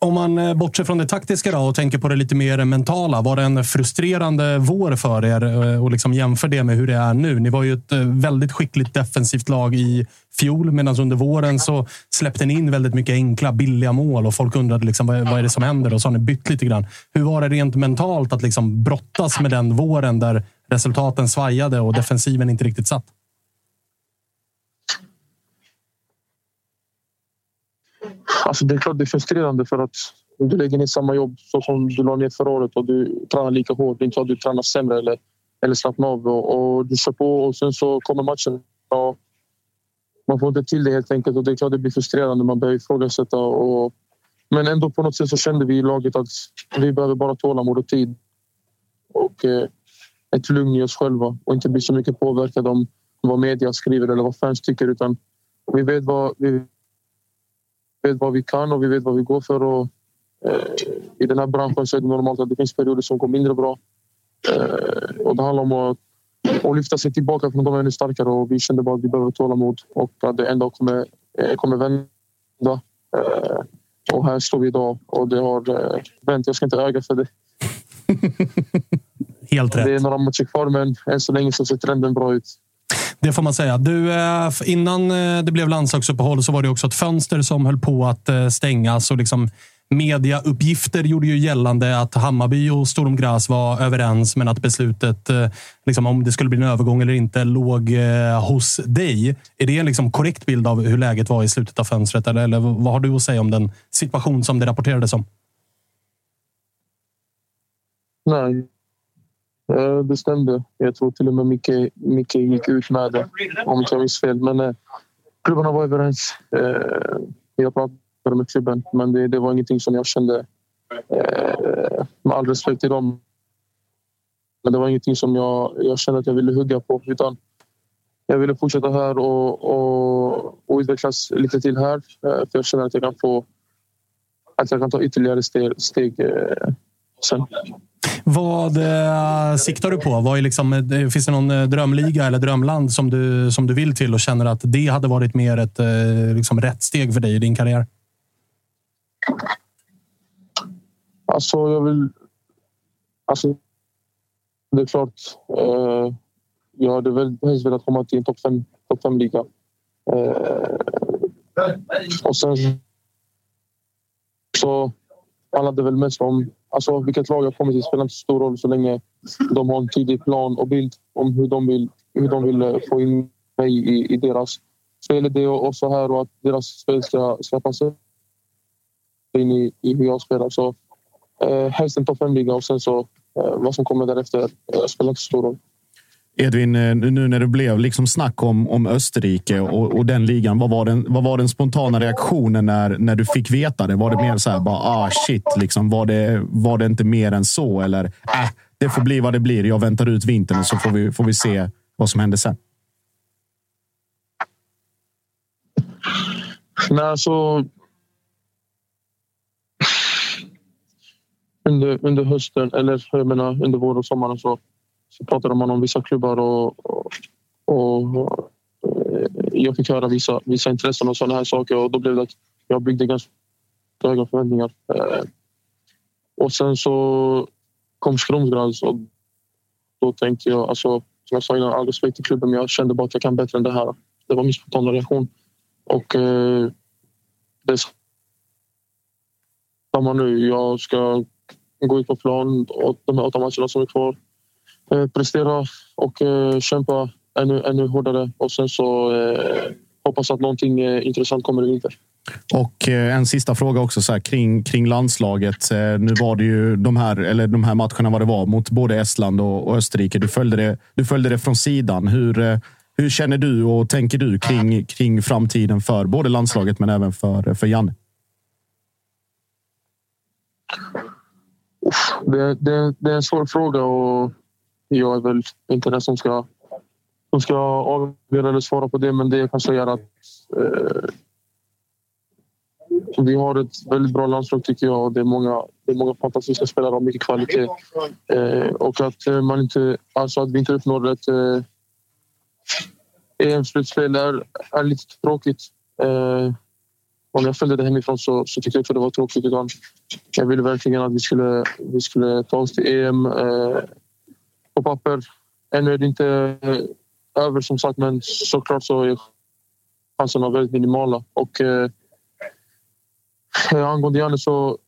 Om man eh, bortser från det taktiska då och tänker på det lite mer mentala. Var det en frustrerande vår för er eh, och liksom jämför det med hur det är nu? Ni var ju ett eh, väldigt skickligt defensivt lag i fjol medan under våren så släppte ni in väldigt mycket enkla, billiga mål och folk undrade liksom, vad, vad är det som händer? Och så har ni bytt lite grann. Hur var det rent mentalt att liksom brottas med den våren där resultaten svajade och defensiven inte riktigt satt? Alltså det är klart det är frustrerande för att du lägger ner samma jobb så som du la ner förra året och du tränar lika hårt. Det är inte så att du tränar sämre eller, eller slappnar av och, och, du kör på och sen så kommer matchen. Och man får inte till det helt enkelt och det är klart det blir frustrerande. Man börjar ifrågasätta och men ändå på något sätt så kände vi i laget att vi behöver bara tålamod och tid. Och eh, ett lugn i oss själva och inte bli så mycket påverkade om vad media skriver eller vad fans tycker utan vi vet vad vi vet vad vi kan och vi vet vad vi går för. Och, eh, I den här branschen så är det normalt att det finns perioder som går mindre bra. Eh, och det handlar om att, att lyfta sig tillbaka från de ännu starkare och vi kände bara att vi behöver tålamod och att det ändå kommer, eh, kommer vända. Och här står vi idag och det har vänt. Jag ska inte öga för det. Helt rätt. Det är några matcher kvar men än så länge så ser trenden bra ut. Det får man säga. Du, eh, innan eh, det blev landslagsuppehåll så var det också ett fönster som höll på att eh, stängas. Och liksom mediauppgifter gjorde ju gällande att Hammarby och Sturm Graz var överens, men att beslutet, liksom, om det skulle bli en övergång eller inte, låg hos dig. Är det en liksom korrekt bild av hur läget var i slutet av fönstret? Eller, eller vad har du att säga om den situation som det rapporterades om? Nej, Eh, det stämde. Jag tror till och med Micke, Micke gick ut med det, om inte jag minns fel. Men eh, klubbarna var överens. Eh, jag pratade med klubben, men det, det var ingenting som jag kände... Eh, med all respekt till dem. Men det var ingenting som jag, jag kände att jag ville hugga på. Utan jag ville fortsätta här och, och, och utvecklas lite till här. Eh, för jag känner att jag kan få att jag kan ta ytterligare steg, steg eh, sen. Vad eh, siktar du på? Vad är liksom, eh, finns det någon eh, drömliga eller drömland som du, som du vill till och känner att det hade varit mer ett eh, liksom rätt steg för dig i din karriär? Alltså, jag vill... Alltså, det är klart. Eh, jag hade väl helst velat komma till en topp fem, top fem liga. Eh, och sen så handlar det väl mest om alltså, vilket lag jag kommer till. spelar inte så stor roll så länge de har en tydlig plan och bild om hur de vill, hur de vill eh, få in mig i, i deras spel. Det och, och så här och att deras spel ska, ska passa in i, i hur jag spelar. Så eh, helst en topp fem-liga och sen så eh, vad som kommer därefter eh, spelar inte så stor roll. Edvin, eh, nu när det blev liksom snack om, om Österrike och, och den ligan, vad var, den, vad var den spontana reaktionen när, när du fick veta det? Var det mer så här, bara ah shit, liksom, var, det, var det inte mer än så? Eller äh, det får bli vad det blir. Jag väntar ut vintern och så får vi, får vi se vad som händer sen. Nej, alltså... Under, under hösten, eller jag menar under våren och sommaren så så pratade man om vissa klubbar och, och, och eh, jag fick höra vissa, vissa intressen och sådana här saker och då blev det att jag byggde ganska höga förväntningar. Eh, och sen så kom Strömsgrads och då tänkte jag, alltså, som jag sa innan, all respekt till klubben men jag kände bara att jag kan bättre än det här. Det var min spontana reaktion. Och eh, det är samma nu. Jag ska gå ut på plan och de här åtta matcherna som är kvar Eh, prestera och eh, kämpa ännu, ännu hårdare och sen så eh, hoppas att någonting intressant kommer i vinter. Och en sista fråga också så här, kring, kring landslaget. Nu var det ju de här, eller de här matcherna vad det var mot både Estland och, och Österrike. Du följde, det, du följde det från sidan. Hur, hur känner du och tänker du kring, kring framtiden för både landslaget men även för, för Janne? Det, det, det är en svår fråga och jag är väl inte den som ska, som ska avgöra eller svara på det, men det jag kan säga är att eh, vi har ett väldigt bra landslag tycker jag. Det är många, det är många fantastiska spelare av mycket kvalitet. Eh, och att eh, man inte, alltså att vi inte uppnår ett eh, EM-slutspel är, är lite tråkigt. Eh, om jag följde det hemifrån så, så tyckte jag också det var tråkigt. Utan jag ville verkligen att vi skulle, vi skulle ta oss till EM. Eh, på papper. Ännu är det inte eh, över som sagt, men såklart så är chanserna väldigt minimala. Och eh, eh, angående Janne så,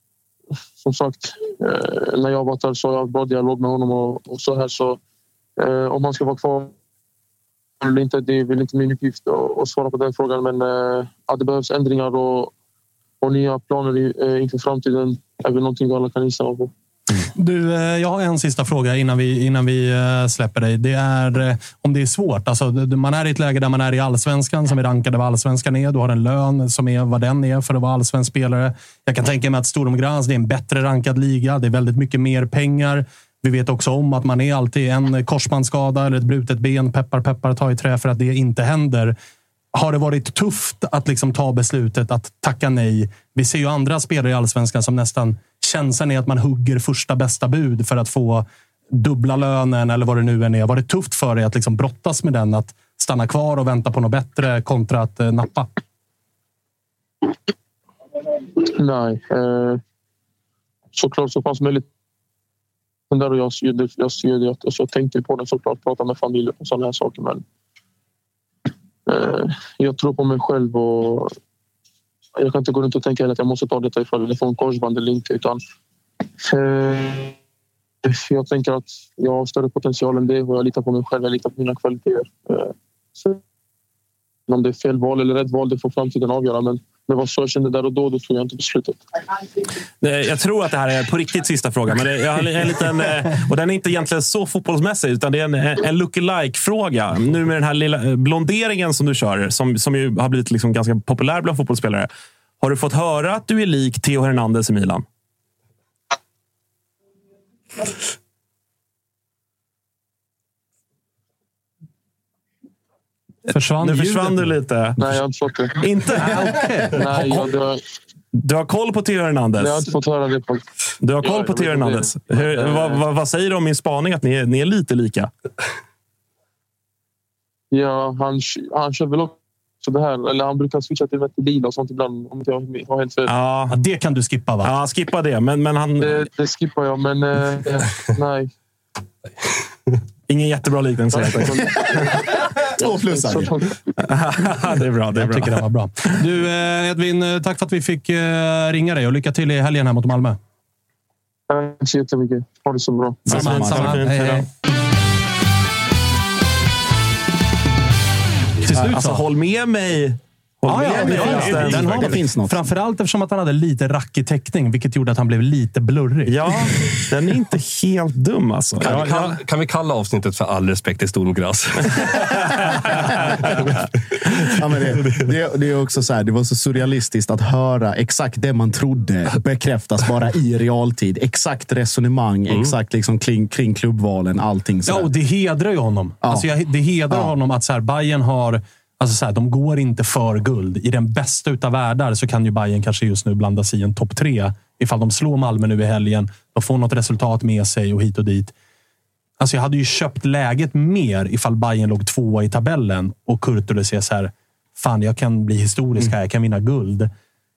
som sagt, eh, när jag var där så har jag bra dialog med honom och, och så här så eh, om han ska vara kvar eller inte, det är väl inte min uppgift att, svara på den frågan. Men eh, att det behövs ändringar och, och nya planer eh, inför framtiden är väl någonting vi alla kan instämma på. Mm. Du, eh, jag har en sista fråga innan vi, innan vi eh, släpper dig. Det är eh, om det är svårt. Alltså, man är i ett läge där man är i allsvenskan, som är rankade vad allsvenskan är. Du har en lön som är vad den är för att vara allsvensk spelare. Jag kan tänka mig att Storum det är en bättre rankad liga. Det är väldigt mycket mer pengar. Vi vet också om att man är alltid en korsbandsskada eller ett brutet ben. Peppar, peppar, ta i trä för att det inte händer. Har det varit tufft att liksom ta beslutet att tacka nej? Vi ser ju andra spelare i allsvenskan som nästan känslan är att man hugger första bästa bud för att få dubbla lönen eller vad det nu än är. Var det tufft för dig att liksom brottas med den? Att stanna kvar och vänta på något bättre kontra att eh, nappa? Nej. Eh, såklart så fanns möjlighet där och jag, jag, alltså, jag, jag, jag tänkte på det såklart, prata med familjen och sådana här saker. Men eh, Eh, jag tror på mig själv och jag kan inte gå runt och tänka att jag måste ta detta ifall jag får en korsband eller inte. Utan, eh, jag tänker att jag har större potential än det och jag litar på mig själv. Jag litar på mina kvaliteter. Eh, så, om det är fel val eller rätt val, det får framtiden avgöra. Men det var så jag kände där och då, då tog jag inte beslutet. Eh, jag tror att det här är på riktigt sista frågan. Men jag har en liten, och den är inte egentligen så fotbollsmässig, utan det är en, eh, en look-alike-fråga. Nu med den här lilla blonderingen som du kör, som, som ju har blivit liksom ganska populär bland fotbollsspelare. Har du fått höra att du är lik Theo Hernandez i Milan? Försvann Nu försvann du lite. Nej, jag har inte fått det. Inte? Nej, jag, det, Du har koll på Theo Hernandez? Jag har inte fått höra det. På. Du har koll Ja, på Theo. Hernandez. Hur, Eh, vad, vad, vad säger du om min spaning att ni är, ni är lite lika? Ja, han, han kör väl också det här. Eller han brukar switcha till Vettelila och sånt ibland. Om inte jag har helt fel. Ja, Ja, det kan du skippa va? ja skippa det. Men, men han... Det, det skippar jag, men eh, nej. Ingen jättebra liknelse. Två plussar. det är bra. Det är Jag tycker bra. det var bra. Du eh, Edvin, eh, tack för att vi fick eh, ringa dig och lycka till i helgen här mot Malmö. Tack så jättemycket. Ha det så bra. Samma, samma. Hej, hej. Till slut Alltså, så. håll med mig. Håll Ja, ja, det, ja, Finns en- den har det finns något. Framförallt eftersom att han hade lite rackig täckning, vilket gjorde att han blev lite blurrig. Ja, den är inte helt dum alltså. Kan, Ja, vi kalla, kan vi kalla avsnittet för All respekt till Stormgräs? Ja, men det, det, det är också så här, det var så surrealistiskt att höra exakt det man trodde bekräftas bara i realtid. Exakt resonemang, exakt liksom kring, kring klubbvalen, allting. Ja, sådär. och det hedrar ju honom. Ja. Alltså, jag, det hedrar Ja. honom att så här, Bayern har... Alltså så här, de går inte för guld. I den bästa utav världar så kan ju Bayern kanske just nu blanda sig i en topp tre. Ifall de slår Malmö nu i helgen. De får något resultat med sig och hit och dit. Alltså jag hade ju köpt läget mer ifall Bayern låg tvåa i tabellen och Kurtulus är så här. Fan, jag kan bli historisk här. Jag kan vinna guld.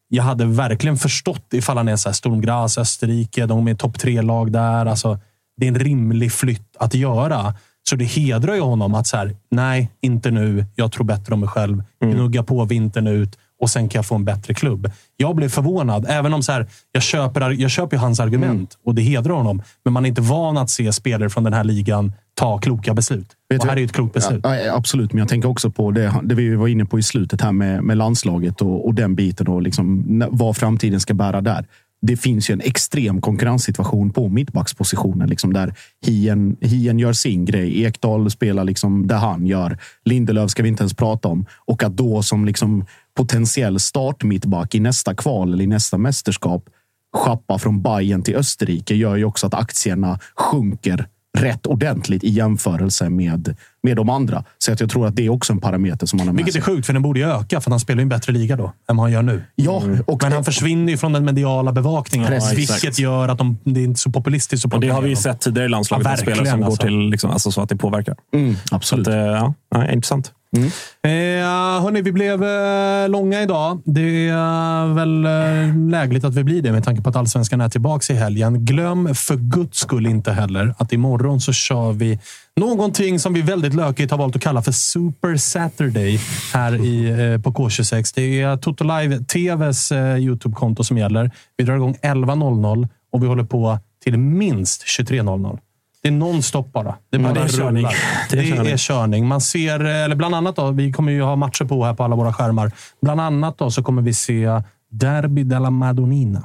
Jag hade verkligen förstått ifall han är så här Sturm Graz, Österrike. De är topp tre-lag där. Alltså, det är en rimlig flytt att göra. Så det hedrar ju honom att så här, nej, inte nu. Jag tror bättre om mig själv. Gnugga på vintern ut och sen kan jag få en bättre klubb. Jag blev förvånad, även om så här, jag, köper, jag köper hans argument och det hedrar honom. Men man är inte van att se spelare från den här ligan ta kloka beslut. Vet och här är ett klokt beslut. Ja, absolut, men jag tänker också på det, det vi var inne på i slutet här med, med landslaget och, och den biten och liksom, vad framtiden ska bära där. Det finns ju en extrem konkurrenssituation på mittbackspositionen. Liksom där Hien, Hien gör sin grej. Ekdal spelar liksom det han gör. Lindelöf ska vi inte ens prata om. Och att då som liksom potentiell startmittback i nästa kval eller i nästa mästerskap schappa från Bayern till Österrike gör ju också att aktierna sjunker rätt ordentligt i jämförelse med, med de andra. Så att jag tror att det är också en parameter som man har med Vilket är sig. sjukt, för den borde ju öka, för han spelar ju en bättre liga då än vad han gör nu. Ja, och Men det- han försvinner ju från den mediala bevakningen, Precis. vilket gör att de, det är inte så populistiskt. Och det har vi ju sett tidigare i landslaget. Ja, spelare som verkligen, går alltså. till liksom, alltså, så att det påverkar. Mm, absolut. att, eh, ja, nej, Mm. Eh, hörni, vi blev eh, långa idag. Det är eh, väl eh, lägligt att vi blir det med tanke på att allsvenskan är tillbaka i helgen. Glöm för guds skull inte heller att imorgon så kör vi någonting som vi väldigt lökigt har valt att kalla för Super Saturday här i, eh, på K26. Det är Toto Live TVs eh, YouTube-konto som gäller. Vi drar igång 11.00 och vi håller på till minst 23.00. Det är nonstop bara. Det, bara det är körning. Det Det är är, körning. körning. Man ser, eller bland annat, då, vi kommer ju ha matcher på här på alla våra skärmar. Bland annat då, så kommer vi se Derby della Madonnina.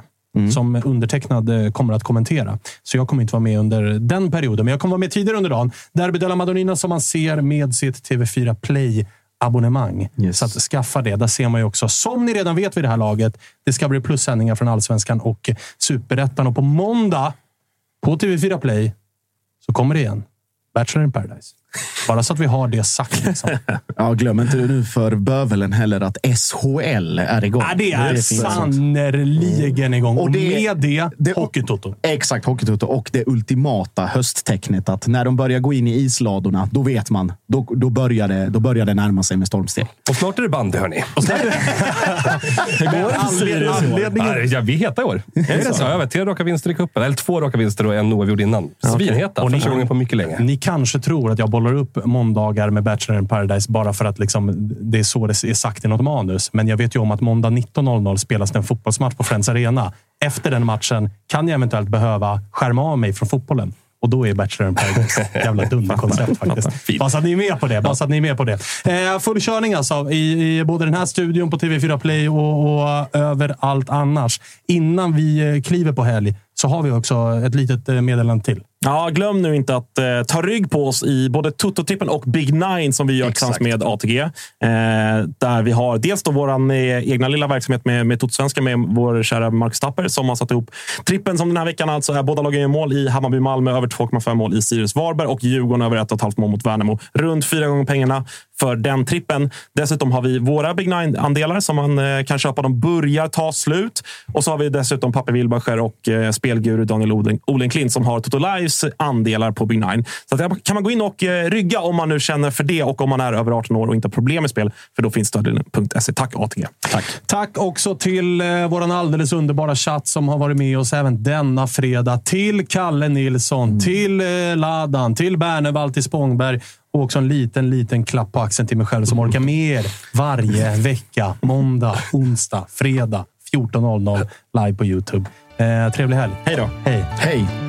Som undertecknad eh, kommer att kommentera. Så jag kommer inte vara med under den perioden. Men jag kommer vara med tidigare under dagen. Derby della Madonnina som man ser med sitt TV4 Play abonnemang. Yes. Så att skaffa det. Där ser man ju också, som ni redan vet vid det här laget, det ska bli plussändningar från Allsvenskan och Superettan. Och på måndag på TV4 Play så kommer det igen. Bachelor in paradise. Bara så att vi har det sagt. Liksom. Ja, glöm inte nu för bövelen heller att SHL är igång. ja, det är sånt. sannerligen igång. Och, Och det- med det, det- Hockeytoto. Exakt, Hockeytoto. Och det ultimata hösttecknet att när de börjar gå in i isladorna, då vet man. Då, då, börjar, det, då börjar det närma sig med stormsteg. Och snart är det bandy, hörni. Anled- Anledningen Nej, Ja, vi är heta i år. Är det så? Ja, vet, tre raka vinster i cupen. Eller två raka vinster och en oavgjord innan. Svinheta. Och Första gången på mycket länge. Ni kanske tror att jag bollar upp måndagar med Bachelor in paradise bara för att liksom, det är så det är sagt i något manus. Men jag vet ju om att måndag 19.00 spelas det en fotbollsmatch på Friends Arena. Efter den matchen kan jag eventuellt behöva skärma av mig från fotbollen. Och då är Bachelor in paradise ett jävla dunderkoncept faktiskt. Bara så att ni är med på det. Bara så att ni är med på det. Eh, full körning alltså i, i både den här studion på TV4 Play och, och överallt annars. Innan vi eh, kliver på helg så har vi också ett litet eh, meddelande till. Ja, glöm nu inte att eh, ta rygg på oss i både Toto-trippen och Big Nine som vi gör tillsammans med ATG. Eh, där vi har dels då vår eh, egna lilla verksamhet med, med Toto-svenska med vår kära Marcus Tapper som har satt ihop trippen som den här veckan alltså är båda lagen gör mål i Hammarby-Malmö, över 2,5 mål i Sirius Varberg och Djurgården över 1,5 mål mot Värnamo. Runt fyra gånger pengarna. för den trippen. Dessutom har vi våra Big Nine-andelar som man eh, kan köpa. De börjar ta slut. Och så har vi dessutom Pappe Wilbacher och eh, spelguru Daniel Oden- Olenklint som har Toto Lives andelar på Big Nine. Så att kan man gå in och eh, rygga om man nu känner för det och om man är över 18 år och inte har problem med spel. För då finns stödlinjen.se. Tack ATG. Tack. Tack också till eh, vår alldeles underbara chatt som har varit med oss även denna fredag. Till Kalle Nilsson, till eh, Ladan, till Bernevall, till Spångberg och också en liten, liten klapp på axeln till mig själv som orkar med er varje vecka. Måndag, onsdag, fredag 14.00 live på Youtube. Eh, trevlig helg. Hej då. Hej. Hej.